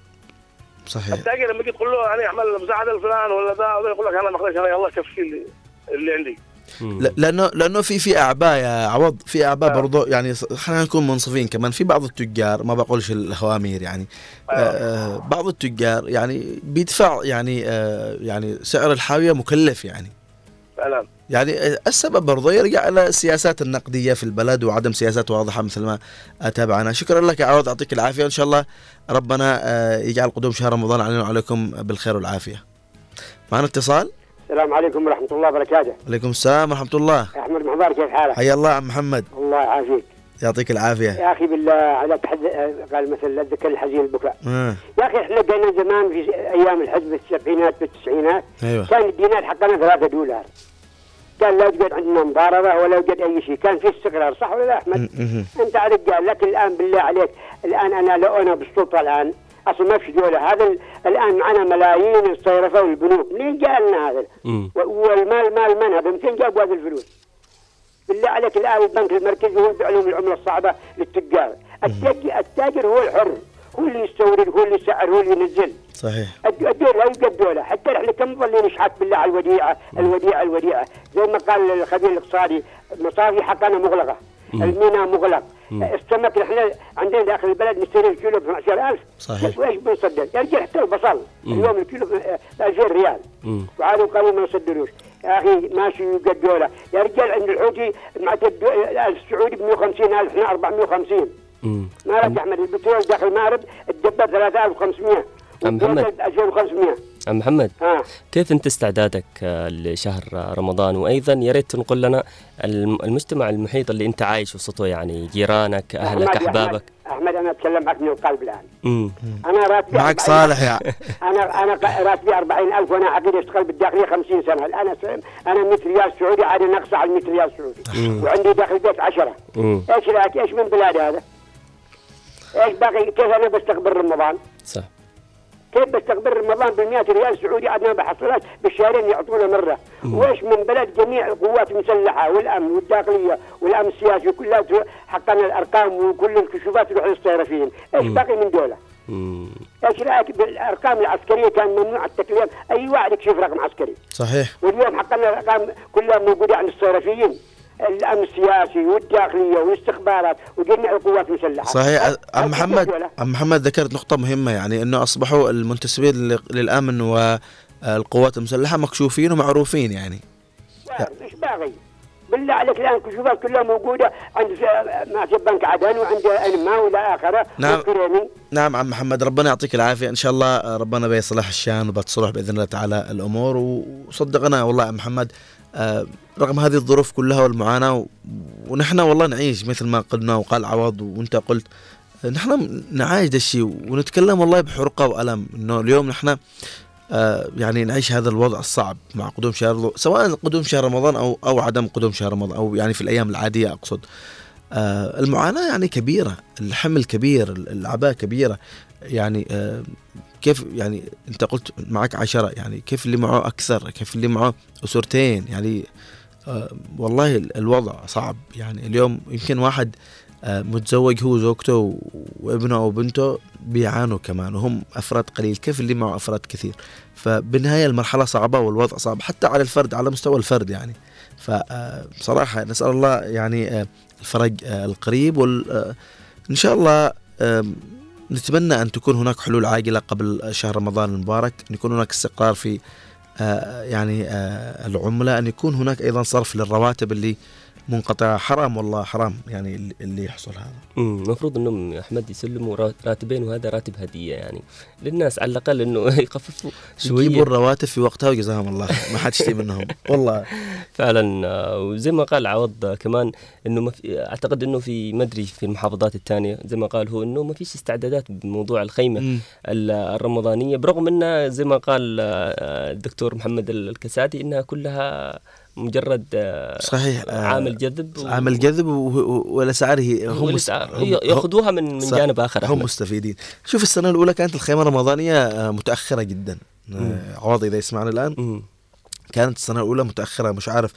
صحيح. التاجر لما تجي تقول له يعني أعمل مساعدة لفلان ولا ذا يقول لك أنا ما أنا يلا كفي اللي, اللي عندي. لا- لأنه لأنه في في أعباء يا عوض في أعباء برضو يعني خلينا نكون منصفين كمان. في بعض التجار ما بقولش الهوامير يعني. آه آه، بعض التجار يعني بيدفع يعني آه يعني سعر الحاوية مكلف يعني. فعلا يعني السبب برضو يرجع إلى السياسات النقدية في البلد وعدم سياسات واضحة مثل ما تابعنا شكرا لك يا عوض يعطيك العافية. إن شاء الله ربنا آه، يجعل قدوم شهر رمضان علينا وعليكم بالخير والعافية. معنا اتصال؟ السلام عليكم ورحمة الله وبركاته. عليكم السلام ورحمة الله. أحمد محبار كيف حالك؟ حيا الله عم محمد. الله يعافيك. يعطيك العافية يا أخي بالله على تحد قال مثل لا تذكر الحزين البكاء آه. يا أخي إحنا كنا زمان في أيام الحزب في السبعينات في التسعينات أيوه كان الدينار حقنا ثلاثة دولار كان لا يوجد عندنا مضاربة ولا يوجد أي شيء كان في استقرار صح ولا لا أحمد؟ مهم. أنت رجال لكن الآن بالله عليك الآن أنا لو أنا بالسلطة الآن أصلا ما في دولة هذا ال- الآن معنا ملايين استيرفوا البنوك منين جاء لنا هذا؟ والمال مال من هذا؟ من فين جابوا هذه الفلوس؟ بالله عليك الآن البنك المركزي هو يدفع لهم العملة الصعبة للتجار. التاجر, هو الحر هو اللي يستورد هو اللي يسعر هو اللي ينزل. صحيح. الد- الدول لا يوجد دولة حتى إحنا كم ظلين نشحت بالله على الوديعة الوديعة الوديعة. زي ما قال الخبير الاقتصادي مصاري حقنا مغلقة. مم. الميناء مغلق. السمك إحنا عندنا داخل البلد نشتري الكيلو ب 12000 صحيح. وإيش بنصدر؟ يا رجال حتى البصل. اليوم الكيلو ب 2000 ريال وعادوا قالوا ما يصدروش. يا أخي ماشي يوجد دولة. يا رجال عند الحوثي مع السعودي ب 150000 إحنا 450 ما لك أحمد البترول داخل المغرب الدبه 3500 عم محمد. والدولار 2500 عم محمد ها. كيف انت استعدادك آه، لشهر رمضان؟ وأيضا يا ريت تنقل لنا الم- المجتمع المحيط اللي انت عايش وسطه يعني جيرانك أهلك أحمد- أحبابك. أحمد- احمد أنا أتكلم معك من القلب الآن. امم أنا راتبي معك 40 صالح يا. أنا أنا راتبي 40000 وأنا عقيد أشتغل بالداخلية 50 سنة. الآن أنا 100 ريال سعودي عاد نقص على 100 ريال سعودي. مم. وعندي داخل البيت 10 مم. إيش رايك إيش من بلاد هذا؟ إيش باقي؟ كيف أنا بستقبل رمضان؟ صح. كيف بستقبل رمضان ب 100 ريال سعودي عاد ما بحصلهاش بالشهرين يعطونا مرة؟ وايش من بلد جميع القوات المسلحه والأمن والداخلية والأمن السياسي كلها حقنا الأرقام وكل الكشوفات تروح للصيرفيين؟ إيش. باقي من دولة؟ إيش رأيك بالأرقام العسكرية؟ كان ممنوع التكليف. أي واحد يكشف رقم عسكري. صحيح. واليوم حقنا الأرقام كلها موجودة عند الصيرفيين. الأمن السياسي والداخلية والاستخبارات وجميع القوات المسلحة صحيح هل محمد؟ عم محمد ذكرت نقطة مهمة يعني إنه أصبحوا المنتسبين لل- للأمن والقوات المسلحة مكشوفين ومعروفين يعني إيش باغي؟ بالله عليك الآن الكشوفات كلها موجودة عند ماسك بنك عدن وعند انما والى آخرة نعم. والكريمي نعم عم محمد ربنا يعطيك العافية إن شاء الله ربنا بيصلح الشان وبتصلح بإذن الله تعالى الأمور وصدقنا والله عم محمد رغم هذه الظروف كلها والمعاناة ونحن والله نعيش مثل ما قلنا وقال عوض وانت قلت آه، نحن نعايش ده الشيء ونتكلم والله بحرقة وألم إنه اليوم نحن آه، يعني نعيش هذا الوضع الصعب مع قدوم شهر سواء قدوم شهر رمضان أو أو عدم قدوم شهر رمضان أو يعني في الأيام العادية أقصد. آه، المعاناة يعني كبيرة الحمل كبير الأعباء كبيرة يعني آه، كيف يعني انت قلت معك عشرة يعني كيف اللي معه أكثر؟ كيف اللي معه أسرتين؟ يعني آه، والله ال- الوضع صعب. يعني اليوم يمكن واحد آه، متزوج هو وزوجته وابنه أو بنته بيعانوا كمان وهم أفراد قليل. كيف اللي معه أفراد كثير؟ فبالنهاية المرحلة صعبة والوضع صعب حتى على الفرد على مستوى الفرد يعني. فبصراحه نسأل الله يعني آه، الفرج آه، القريب آه، إن شاء الله نتمنى أن تكون هناك حلول عاجلة قبل شهر رمضان المبارك أن يكون هناك استقرار في آه، يعني آه، العملة أن يكون هناك أيضا صرف للرواتب اللي منقطعه حرام والله حرام يعني اللي- يحصل هذا. المفروض إنهم أحمد يسلموا را- راتبين وهذا راتب هدية يعني. للناس على الأقل إنه يخففوا شوية يجيبوا الرواتب في وقتها وجزاهم الله. ما حد يشتي منهم. والله. فعلا آه، وزي ما قال عوض كمان إنه ما في أعتقد إنه في ما أدري في المحافظات الثانية زي ما قال هو إنه ما فيش استعدادات بموضوع الخيمة الرمضانية برغم انها زي ما قال آه، الدكتور محمد الكساتي إنها كلها مجرد آه، صحيح آه، عامل جذب و- عامل جذب والاسعار هي هم والأسعار هم- ياخذوها من من. جانب آخر هم أحمد. مستفيدين شوف السنة الأولى كانت الخيمة الرمضانية آه، متأخرة جدا مم. آه، عوض إذا يسمعنا الآن كانت السنة الأولى متأخرة مش عارف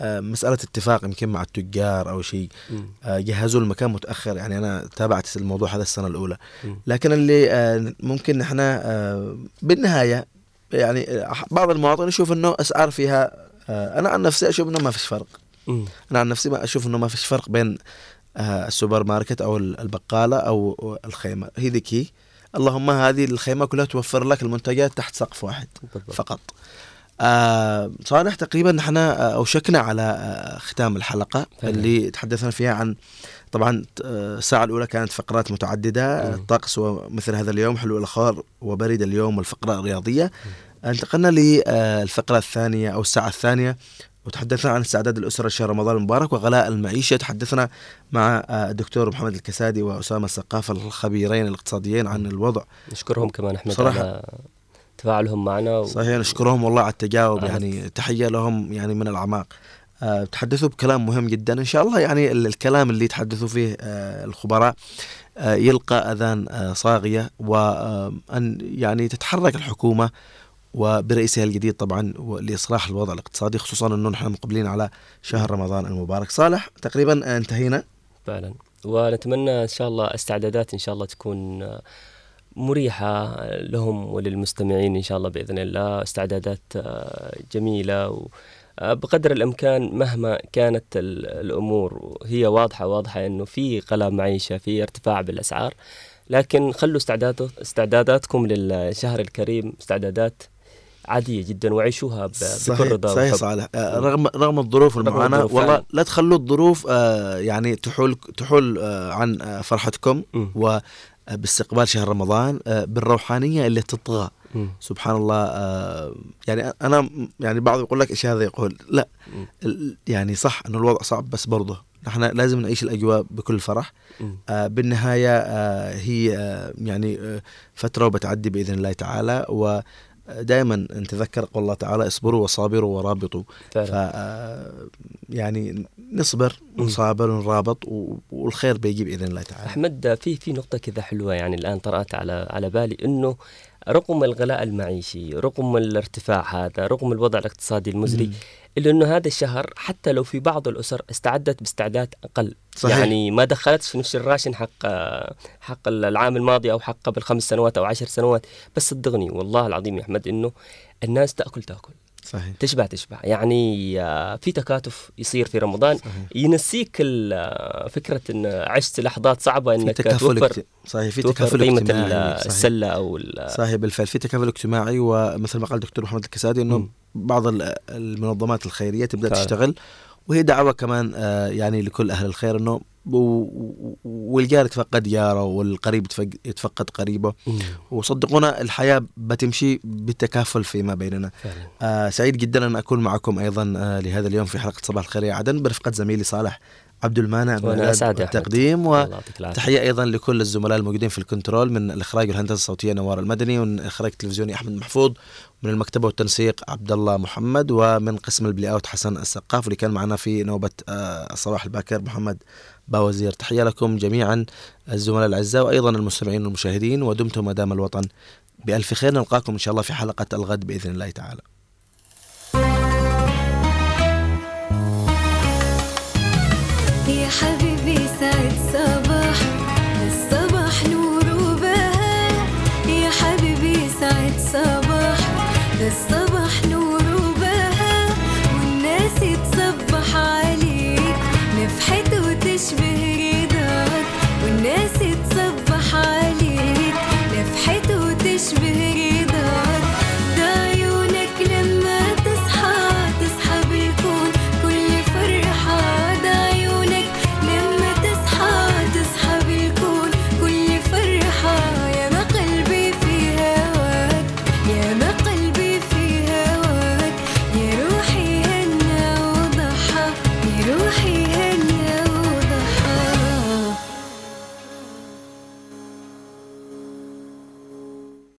آه، مسألة اتفاق يمكن مع التجار أو شيء مم. آه، جهزوا المكان متأخر يعني أنا تابعت الموضوع هذا السنة الأولى مم. لكن اللي آه، ممكن آه، بالنهاية يعني آه، بعض المواطنين يشوف إنه أسعار فيها آه، أنا عن نفسي أشوف إنه ما فيش فرق. أنا عن نفسي ما أشوف إنه ما فيش فرق بين آه، السوبر ماركت أو ال- البقالة أو الخيمة هي ذيك هي اللهم هذه الخيمة كلها توفر لك المنتجات تحت سقف واحد بالضبط. فقط آه صالح تقريبا آه، أوشكنا على آه ختام الحلقة. اللي تحدثنا فيها عن طبعا آه، الساعة الأولى كانت فقرات متعددة مم. الطقس ومثل هذا اليوم حلو الأخبار وبرد اليوم والفقرة الرياضية انتقلنا للفقرة الثانية أو الساعة الثانية وتحدثنا عن استعداد الأسرة لشهر رمضان المبارك وغلاء المعيشة تحدثنا مع آه، الدكتور محمد الكسادي وأسامة السقافة الخبيرين الاقتصاديين عن الوضع نشكرهم كمان احمد صراحة. على تفاعلهم معنا و... صحيح نشكرهم والله على التجاوب. يعني تحية لهم يعني من الأعماق آه، تحدثوا بكلام مهم جدا إن شاء الله يعني ال- الكلام اللي يتحدثوا فيه آه، الخبراء يلقى أذان صاغية وأن يعني تتحرك الحكومة وبرئيسها الجديد طبعا لإصلاح الوضع الاقتصادي خصوصا أنه نحن مقبلين على شهر رمضان المبارك. صالح تقريبا انتهينا؟ فعلا. ونتمنى إن شاء الله استعدادات إن شاء الله تكون مريحة لهم وللمستمعين إن شاء الله بإذن الله. استعدادات جميلة و بقدر الإمكان مهما كانت ال- الأمور هي واضحة واضحة إنه في غلاء معيشة في ارتفاع بالأسعار. لكن خلوا استعداد استعداداتكم للشهر الكريم استعدادات عادية جدا وعيشوها بكل رضا صحيح. صالح آه، رغم رغم الظروف الظروف والله. لا تخلوا الظروف آه، يعني تحول تحول آه، عن فرحتكم وباستقبال شهر رمضان بالروحانية اللي تطغى. سبحان الله يعني أنا يعني بعض يقول لك إيش هذا يقول لا يعني صح إنه الوضع صعب بس برضه نحن لازم نعيش الأجواء بكل فرح. آه، بالنهاية آه، هي آه، يعني آه، فترة وبتعدي بإذن الله تعالى و دائما نتذكر قول الله تعالى اصبروا وصابروا ورابطوا. ف آه، يعني نصبر ونصابر ونرابط والخير بيجي بإذن الله تعالى أحمد في في نقطة كذا حلوة يعني الآن طرأت على على بالي إنه رغم الغلاء المعيشي رغم الارتفاع هذا رغم الوضع الاقتصادي المزري مم. إلا إنه هذا الشهر حتى لو في بعض الأسر استعدت باستعداد أقل. صحيح. يعني ما دخلتش في نفس الراشن حق حق العام الماضي أو حق قبل خمس سنوات أو عشر سنوات. بس صدقني والله العظيم يا أحمد إنه الناس تأكل تأكل. صحيح تشبع تشبع يعني آه، في تكاتف يصير في رمضان صحيح. ينسيك آه، فكرة إن عشت لحظات صعبة في إنك تكافل توفر صحيح في تكافل قيمة. السلة أو صحيح بالفعل في تكافل اجتماعي ومثل ما قال الدكتور محمد الكسادي إنه بعض ال- المنظمات الخيرية تبدأ فعلا. تشتغل وهي دعوة كمان آه، يعني لكل أهل الخير إنه والجار يتفقد جاره والقريب يتفق- يتفقد قريبه وصدقونا الحياة بتمشي بالتكافل فيما بيننا فعلا. آه سعيد جدا أن أكون معكم أيضا آه لهذا اليوم في حلقة صباح الخير يا عدن برفقة زميلي صالح عبد المانع أحمد. العافية. وتحية أيضا لكل الزملاء الموجودين في الكنترول من الاخراج والهندسه الصوتية نوار المدني ومن الاخراج التلفزيوني أحمد محفوظ من المكتبة والتنسيق عبد الله محمد ومن قسم ال playout حسن السقاف واللي كان معنا في نوبة آه الصباح الباكر محمد باوزير. تحية لكم جميعا الزملاء الأعزاء وأيضا المستمعين والمشاهدين ودمتم ما دام الوطن بألف خير. نلقاكم إن شاء الله في حلقة الغد بإذن الله تعالى. يا حبيبي سعد صباح